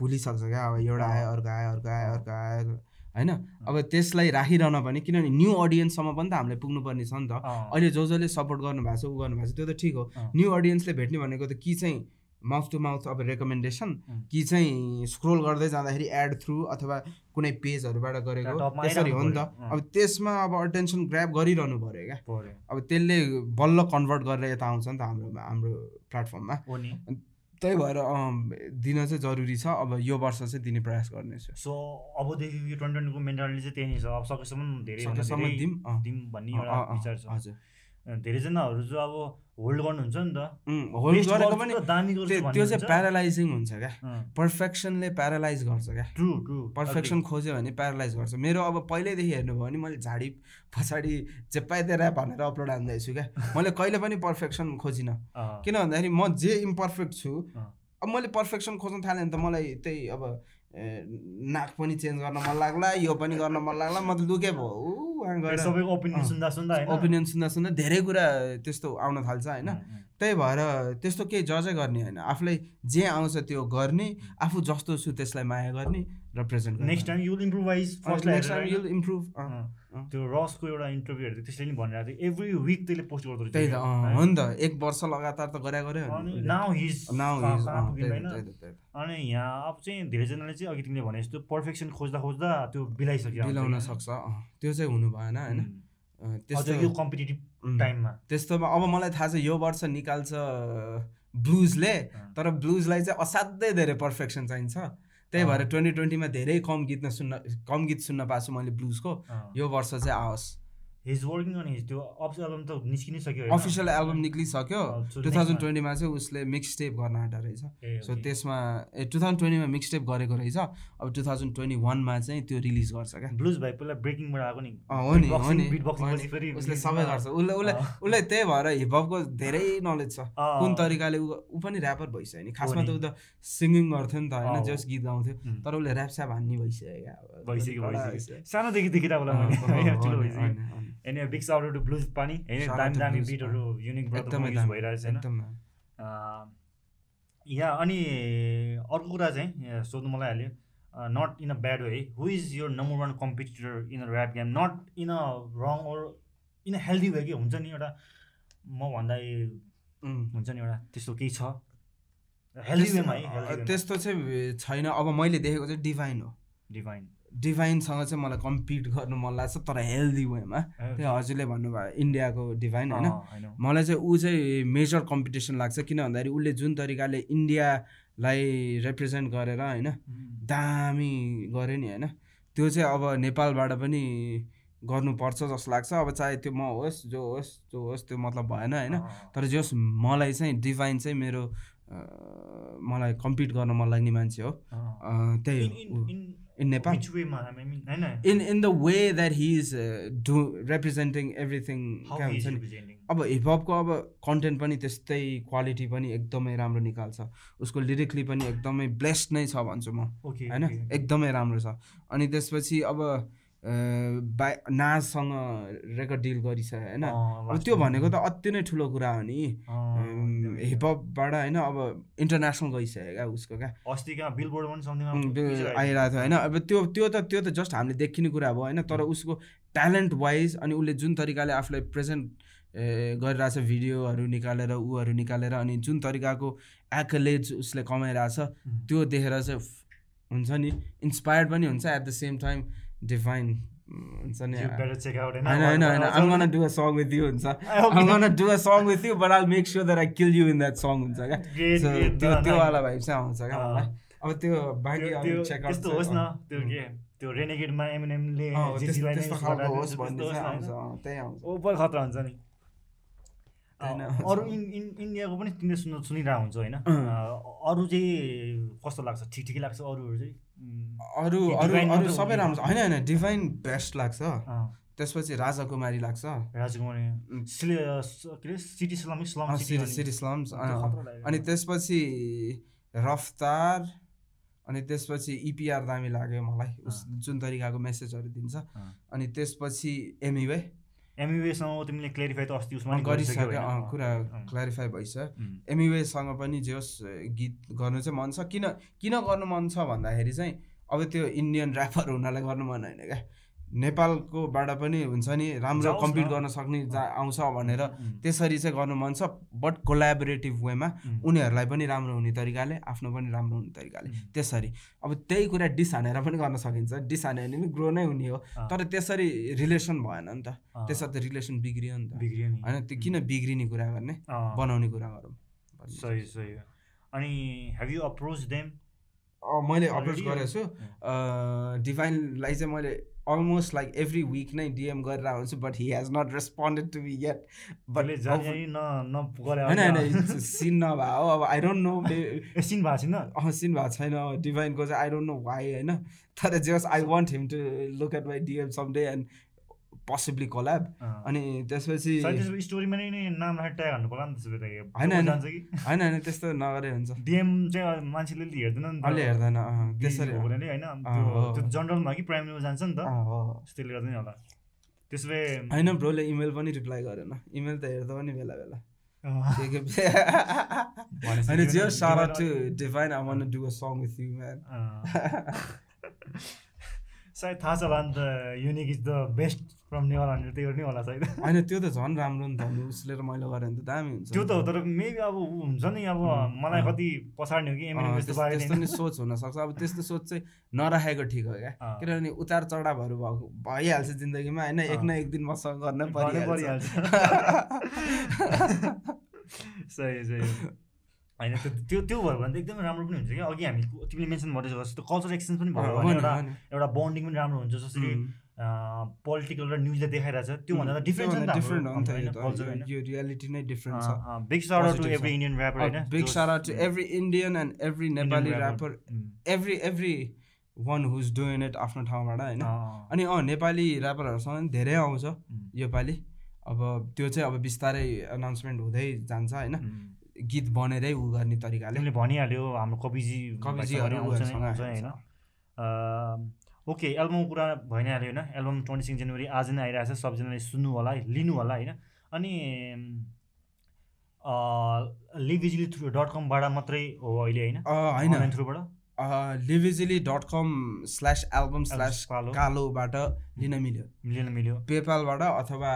भुलिसक्छ क्या अब एउटा आयो अर्को आयो अर्को आयो अर्को आयो होइन? अब त्यसलाई राखिरहन पनि किनभने न्यू अडियन्ससम्म पनि त हामीले पुग्नुपर्ने छ नि त। अहिले जो जसले सपोर्ट गर्नुभएको छ ऊ गर्नुभएको छ त्यो त ठिक हो। न्यू अडियन्सले भेट्ने भनेको त कि चाहिँ माउथ टु माउथ अब रेकमेन्डेसन. कि चाहिँ स्क्रोल गर्दै जाँदाखेरि एड थ्रु अथवा कुनै पेजहरूबाट गरेको त्यसरी हो नि त। अब त्यसमा अब अटेन्सन ग्राप गरिरहनु पऱ्यो क्या। अब त्यसले बल्ल कन्भर्ट गरेर यता आउँछ नि त हाम्रो हाम्रो प्लेटफर्ममा त्यही भएर दिन चाहिँ जरुरी छ। अब यो वर्ष चाहिँ दिने प्रयास गर्नेछु सो अबदेखि यो ट्वेन्टी ट्वेन्टीको मेन्टालिटी चाहिँ त्यही नै छ। अब सकेसम्म धेरै दिउँ भन्ने एउटा विचार छ। हजुर। धेरैजनाहरू चाहिँ अब होल्ड गर्नुहुन्छ नि त। होल्ड गरेको पनि त्यो चाहिँ। प्यारालाइजिङ हुन्छ क्या। पर्फेक्सनले प्यारालाइज गर्छ क्या। ट्रु ट्रु पर्फेक्सन खोज्यो भने प्यारालाइज गर्छ। मेरो अब पहिल्यैदेखि हेर्नुभयो भने मैले झाडी पछाडि चेप्पाइदिएर ऱ्याप भनेर अपलोड हान्दैछु क्या। *laughs* मैले कहिले पनि पर्फेक्सन खोजिनँ। किन भन्दाखेरि म जे इम्पर्फेक्ट छु। अब मैले पर्फेक्सन खोज्न थालेँ भने त मलाई त्यही अब नाक पनि चेन्ज गर्न मन लाग्ला यो पनि गर्न मन लाग्ला म त लुके भयो गएर सबैको ओपिनियन। सुन्दा सुन्दा ओपिनियन सुन्दा सुन्दा धेरै कुरा त्यस्तो आउन थाल्छ होइन? त्यही भएर त्यस्तो केही जजै गर्ने होइन। आफूलाई जे आउँछ त्यो गर्ने आफू जस्तो छु त्यसलाई माया गर्ने represent next time you'll improvise फर्स्टलाई next time you'll improve. त्यो रसको एउटा इन्टरभ्यू हेर्दै त्यसले नि भनिरहेको थियो एभ्री विक त्यसले पोस्ट गर्दो रहेछ। है? नि त एक वर्ष लगातार त गरे गऱ्यो अनि यहाँ अब चाहिँ धेरैजनाले चाहिँ अघि तिमीले भने जस्तो पर्फेक्सन खोज्दा खोज्दा त्यो बिलाइसक्यो होइन? सक्छ त्यो चाहिँ हुनु भएन होइन? अझ यो त्यस्तो कम्पिटेटिभ टाइममा त्यस्तोमा अब मलाई थाहा छ यो वर्ष निकाल्छ ब्लुजले। तर ब्लुजलाई चाहिँ असाध्यै धेरै पर्फेक्सन चाहिन्छ। त्यही भएर। ट्वेन्टी ट्वेन्टीमा धेरै कम गीत सुन्न कम गीत सुन्न पाएको छु मैले ब्लुजको। यो वर्ष चाहिँ आओस्। हिज वर्किङ अन हिज त्यो अफ एल्बम त निस्किनै सक्यो? Official album so two thousand मा- ट्वेन्टीमा चाहिँ उसले मिक्स टेप गर्न आँटा रहेछ। सो. त्यसमा ए टु थाउजन्ड ट्वेन्टीमा मिक्स टेप गरेको रहेछ। अब टु थाउजन्ड ट्वेन्टी वानमा चाहिँ त्यो रिलिज गर्छ क्या। ब्लुज भाइ पहिला ब्रेकिङबाट आएको नि। हो नि हो नि। उसले सबै गर्छ। उसले उसले अँ। उसलाई त्यही भएर हिपहपको धेरै नलेज छ। कुन तरिकाले ऊ पनि ऱ्यापर भइसक्यो नि। खासमा। त ऊ त सिङ्गिङ गर्थ्यो नि त होइन जस गीत गाउँथ्यो. तर उसले ऱ्याप स्याप हान्ने भइसक्यो क्या अब। भइसक्यो भइसक्यो सानोदेखि देखिरहेको होला मैले। *laughs* ठुलो भइसक्यो। अँ, अँ, अँ। Any big shout to blues पनि। होइन दामी दामी बिटहरू युनिक दामी, भइरहेको छ होइन? एकदम। अँ, यहाँ अनि अर्को कुरा चाहिँ सोध्नु मलाई हाल्यो। Not in a bad way who is your number one competitor in a rap game not in a wrong or in a healthy way कि हुन्छ नि एउटा म भन्दा. हुन्छ नि एउटा त्यस्तो केही छ? हेल्दी वेमा है त्यस्तो चाहिँ छैन। अब मैले देखेको चाहिँ डिभाइन हो। डिभाइन डिभाइनसँग चाहिँ मलाई कम्पिट गर्नु मन लाग्छ तर हेल्दी वेमा त्यो हजुरले भन्नुभयो इन्डियाको डिभाइन होइन? मलाई चाहिँ ऊ चाहिँ मेजर कम्पिटिसन लाग्छ किन भन्दाखेरि उसले जुन तरिकाले इन्डियालाई रिप्रेजेन्ट गरेर होइन दामी गऱ्यो नि होइन? त्यो चाहिँ अब नेपालबाट पनि गर्नुपर्छ जस्तो लाग्छ। अब चाहे त्यो म होस् जो होस् जो होस् त्यो मतलब भएन होइन? तर जे होस् मलाई चाहिँ डिभाइन चाहिँ मेरो मलाई कम्पिट गर्न मन लाग्ने मान्छे हो। त्यही हो। इन नेपाल Which way मा I mean, होइन in in the way that he is do representing everything how क्या he is representing. अब हिपहपको अब कन्टेन्ट पनि त्यस्तै क्वालिटी पनि एकदमै राम्रो निकाल्छ। उसको लिरिकली पनि एकदमै ब्लेस्ड नै छ भन्छु म। होइन. एकदमै राम्रो छ। अनि त्यसपछि अब बा नाजसँग रेकर्ड डिल गरिसक्यो होइन? त्यो. भनेको त अति नै ठुलो कुरा हो नि। हिपहपबाट होइन अब इन्टरनेसनल गइसक्यो क्या उसको क्या? आइरहेको थियो होइन? अब त्यो त्यो त त्यो त जस्ट हामीले देखिने कुरा भयो होइन? तर उसको ट्यालेन्ट वाइज अनि उसले जुन तरिकाले आफूलाई प्रेजेन्ट गरिरहेछ भिडियोहरू निकालेर ऊहरू निकालेर अनि जुन तरिकाको एक्लेज उसले कमाइरहेछ त्यो देखेर चाहिँ हुन्छ नि? इन्सपायर्ड पनि हुन्छ at the same time define हुन्छ नि? Better check out होइन होइन होइन I'm gonna do a song with you हुन्छ? *laughs* I'm gonna do a song with you but I'll make sure that I kill you in that song हुन्छ क्या? त्यो done, त्यो nice. वाला भाइ चाहिँ आउँछ क्या? अँ। मलाई अब त्यो बाँकी त्यस्तो होस् न अँ। त्यो के? त्यो रेनेगेडमा एमएनएमले अँ, त्यस्तो खालको होस् भन्ने आउँछ? अँ, त्यही आउँछ। ओभर खतरा हुन्छ नि। अँ। अरू इन इन इन्डियाको पनि तिमीले सुनिरहेको हुन्छ होइन? अँ। अँ, अरू चाहिँ कस्तो लाग्छ? ठिक ठिकै लाग्छ अरूहरू चाहिँ? अरू अरू अरू सबै? राम्रो छ। होइन होइन डिभाइन बेस्ट लाग्छ। त्यसपछि राजा कुमारी लाग्छ। राजकुमार अरे? City slums. अनि त्यसपछि रफ्तार अनि त्यसपछि इपिआर दामी लाग्यो मलाई। उस जुन तरिकाको मेसेजहरू दिन्छ। अनि त्यसपछि एमिवे। एमयुएसँग तिमीले क्लेरिफाई त अस्ति उसमा गरिसक्यो कुरा क्ल्यारिफाई भइसक्यो। एमिवेसँग पनि जे होस् गीत गर्नु चाहिँ मन छ। किन किन गर्नु मन छ भन्दाखेरि चाहिँ अब त्यो इन्डियन ऱ्यापर हुनलाई गर्नु मन होइन क्या। नेपालकोबाट पनि हुन्छ नि राम्रो कम्पिट। गर्न सक्ने जा- आउँछ भनेर त्यसरी चाहिँ गर्नु मन छ बट कोलाबोरेटिभ वेमा उनीहरूलाई पनि राम्रो हुने तरिकाले आफ्नो पनि राम्रो हुने तरिकाले। त्यसरी। अब त्यही कुरा डिस हानेर पनि गर्न सकिन्छ। डिस हान्यो भने पनि ग्रो नै हुने हो। तर त्यसरी रिलेसन भएन नि त। अँ, त्यसरी त रिलेसन बिग्रियो नि त। बिग्रियो नि। होइन त्यो किन बिग्रिने कुरा गर्ने? बनाउने कुरा गरौँ। सही सही। अनि हेभ यु अप्रोच देम मैले अप्रोच? गरेको छु। डिभाइनलाई चाहिँ मैले अलमोस्ट लाइक एभ्री विक नै डिएम गरेर हुन्छु but he has not responded to but न नगरे होइन होइन सिन नभए हो अब आई डोन्ट नो? एकछिन भएको छैन अँ सिन भएको छैन डिभाइनको चाहिँ आई डोन्ट नो? वाइ होइन तर just I want him to look at my DM some day and possibly collab अँ। अनि त्यसपछि स्टोरीमा नै नाम राखेर ट्याग हान्नु पर्ला नि त्यसो भए त होइन, होइन। होइन त्यस्तो नगरे हुन्छ। डिएम चाहिँ मान्छेले अहिले हेर्दैन नि अलि हेर्दैन त्यसरी होइन? त्यो जनरलमा कि प्राइमेरीमा जान्छ नि त। त्यसले गर्दा नि होला। त्यसो भए होइन ब्रोले इमेल पनि रिप्लाई गरेन। इमेल त हेर्दा पनि बेला बेला। *laughs* *laughs* होइन Jio shout out to Divine I want do a song with you man. सायद थाहा छ होला नि त Uniq is the best from Newar भनेर त्यो नै होला सायद। होइन त्यो त झन् राम्रो नि त उसले र मैले गरेँ भने त दामी हुन्छ त्यो त हो तर मेबी अब ऊ हुन्छ नि अब मलाई। कति पछाड्ने हो कि त्यस्तो नि सोच हुनसक्छ। अब त्यस्तो सोच चाहिँ नराखेको ठिक हो क्या। किनभने उतार चढावहरू भएको भइहाल्छ जिन्दगीमा होइन? एक। न एक दिन मसँग गर्नै गर्नै परिहाल्छ। *laughs* *laughs* सही सही। होइन त्यो त्यो त्यो भयो भने त एकदमै राम्रो पनि हुन्छ क्या। अघि हामी तिमीले मेन्सन गर्दै जस्तो कल्चर एक्सचेन्ज पनि भयो भने एउटा। एउटा बन्डिङ पनि राम्रो हुन्छ जसरी पोलिटिकल र न्युजले त्योभन्दा त डिफ्रेन्ट छ नि त डिफ्रेन्ट त यो रियालिटी नै डिफ्रेन्ट छ। Big shout to every. Indian rapper होइन big shout out to every Indian and every Nepali rapper every every one who's doing it आफ्नो ठाउँबाट होइन। अनि अँ नेपाली ऱ्यापरहरूसँग पनि धेरै आउँछ योपालि। अब त्यो चाहिँ अब बिस्तारै अनाउन्समेन्ट हुँदै जान्छ होइन। गीत बनेरै उ गर्ने तरिकाले। तिमीले भनिहाल्यो हाम्रो कविजी कविजीहरू होइन? ओके एल्बमको कुरा भइ नै हाल्यो होइन? एल्बम ट्वेन्टी सिक्स जनवरी आज नै आइरहेको छ सबजनाले सुन्नु होला है लिनु होला होइन? अनि लिभिजिली थ्रु डट कमबाट मात्रै हो अहिले होइन? होइन। थ्रुबाट? Liveeasily dot com slash album slash Kalo. कालोबाट लिन मिल्यो। मिलेन मिल्यो। पेपालबाट अथवा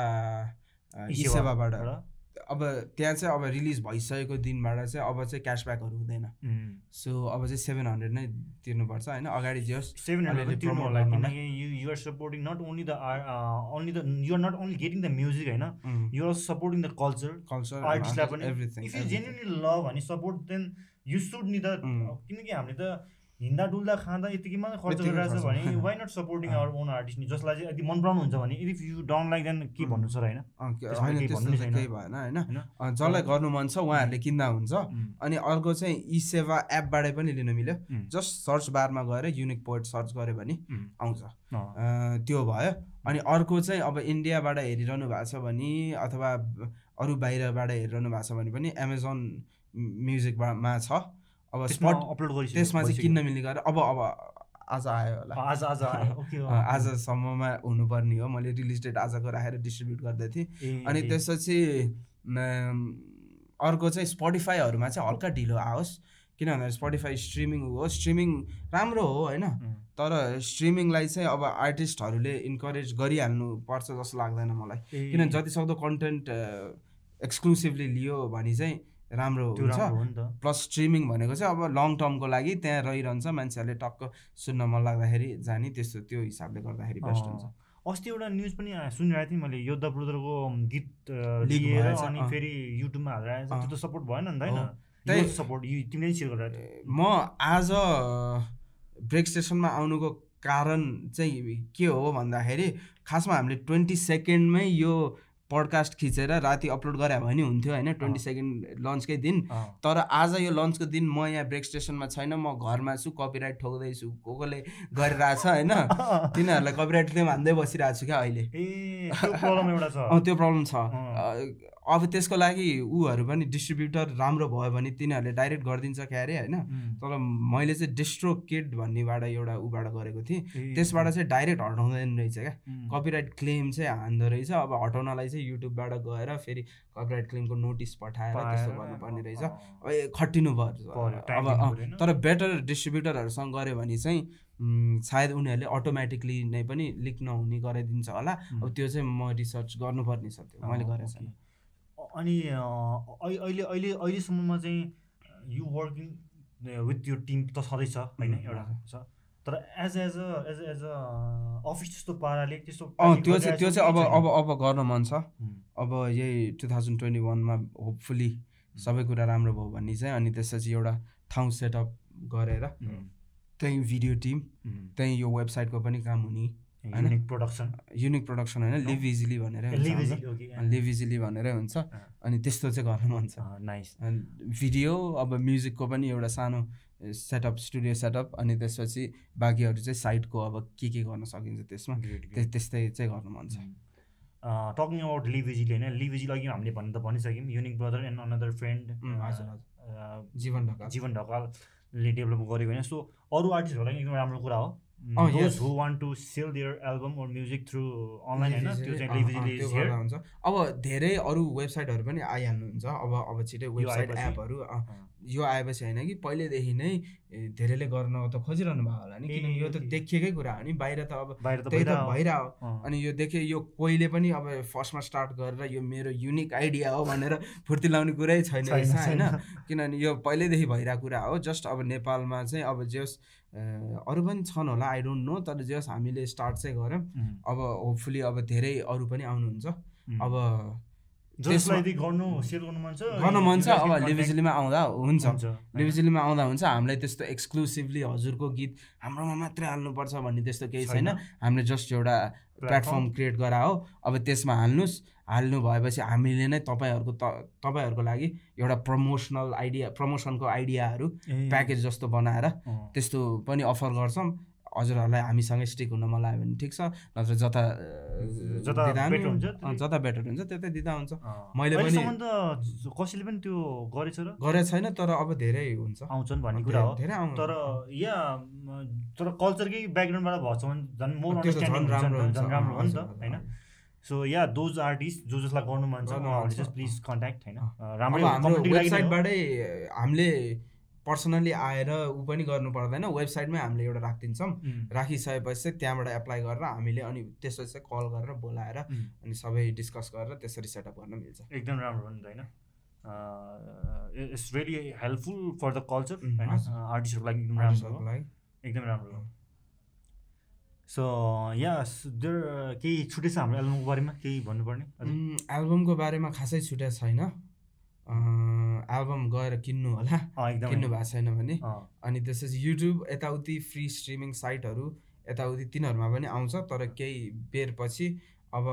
इसेवाबाट। सेवाबाट। अब त्यहाँ चाहिँ अब रिलिज भइसकेको दिनबाट चाहिँ अब चाहिँ क्यासब्याकहरू हुँदैन। सो अब चाहिँ सेभेन हन्ड्रेड नै तिर्नुपर्छ होइन? अगाडि जे होस्। सेभेन हन्ड्रेड तिर्नु होला। किनकि you you're supporting not only the only the you're not only getting the music होइन? You're also supporting the culture culture आर्टिस्टलाई पनि। Everything if you genuinely love भने सपोर्ट देन यु सुड नि Mm. किनकि हामीले त हिँड्दा डुल्दा खाँदा यतिकैमा खर्च गरिरहेको छ। भने why not supporting our own artist नि जसलाई चाहिँ यदि मन पराउनुहुन्छ भने if you don't like then के भन्नु छ र होइन केही भएन होइन? जसलाई गर्नु मन छ उहाँहरूले किन्दा हुन्छ। अनि अर्को चाहिँ ई सेवा एपबाटै पनि लिन मिल्यो। जस्ट सर्च बारमा गएर युनिक पोइन्ट सर्च गऱ्यो भने आउँछ। त्यो भयो। अनि अर्को चाहिँ अब इन्डियाबाट हेरिरहनु भएको छ भने अथवा अरू बाहिरबाट हेरिरहनु भएको छ भने पनि एमाजोन म्युजिकमा छ। अब स्पट अपलोड गरिसक्यो त्यसमा चाहिँ। किन्न मिल्ने गरेर अब अब आज आयो होला। आज आज आयो। *laughs* आजसम्ममा हुनुपर्ने हो। मैले रिलिज डेट आजको राखेर डिस्ट्रिब्युट गर्दै थिएँ। अनि त्यसपछि अर्को चाहिँ स्पोटिफाईहरूमा चाहिँ हल्का ढिलो आओस्। किन भन्दा स्पोटिफाई स्ट्रिमिङ हो। स्ट्रिमिङ राम्रो हो होइन? तर स्ट्रिमिङलाई चाहिँ अब आर्टिस्टहरूले इन्करेज गरिहाल्नु पर्छ जस्तो लाग्दैन मलाई। किनभने जति सक्दो कन्टेन्ट एक्सक्लुसिभली लियो भने चाहिँ राम्रो हुन्छ। प्लस स्ट्रिमिङ भनेको चाहिँ अब लङ टर्मको लागि त्यहाँ रहिरहन्छ मान्छेहरूले टक्क सुन्न मन लाग्दाखेरि जाने त्यस्तो त्यो हिसाबले गर्दाखेरि बेस्ट हुन्छ। अस्ति एउटा न्युज पनि सुनिरहेको थिएँ मैले योद्धा ब्रदरको गीत लिएर अनि। फेरि युट्युबमा हालेर। त्यो त सपोर्ट भएन नि त होइन? सपोर्ट तिमीले सेयर गरेर म आज ब्रेक स्टेसनमा आउनुको कारण चाहिँ के हो भन्दाखेरि खासमा हामीले ट्वेन्टी सेकेन्डमै यो पडकास्ट खिचेर राति अपलोड गरे भने हुन्थ्यो होइन? ट्वेन्टी सेकेन्ड लन्चकै दिन। तर आज यो लन्चको दिन म यहाँ ब्रेक स्टेसनमा छैन म घरमा छु कपिराइट ठोक्दैछु। को कोले गरिरहेछ होइन? *laughs* तिनीहरूलाई कपिराइट हान्दै बसिरहेको छु क्या अहिले। त्यो प्रब्लम छ। अब त्यसको लागि ऊहरू पनि डिस्ट्रिब्युटर राम्रो भयो भने तिनीहरूले डाइरेक्ट गरिदिन्छ क्या अरे होइन तर मैले चाहिँ डिस्ट्रो किड भन्नेबाट एउटा ऊबाट गरेको थिएँ। त्यसबाट चाहिँ डाइरेक्ट हटाउँदैन रहेछ क्या। कपिराइट क्लेम चाहिँ हान्दो रहेछ। अब हटाउनलाई चाहिँ युट्युबबाट गएर फेरि कपिराइट क्लेमको नोटिस पठाएर त्यस्तो गर्नुपर्ने रहेछ। ए, खटिनु time अब? तर बेटर डिस्ट्रिब्युटरहरूसँग गऱ्यो भने चाहिँ सायद उनीहरूले अटोमेटिकली नै पनि लिक नहुने गराइदिन्छ होला। अब त्यो चाहिँ म रिसर्च गर्नुपर्ने छ त्यो। मैले गरेको छैन। अनि अहिले अहिले अहिले अहिलेसम्ममा चाहिँ यु वर्किङ विथ यो टिम त छँदैछ होइन उम्, एउटा छ। तर as as a as as a office जस्तो पाराले त्यस्तो त्यो चाहिँ त्यो चाहिँ अब छ अब अब गर्न मन छ। अब यही टु थाउजन्ड ट्वेन्टी वानमा होपफुली सबै कुरा राम्रो भयो भने चाहिँ अनि त्यसपछि एउटा ठाउँ सेटअप गरेर त्यहीँ भिडियो टिम त्यहीँ यो वेबसाइटको पनि काम हुने होइन? युनिक प्रोडक्सन युनिक प्रडक्सन होइन? लिभ इजिली भनेरै लिभ इजिली भनेरै हुन्छ। अनि त्यस्तो चाहिँ गर्न मन छ। नाइस भिडियो अब म्युजिकको पनि एउटा सानो सेटअप स्टुडियो सेटअप अनि त्यसपछि बाँकीहरू चाहिँ साइडको अब के के गर्न सकिन्छ त्यसमा त्य- त्यस्तै चाहिँ गर्नु मन छ। टकिङ अबाउट लिभिजिल होइन? लिभिजिल अघि हामीले भन्न त भनिसक्यौँ। Uniq brother and another friend हजुर। जीवन ढकाल। जीवन ढकालले डेभलप गरेको होइन। सो अरू आर्टिस्टहरूलाई एकदम राम्रो कुरा हो। अब धेरै अरू वेबसाइटहरू पनि आइहाल्नुहुन्छ। अब अब छिटै वेबसाइट? एपहरू यो आएपछि होइन कि पहिल्यैदेखि नै धेरैले गर्न त खोजिरहनु भयो होला नि। किनभने यो त। देखिएकै कुरा हो नि। बाहिर त अब त्यही त भइरह। अनि यो देखेँ यो कोहीले पनि अब फर्स्टमा स्टार्ट गरेर यो मेरो युनिक आइडिया हो भनेर फुर्ती लाउने कुरै छैन रहेछ होइन। किनभने यो पहिल्यैदेखि भइरहेको कुरा हो। जस्ट अब नेपालमा चाहिँ अब जेस अरू पनि छन् होला आई डोन्ट नो तर जेस हामीले स्टार्ट चाहिँ गऱ्यौँ। अब होपफुली अब धेरै अरू पनि आउनुहुन्छ। अब गर्नु मन छ अब लिभिजिलीमा आउँदा हुन्छ? लिभिजिलीमा आउँदा हुन्छ हामीलाई त्यस्तो एक्सक्लुसिभली हजुरको गीत हाम्रोमा मात्रै हाल्नुपर्छ भन्ने त्यस्तो केही छैन। हामीले जस्ट एउटा प्लेटफर्म क्रिएट गरा हो। अब त्यसमा हाल्नुहोस्। हाल्नु भएपछि हामीले नै तपाईँहरूको त तपाईँहरूको लागि एउटा प्रमोसनल आइडिया प्रमोसनको आइडियाहरू प्याकेज जस्तो बनाएर। त्यस्तो पनि अफर गर्छौँ। हजुरहरूलाई हामीसँगै स्टिक हुन मन लाग्यो भने ठिक छ नत्र जता जता जता बेटर हुन्छ त्यतै दिँदा हुन्छ। मैले पनि- कसैले पनि त्यो गरेछ र? गरेको छैन तर अब धेरै हुन्छ। आउँछन् भन्ने कुरा हो। धेरै आउनु तर या तर कल्चरकै ब्याकग्राउन्डबाट भएको छ भने झन् राम्रो हुन्छ। होइन। सो या दोज आर्टिस्ट जो जसलाई गर्नु मन छ उहाँहरूले चाहिँ प्लिज कन्ट्याक्ट होइन। वेबसाइटबाटै हामीले पर्सनली आएर ऊ पनि गर्नु पर्दैन। वेबसाइटमै हामीले एउटा राखिदिन्छौँ। राखिसकेपछि चाहिँ त्यहाँबाट एप्लाई गरेर हामीले अनि त्यसपछि चाहिँ कल गरेर बोलाएर अनि सबै डिस्कस गरेर त्यसरी सेटअप गर्न मिल्छ। एकदम राम्रो हो नि त होइन? It's very helpful for the culture होइन। आर्टिस्टहरूको लागि एकदम राम्रो एकदम सो या देयर केही छुटेछ हाम्रो एल्बमको बारेमा? केही भन्नुपर्ने? एल्बमको बारेमा खासै छुट्या छैन। एल्बम गएर किन्नु होला। एकदमै। किन्नु भएको छैन भने। अनि त्यसपछि युट्युब यताउति फ्री स्ट्रिमिङ साइटहरू यताउति तिनीहरूमा पनि आउँछ। तर केही बेरपछि अब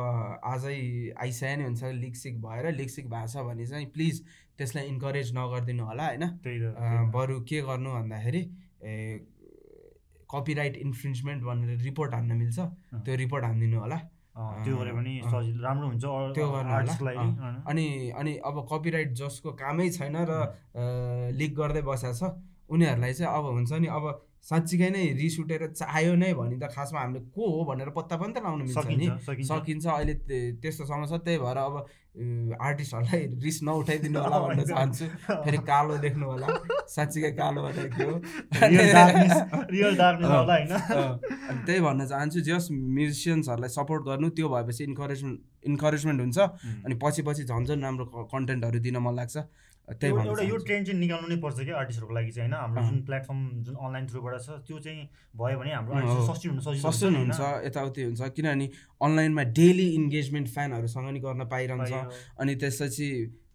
आजै आइसक्यो नि हुन्छ। लिक सिक भएर लिक सिक भएको छ भने चाहिँ प्लिज त्यसलाई इन्करेज नगरिदिनु होला होइन? बरु के गर्नु भन्दाखेरि कपिराइट इन्फ्रिन्चमेन्ट भनेर रिपोर्ट हान्न मिल्छ त्यो रिपोर्ट हानिदिनु होला। त्यो पनि अँ, सजिलो राम्रो हुन्छ त्यो गर्नु? अनि अनि अब कपिराइट जसको कामै छैन र लिक गर्दै बसेको छ उनीहरूलाई चाहिँ अब हुन्छ नि अब साँच्चीकै नै रिस उठेर चाह्यो नै भने त खासमा हामीले को हो भनेर पत्ता पनि त लाउनु मिल्छ नि। सकिन्छ अहिले त्यस्तो समस्या त्यही भएर अब आर्टिस्टहरूलाई रिस नउठाइदिनु होला *laughs* भन्न चाहन्छु। फेरि कालो देख्नु होला। साँच्चीकै कालो भनेर के हो। रियल डार्कनेस रियल डार्कनेस अँ। होला होइन। अँ, अनि त्यही भन्न चाहन्छु जस म्युजिसियन्सहरूलाई सपोर्ट गर्नु त्यो भएपछि इन्करेजमेन्ट इन्करेजमेन्ट हुन्छ। अनि पछि पछि झन् झन् राम्रो कन्टेन्टहरू दिन मन लाग्छ। त्यही एउटा यो। ट्रेन्ड चाहिँ निकाल्नु नै पर्छ क्या आर्टिस्टहरूको लागि चाहिँ होइन हाम्रो। जुन प्लेटफर्म जुन अनलाइन थ्रुबाट छ त्यो चाहिँ भयो भने हाम्रो। सस्टेन हुन्छ? यताउति हुन्छ किनभने अनलाइनमा डेली इन्गेजमेन्ट फ्यानहरूसँग नि गर्न पाइरहन्छ। अनि त्यसपछि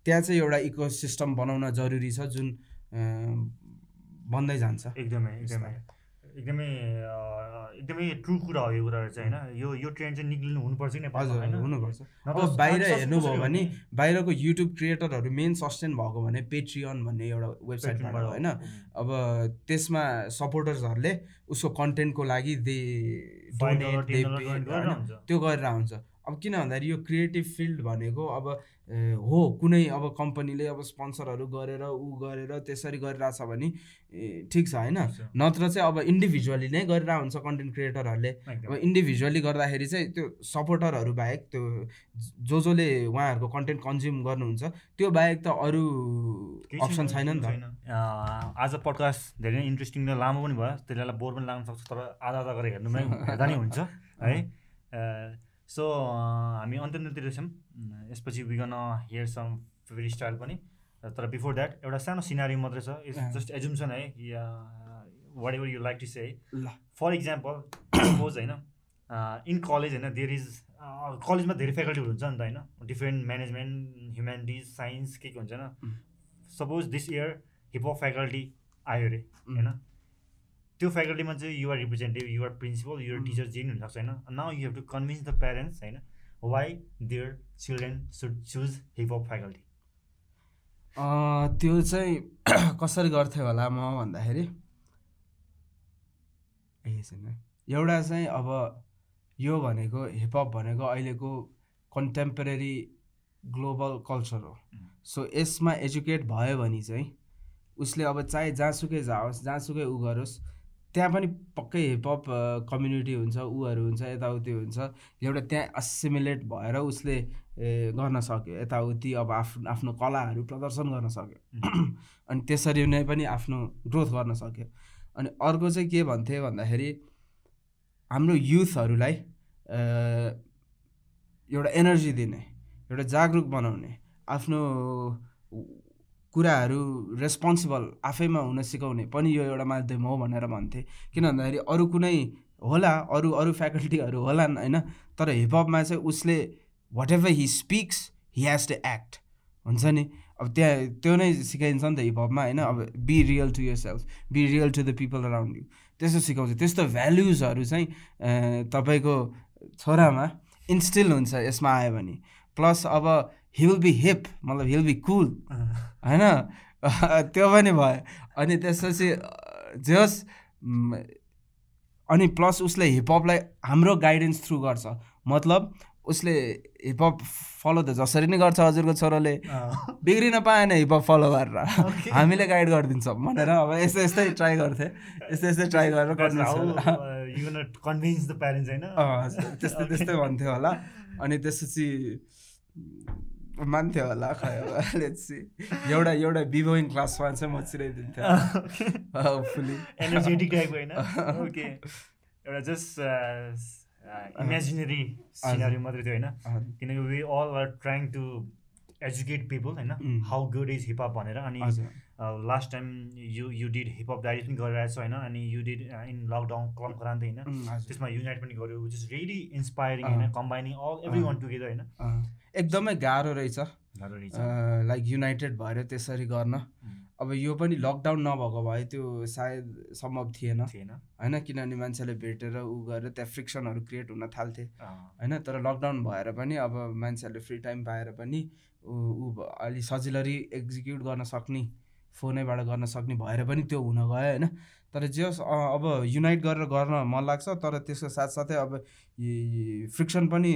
त्यहाँ चाहिँ एउटा इको सिस्टम बनाउन जरुरी छ जुन अँ, बन्दै जान्छ एकदमै एकदमै एकदमै एकदमै ट्रु कुरा हो यो कुराहरू चाहिँ होइन यो यो ट्रेन्ड चाहिँ निक्लिनु हुनुपर्छ कि हजुर हुनुपर्छ अब बाहिर हेर्नुभयो भने? बाहिरको युट्युब क्रिएटरहरू मेन सस्टेन भएको भने पेट्रियन भन्ने एउटा वेबसाइटबाट होइन। अब त्यसमा सपोर्टर्सहरूले उसको कन्टेन्टको लागि दे होइन? हुन्छ। त्यो गरेर हुन्छ अब किन भन्दाखेरि यो क्रिएटिभ फिल्ड भनेको अब हो कुनै अब कम्पनीले अब स्पोन्सरहरू गरेर ऊ गरेर त्यसरी गरिरहेछ भने ठिक छ होइन। नत्र चाहिँ अब इन्डिभिजुअली नै गरिरहेको हुन्छ कन्टेन्ट क्रिएटरहरूले। अब इन्डिभिजुअली गर्दाखेरि चाहिँ त्यो सपोर्टरहरू बाहेक त्यो जो जसले उहाँहरूको कन्टेन्ट कन्ज्युम गर्नुहुन्छ त्यो बाहेक त अरू अप्सन छैन नि त। आज पडकास्ट धेरै नै इन्ट्रेस्टिङ र लामो पनि भयो। त्यसले बेला बोर पनि लाग्न सक्छ तर आधा आधा गरेर हेर्नु पनि हेर्दा नै हुन्छ है? *laughs* सो हामी अन्त्यतिर छौँ। यसपछि we gonna hear some freestyle पनि। तर बिफोर द्याट एउटा सानो सिनारी मात्रै छ। इट्स। जस्ट एजुम्सन है। या whatever you like to say ल। फर इक्जाम्पल सपोज होइन इन कलेज होइन देयर इज कलेजमा धेरै फ्याकल्टीहरू हुन्छ नि त होइन। डिफ्रेन्ट म्यानेजमेन्ट ह्युमेनिटिज साइन्स के के हुन्छ. होइन। Suppose this year hip hop faculty आयो अरे. होइन। त्यो फ्याकल्टीमा चाहिँ you're representative you're principal you're. Teacher जे पनि हुनसक्छ होइन now you have to convince the parents होइन why their children should choose hip hop faculty त्यो चाहिँ *clears throat* कसरी गर्थ्यो होला म भन्दाखेरि। एउटा चाहिँ अब यो भनेको हिपहप भनेको अहिलेको कन्टेम्पोरेरी ग्लोबल कल्चर हो. सो यसमा एजुकेट भयो भने चाहिँ उसले अब चाहे जहाँसुकै जाओस् जहाँसुकै ऊ गरोस् त्यहाँ पनि पक्कै हिपहप कम्युनिटी हुन्छ ऊहरू हुन्छ यताउति हुन्छ। एउटा त्यहाँ एसिमुलेट भएर उसले गर्न सक्यो। यताउति अब आफ्नो आफ्नो कलाहरू प्रदर्शन गर्न सक्यो। अनि त्यसरी नै पनि आफ्नो ग्रोथ गर्न सक्यो। अनि अर्को चाहिँ के भन्थे भन्दाखेरि हाम्रो युथहरूलाई एउटा एनर्जी दिने एउटा जागरुक बनाउने आफ्नो कुराहरू रेस्पोन्सिबल आफैमा हुन सिकाउने पनि यो एउटा माध्यम हो भनेर भन्थे। किन भन्दाखेरि अरू कुनै होला अरू अरू फ्याकल्टीहरू होलान् होइन? तर हिपहपमा चाहिँ उसले whatever he speaks he has to act हुन्छ नि? अब त्यहाँ त्यो नै सिकाइन्छ नि त हिपहपमा होइन? अब be real to yourself be real to the people around you त्यस्तो सिकाउँछ। त्यस्तो भ्याल्युजहरू चाहिँ तपाईँको छोरामा इन्स्टिल हुन्छ यसमा आयो भने। प्लस अब विल बी हिप मतलब हि विल बी कुल होइन त्यो पनि भयो। अनि त्यसपछि अँ, जे होस् म, अनि प्लस उसले हिपहपलाई हाम्रो गाइडेन्स थ्रु गर्छ। मतलब उसले हिपहप फलो त जसरी नै गर्छ हजुरको छोराले। बिग्रिन पाएन हिपहप फलो गरेर। हामीले गाइड गरिदिन्छौँ भनेर अब यस्तै यस्तै ट्राई गर्थे। यस्तै यस्तै ट्राई गरेर कन्भिन्स द प्यारेन्ट्स होइन? त्यस्तै त्यस्तै भन्थ्यो होला। अनि त्यसपछि मान्थ्यो होला खै लेट्स सी *laughs* एउटा एउटा बिभोइङ क्लासमा चाहिँ म चिराइदिन्थेँ। फुल्ली एनर्जेटिक टाइपको होइन? ओके एउटा जस्ट इमेजिनेरी सिनारी मात्रै थियो होइन? किनकि we all are trying to educate people होइन? How good is hip hop भनेर अनि last time you you did hip hop diary पनि गरिरहेको छ होइन? अनि यु डिड इन लकडाउन क्लम क्रान्ति होइन? त्यसमा युनाइट पनि गर्यो विच इज रियली इन्सपायरिङ होइन? Combining all every one together होइन? एकदमै गाह्रो रहेछ। लाइक युनाइटेड भएर त्यसरी गर्न। अब यो पनि लकडाउन नभएको भए त्यो सायद सम्भव थिएन। थिएन। होइन? किनभने मान्छेले भेटेर ऊ गरेर त्यहाँ फ्रिक्सनहरू क्रिएट हुन थाल्थे। होइन? तर लकडाउन भएर पनि अब मान्छेहरूले फ्री टाइम पाएर पनि ऊ अलि सजिलरी एक्जिक्युट गर्न सक्ने फोनैबाट गर्न सक्ने भएर पनि त्यो हुन गयो होइन? तर जे अब युनाइट गरेर गर्न मन लाग्छ तर त्यसको साथसाथै अब फ्रिक्सन पनि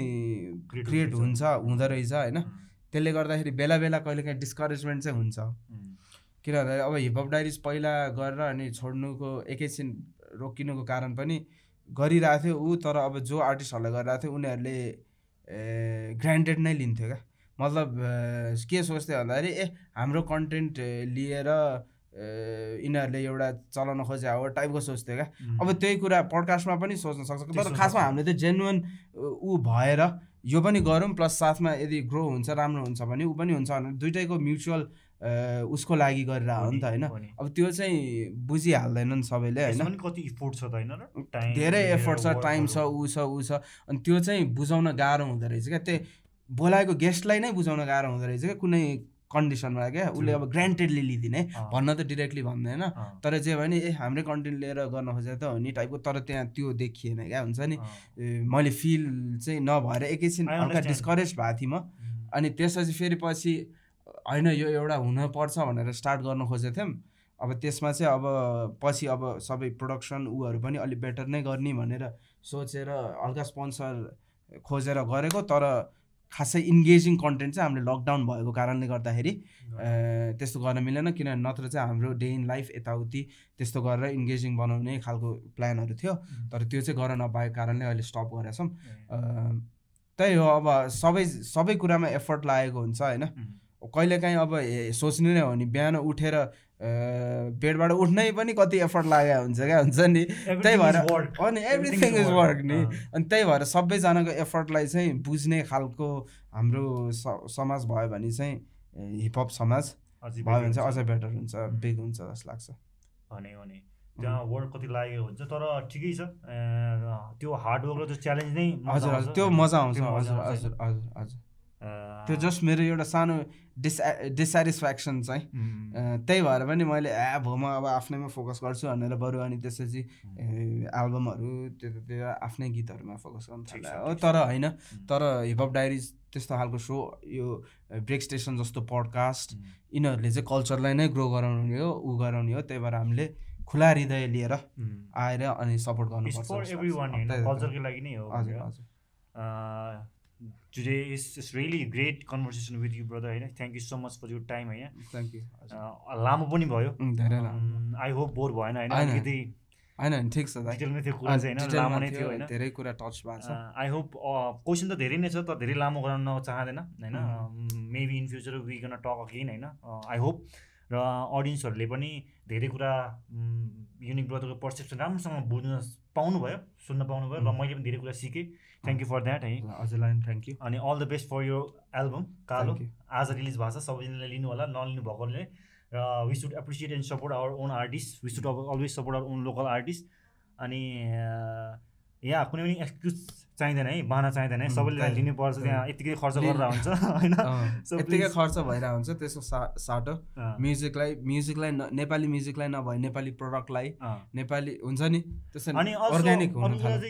क्रिएट हुन्छ हुँदो रहेछ होइन? त्यसले गर्दाखेरि बेला बेला कहिलेकाहीँ डिस्करेजमेन्ट चाहिँ हुन्छ। किनभने अब हिपहप डाइरिज पहिला गरेर अनि छोड्नुको एकैछिन रोकिनुको कारण पनि गरिरहेको थियो ऊ तर अब जो आर्टिस्टहरूलाई गरिरहेको थियो उनीहरूले ग्रान्डेड नै लिन्थ्यो क्या। मतलब के सोच्थ्यो भन्दाखेरि ए हाम्रो कन्टेन्ट लिएर यिनीहरूले एउटा चलाउन खोजे हो टाइपको सोच्थ्यो क्या। अब त्यही कुरा पडकास्टमा पनि सोच्न सक्छ। तर खासमा हामीले चाहिँ जेन्युन ऊ भएर यो पनि गरौँ प्लस साथमा यदि ग्रो हुन्छ राम्रो हुन्छ भने ऊ पनि हुन्छ भने दुइटैको म्युचुअल उसको लागि गरेर हो नि त होइन? अब त्यो चाहिँ बुझिहाल्दैनन् सबैले होइन? कति इफोर्ट छ त होइन? धेरै एफोर्ट छ टाइम छ ऊ छ ऊ छ। अनि त्यो चाहिँ बुझाउन गाह्रो हुँदो रहेछ क्या। त्यही बोलाएको गेस्टलाई नै बुझाउन गाह्रो हुँदो रहेछ क्या कुनै कन्डिसनमा क्या? उसले अब ग्रान्टेडली लिदिने भन्न त डिरेक्टली भन्दैन। तर जे भने ए हाम्रै कन्टेन्ट लिएर गर्न खोजेको त हो नि टाइपको तर त्यहाँ त्यो देखिएन क्या? हुन्छ नि? मैले फिल चाहिँ नभएर एकैछिन हल्का डिस्करेज भएको थिएँ म। अनि त्यसपछि फेरि पछि होइन यो एउटा हुनपर्छ भनेर स्टार्ट गर्न खोजेको थियौँ अब त्यसमा चाहिँ अब पछि अब सबै प्रोडक्सन ऊहरू पनि अलिक बेटर नै गर्ने भनेर सोचेर हल्का स्पोन्सर खोजेर गरेको। तर खासै इन्गेजिङ कन्टेन्ट चाहिँ हामीले लकडाउन भएको कारणले गर्दाखेरि त्यस्तो गर्न मिलेन। किनभने नत्र चाहिँ हाम्रो डे इन लाइफ यताउति त्यस्तो गरेर इन्गेजिङ बनाउने खालको प्लानहरू थियो। तर त्यो चाहिँ गर्न नपाएको कारणले अहिले स्टप गरेका छौँ। त्यही हो अब सबै सबै कुरामा एफर्ट लागेको हुन्छ होइन? कहिलेकाहीँ अब सोच्ने नै हो नि बिहान उठेर बेडबाट उठ्नै पनि कति एफर्ट लागेको हुन्छ क्या? हुन्छ नि। त्यही भएर अनि एभ्रिथिङ इज वर्क नि। अनि त्यही भएर सबैजनाको एफर्टलाई चाहिँ बुझ्ने खालको हाम्रो समाज भयो भने चाहिँ हिपहप समाज भयो भने चाहिँ अझै बेटर हुन्छ बिग हुन्छ जस्तो लाग्छ। भने त्यहाँ वर्क कति लागेको हुन्छ तर ठिकै छ। त्यो हार्डवर्क र त्यो च्यालेन्ज नै हजुर हजुर त्यो मजा आउँछ। हजुर हजुर हजुर हजुर। त्यो जस्ट मेरो एउटा सानो डिस डिसेटिस्फ्याक्सन चाहिँ। त्यही भएर पनि मैले ए भो म अब आफ्नैमा फोकस गर्छु भनेर बरु अनि त्यसपछि एल्बमहरू त्यो आफ्नै गीतहरूमा फोकस गर्नु थाल्यो। हो तर होइन तर हिपहप डायरिज त्यस्तो खालको सो यो ब्रेक स्टेसन जस्तो पडकास्ट यिनीहरूले चाहिँ कल्चरलाई नै ग्रो गराउने हो ऊ गराउने हो त्यही भएर हामीले खुला हृदय लिएर आएर अनि सपोर्ट गर्नुपर्छ कल्चरको लागि नै हो हजुर हजुर today is just really great conversation with you brother होइन? Thank you so much for your time होइन? थ्याङ्क यू लामो पनि भयो। आई होप बोर भएन होइन? अलिकति होइन ठिक छ धेरै कुरा टच भएको छ। आई होप क्वेसन त धेरै नै छ तर धेरै लामो गराउन चाहँदैन होइन? Maybe in future we gonna talk again होइन? आई होप र अडियन्सहरूले पनि धेरै कुरा युनिक ब्रदरको पर्सेप्सन राम्रोसँग बुझ्न पाउनुभयो सुन्न पाउनुभयो र मैले पनि धेरै कुरा सिकेँ। थ्याङ्क यू फर द्याट है। हजुरलाई थ्याङ्क यू अनि अल द बेस्ट फर यो एल्बम कालो। आज रिलिज भएको छ सबैजनाले लिनु होला नलिनु भएकोले। र we should appreciate and support our own artist we should always support our own local artist अनि यहाँ कुनै पनि एक्सक्युज चाहिँदैन है बाना चाहिँदैन है सबैले लिनुपर्छ त्यहाँ यतिकै खर्च गरेर हुन्छ होइन? यतिकै खर्च भइरहेको हुन्छ त्यसको सा साटो। म्युजिकलाई म्युजिकलाई नेपाली म्युजिकलाई नभए नेपाली प्रडक्टलाई नेपाली हुन्छ नि त्यसरी अनि organic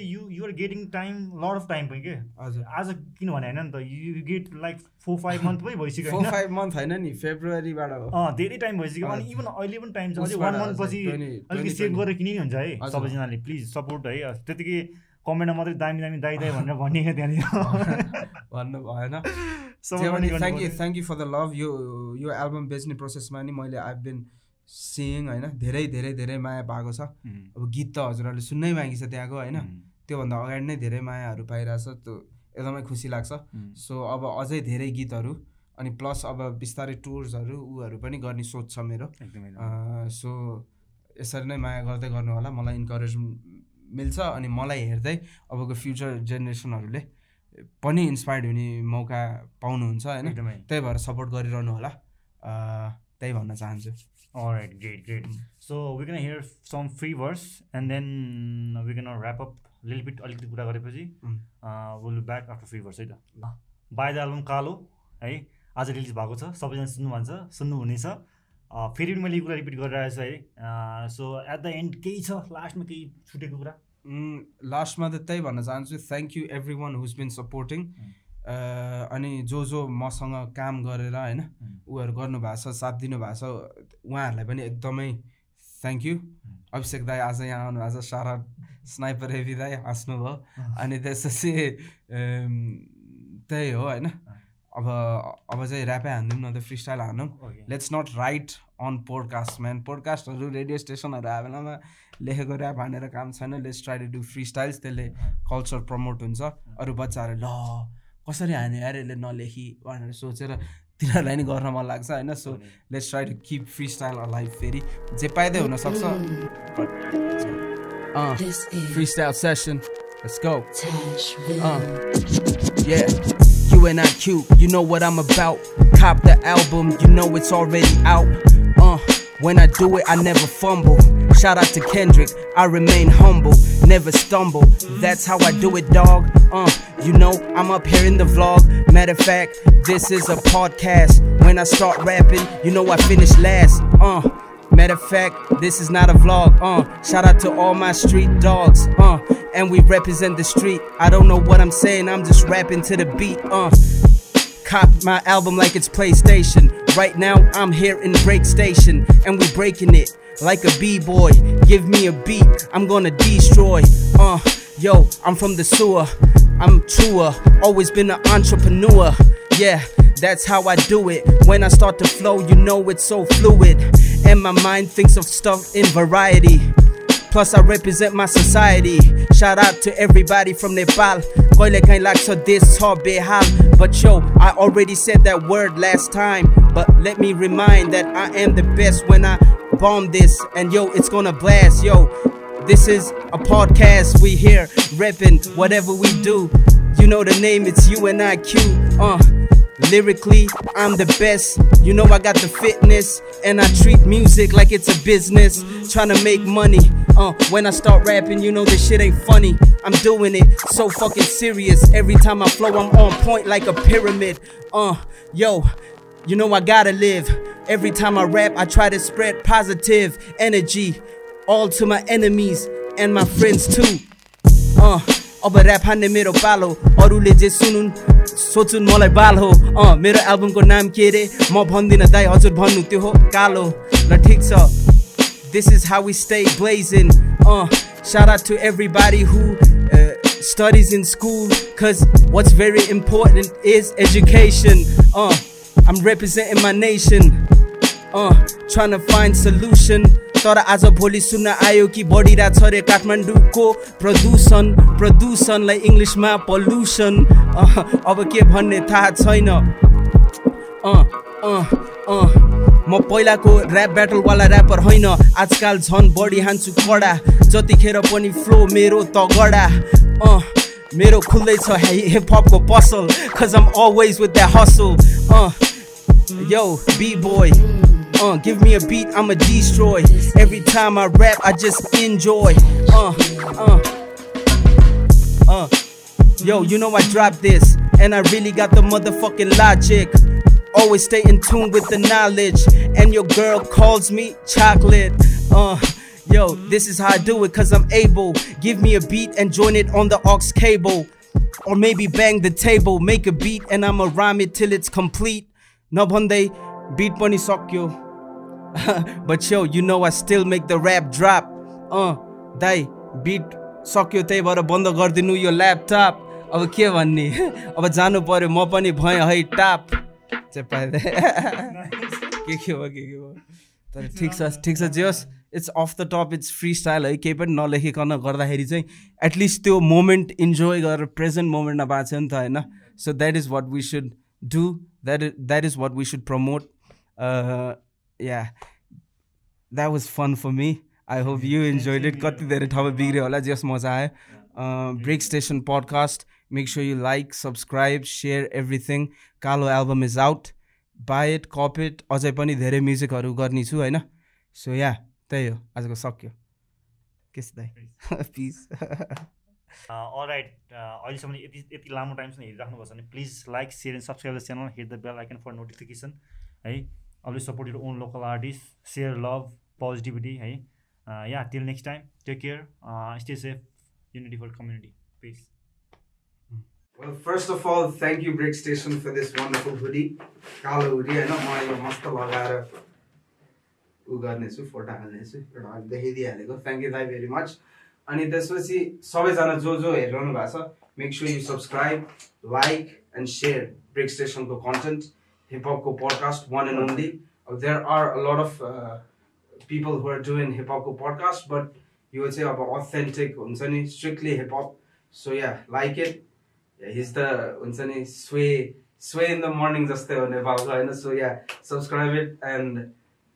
you you're getting time lot of time पनि के? हजुर। आज किनभने होइन नि त you get like four five month पनि भइसक्यो फोर फाइभ मन्थ होइन नि फेब्रुअरीबाट धेरै टाइम भइसक्यो अनि इभन अहिले पनि टाइम छ अझै वान मन्थ पछि अलिकति सेभ गरेर किने हुन्छ है सबैजनाले प्लिज सपोर्ट है। त्यतिकै कमेन्टमा मात्रै दामी दामी दाइ दाइ भनेर भनिएको त्यहाँनिर। *laughs* भन्नु भएन। Thank you thank you for the love यो यो एल्बम बेच्ने प्रोसेसमा नि मैले आई बिन सिइङ होइन धेरै धेरै धेरै माया पाएको छ। अब गीत त हजुरहरूले सुन्नै बाँकी छ त्यहाँको होइन। त्योभन्दा अगाडि नै धेरै मायाहरू पाइरहेछ त्यो एकदमै खुसी लाग्छ। सो अब अझै धेरै गीतहरू अनि प्लस अब बिस्तारै टुर्सहरू ऊहरू पनि गर्ने सोच छ मेरो। सो यसरी नै माया गर्दै गर्नु होला। मलाई इन्करेज मिल्छ अनि मलाई हेर्दै अबको फ्युचर जेनेरेसनहरूले पनि इन्सपायर्ड हुने मौका पाउनुहुन्छ होइन? त्यही भएर सपोर्ट गरिरहनु होला। त्यही भन्न चाहन्छु। Great, great. So we're gonna hear some free verse and then we're gonna wrap up a little bit अलिकति कुरा गरेपछि. Will back after free verse है त? बाई द एल्बम कालो है? आज रिलिज भएको छ सबैजना सुन्नु भन्छ सुन्नुहुनेछ। फेरि पनि मैले यो कुरा रिपिट गरिरहेको छु है। सो एट द एन्ड केही छ? लास्टमा केही छुटेको कुरा? लास्टमा त त्यही भन्न चाहन्छु thank you every one who's been supporting अनि जो जो मसँग काम गरेर होइन उयोहरू गर्नुभएको छ साथ दिनुभएको छ उहाँहरूलाई पनि एकदमै थ्याङ्क यू अभिषेक दाई आज यहाँ आउनुभएको छ सारा स्नाइपर हेभी दाई हाँस्नुभयो। अनि त्यसपछि त्यही हो होइन? अब अब चाहिँ ऱ्यापै हानिदिउँ न त freestyle हानौँ. Let's not write on podcast man पोडकास्टहरू radio स्टेसनहरू आए बेलामा लेखेको ऱ्याप हानेर काम छैन। Let's try to do freestyles त्यसले कल्चर प्रमोट हुन्छ। अरू बच्चाहरू ल कसरी हान्यो? यार यसले नलेखी भनेर सोचेर तिनीहरूलाई नि गर्न मन लाग्छ होइन? So let's try to keep freestyle life फेरि। जे पाइँदै हुनसक्छ। अँ freestyle session let's go Uh, yeah. UNIQ, you know what I'm about. Cop the album, you know it's already out. Uh, when I do it, I never fumble. Shout out to Kendrick, I remain humble, never stumble. That's how I do it, dog. Uh, you know, I'm up here in the vlog. Matter of fact, this is a podcast. When I start rapping, you know I finish last. Uh, Matter of fact, this is not a vlog. Uh, shout out to all my street dogs. Uh, and we represent the street. I don't know what I'm saying. I'm just rapping to the beat. Uh, cop my album like it's PlayStation. Right now, I'm here in Break Station, and we breaking it like a b-boy. Give me a beat, I'm gonna destroy. Uh, yo, I'm from the sewer. I'm truer. Always been an entrepreneur. Yeah, that's how I do it. When I start to flow, you know it's so fluid. And my mind thinks of stuff in variety. Plus, I represent my society. Shout out to everybody from Nepal. Koile kain laksa behal. But yo, I already said that word last time. But let me remind that I am the best when I bomb this. And yo, it's gonna blast. Yo, this is a podcast. We here reppin' whatever we do. You know the name, it's UNIQ. Uh, lyrically, I'm the best. You know I got the fitness, and I treat music like it's a business. Trying to make money. Uh, when I start rapping, you know this shit ain't funny. I'm doing it so fucking serious. Every time I flow, I'm on point like a pyramid. Uh, yo, you know I gotta live. Every time I rap, I try to spread positive energy, all to my enemies and my friends too. अँ अब rap हान्ने मेरो पालो अरूले जे सुनुन् सोचुन् मलाई बाल हो अँ मेरो एल्बमको नाम के रे म भन्दिनँ दाइ हजुर भन्नु त्यो हो कालो ल ठिक छ This is how we stay blazing. Uh, shout out to everybody who uh, studies in school, cause what's very important is education. Uh, I'm representing my nation. Uh, trying to find solution तर आज भोलि सुन्न आयो कि बढिरहेको छ रे काठमाडौँको प्रदूषण प्रदूषणलाई इङ्ग्लिसमा पल्युसन अब के भन्ने थाहा छैन। अँ अँ अँ म पहिलाको ऱ्याप ब्याटलवाला ऱ्यापर होइन आजकाल झन् बढी हान्छु कडा जतिखेर पनि फ्लो मेरो तगडा अँ मेरो खुल्दैछ हिपहपको पसल cause am always with the hustle अँ Yo, B-boy, Uh, give me a beat, I'ma destroy. Every time I rap, I just enjoy. Uh, uh, uh. Yo, you know I dropped this, and I really got the motherfucking logic. Always stay in tune with the knowledge, and your girl calls me chocolate. Uh, yo, this is how I do it, cause I'm able. Give me a beat and join it on the aux cable. Or maybe bang the table, make a beat, and I'ma rhyme it till it's complete. Nabonde, beat pani sakyo. But yo you know I still make the rap drop अँ दाइ beet सक्यो त्यही भएर बन्द गरिदिनु यो laptop अब के भन्ने? *laughs* अब जानु पर्यो म पनि भएँ है टाप चाहिँ पाइँदै के के हो के के हो तर ठिक छ ठिक छ जे होस् it's of the top it's freestyle है केही पनि नलेखिकन गर्दाखेरि चाहिँ एटलिस्ट त्यो मोमेन्ट इन्जोय गरेर प्रेजेन्ट मोमेन्टमा बाँच्यो नि त होइन? So that is what we should do that that is what we should promote yeah that was fun for me I hope you enjoyed it कति धेरै ठाउँमा बिग्रियो होला जस मजा आयो break station podcast make sure you like, subscribe, share everything. Kalo album is out buy it cop it अझै पनि धेरै म्युजिकहरू गर्ने छु होइन? सो या त्यही हो. आजको सक्यो। के दाइ पिस राइट अहिलेसम्म यति यति लामो टाइमसम्म हेरिराख्नुपर्छ भने please like share and subscribe the channel hit the bell icon for notification है? Always support your own local artist share love positivity है yeah till next time take care stay safe unity community peace Well, first of all, thank you Brick Station for this wonderful. Kalo hoodie होइन म मस्त लगाएर उ गर्नेछु photo हाल्नेछु एउटा देखाइदिइहालेको थ्याङ्क यू दाई भेरी मच अनि त्यसपछि सबैजना जो जो हेरिरहनु भएको छ make sure you subscribe like and share break स्टेसनको content हिपहपको podcast one and only there are a lot of people who are doing हिपहपको पडकास्ट बट यो चाहिँ अब अथेन्टिक हुन्छ नि strictly hip hop so yeah like it his the हुन्छ नि स्वे स्वे इन द मर्निङ जस्तै हो नेपालको होइन so yeah subscribe it and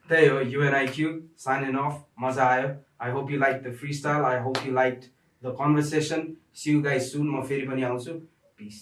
त्यही हो युएनआइक्यू साइन इन अफ मजा आयो I hope you like the freestyle I hope you like the conversation see you guy soon म फेरि पनि आउँछु पिस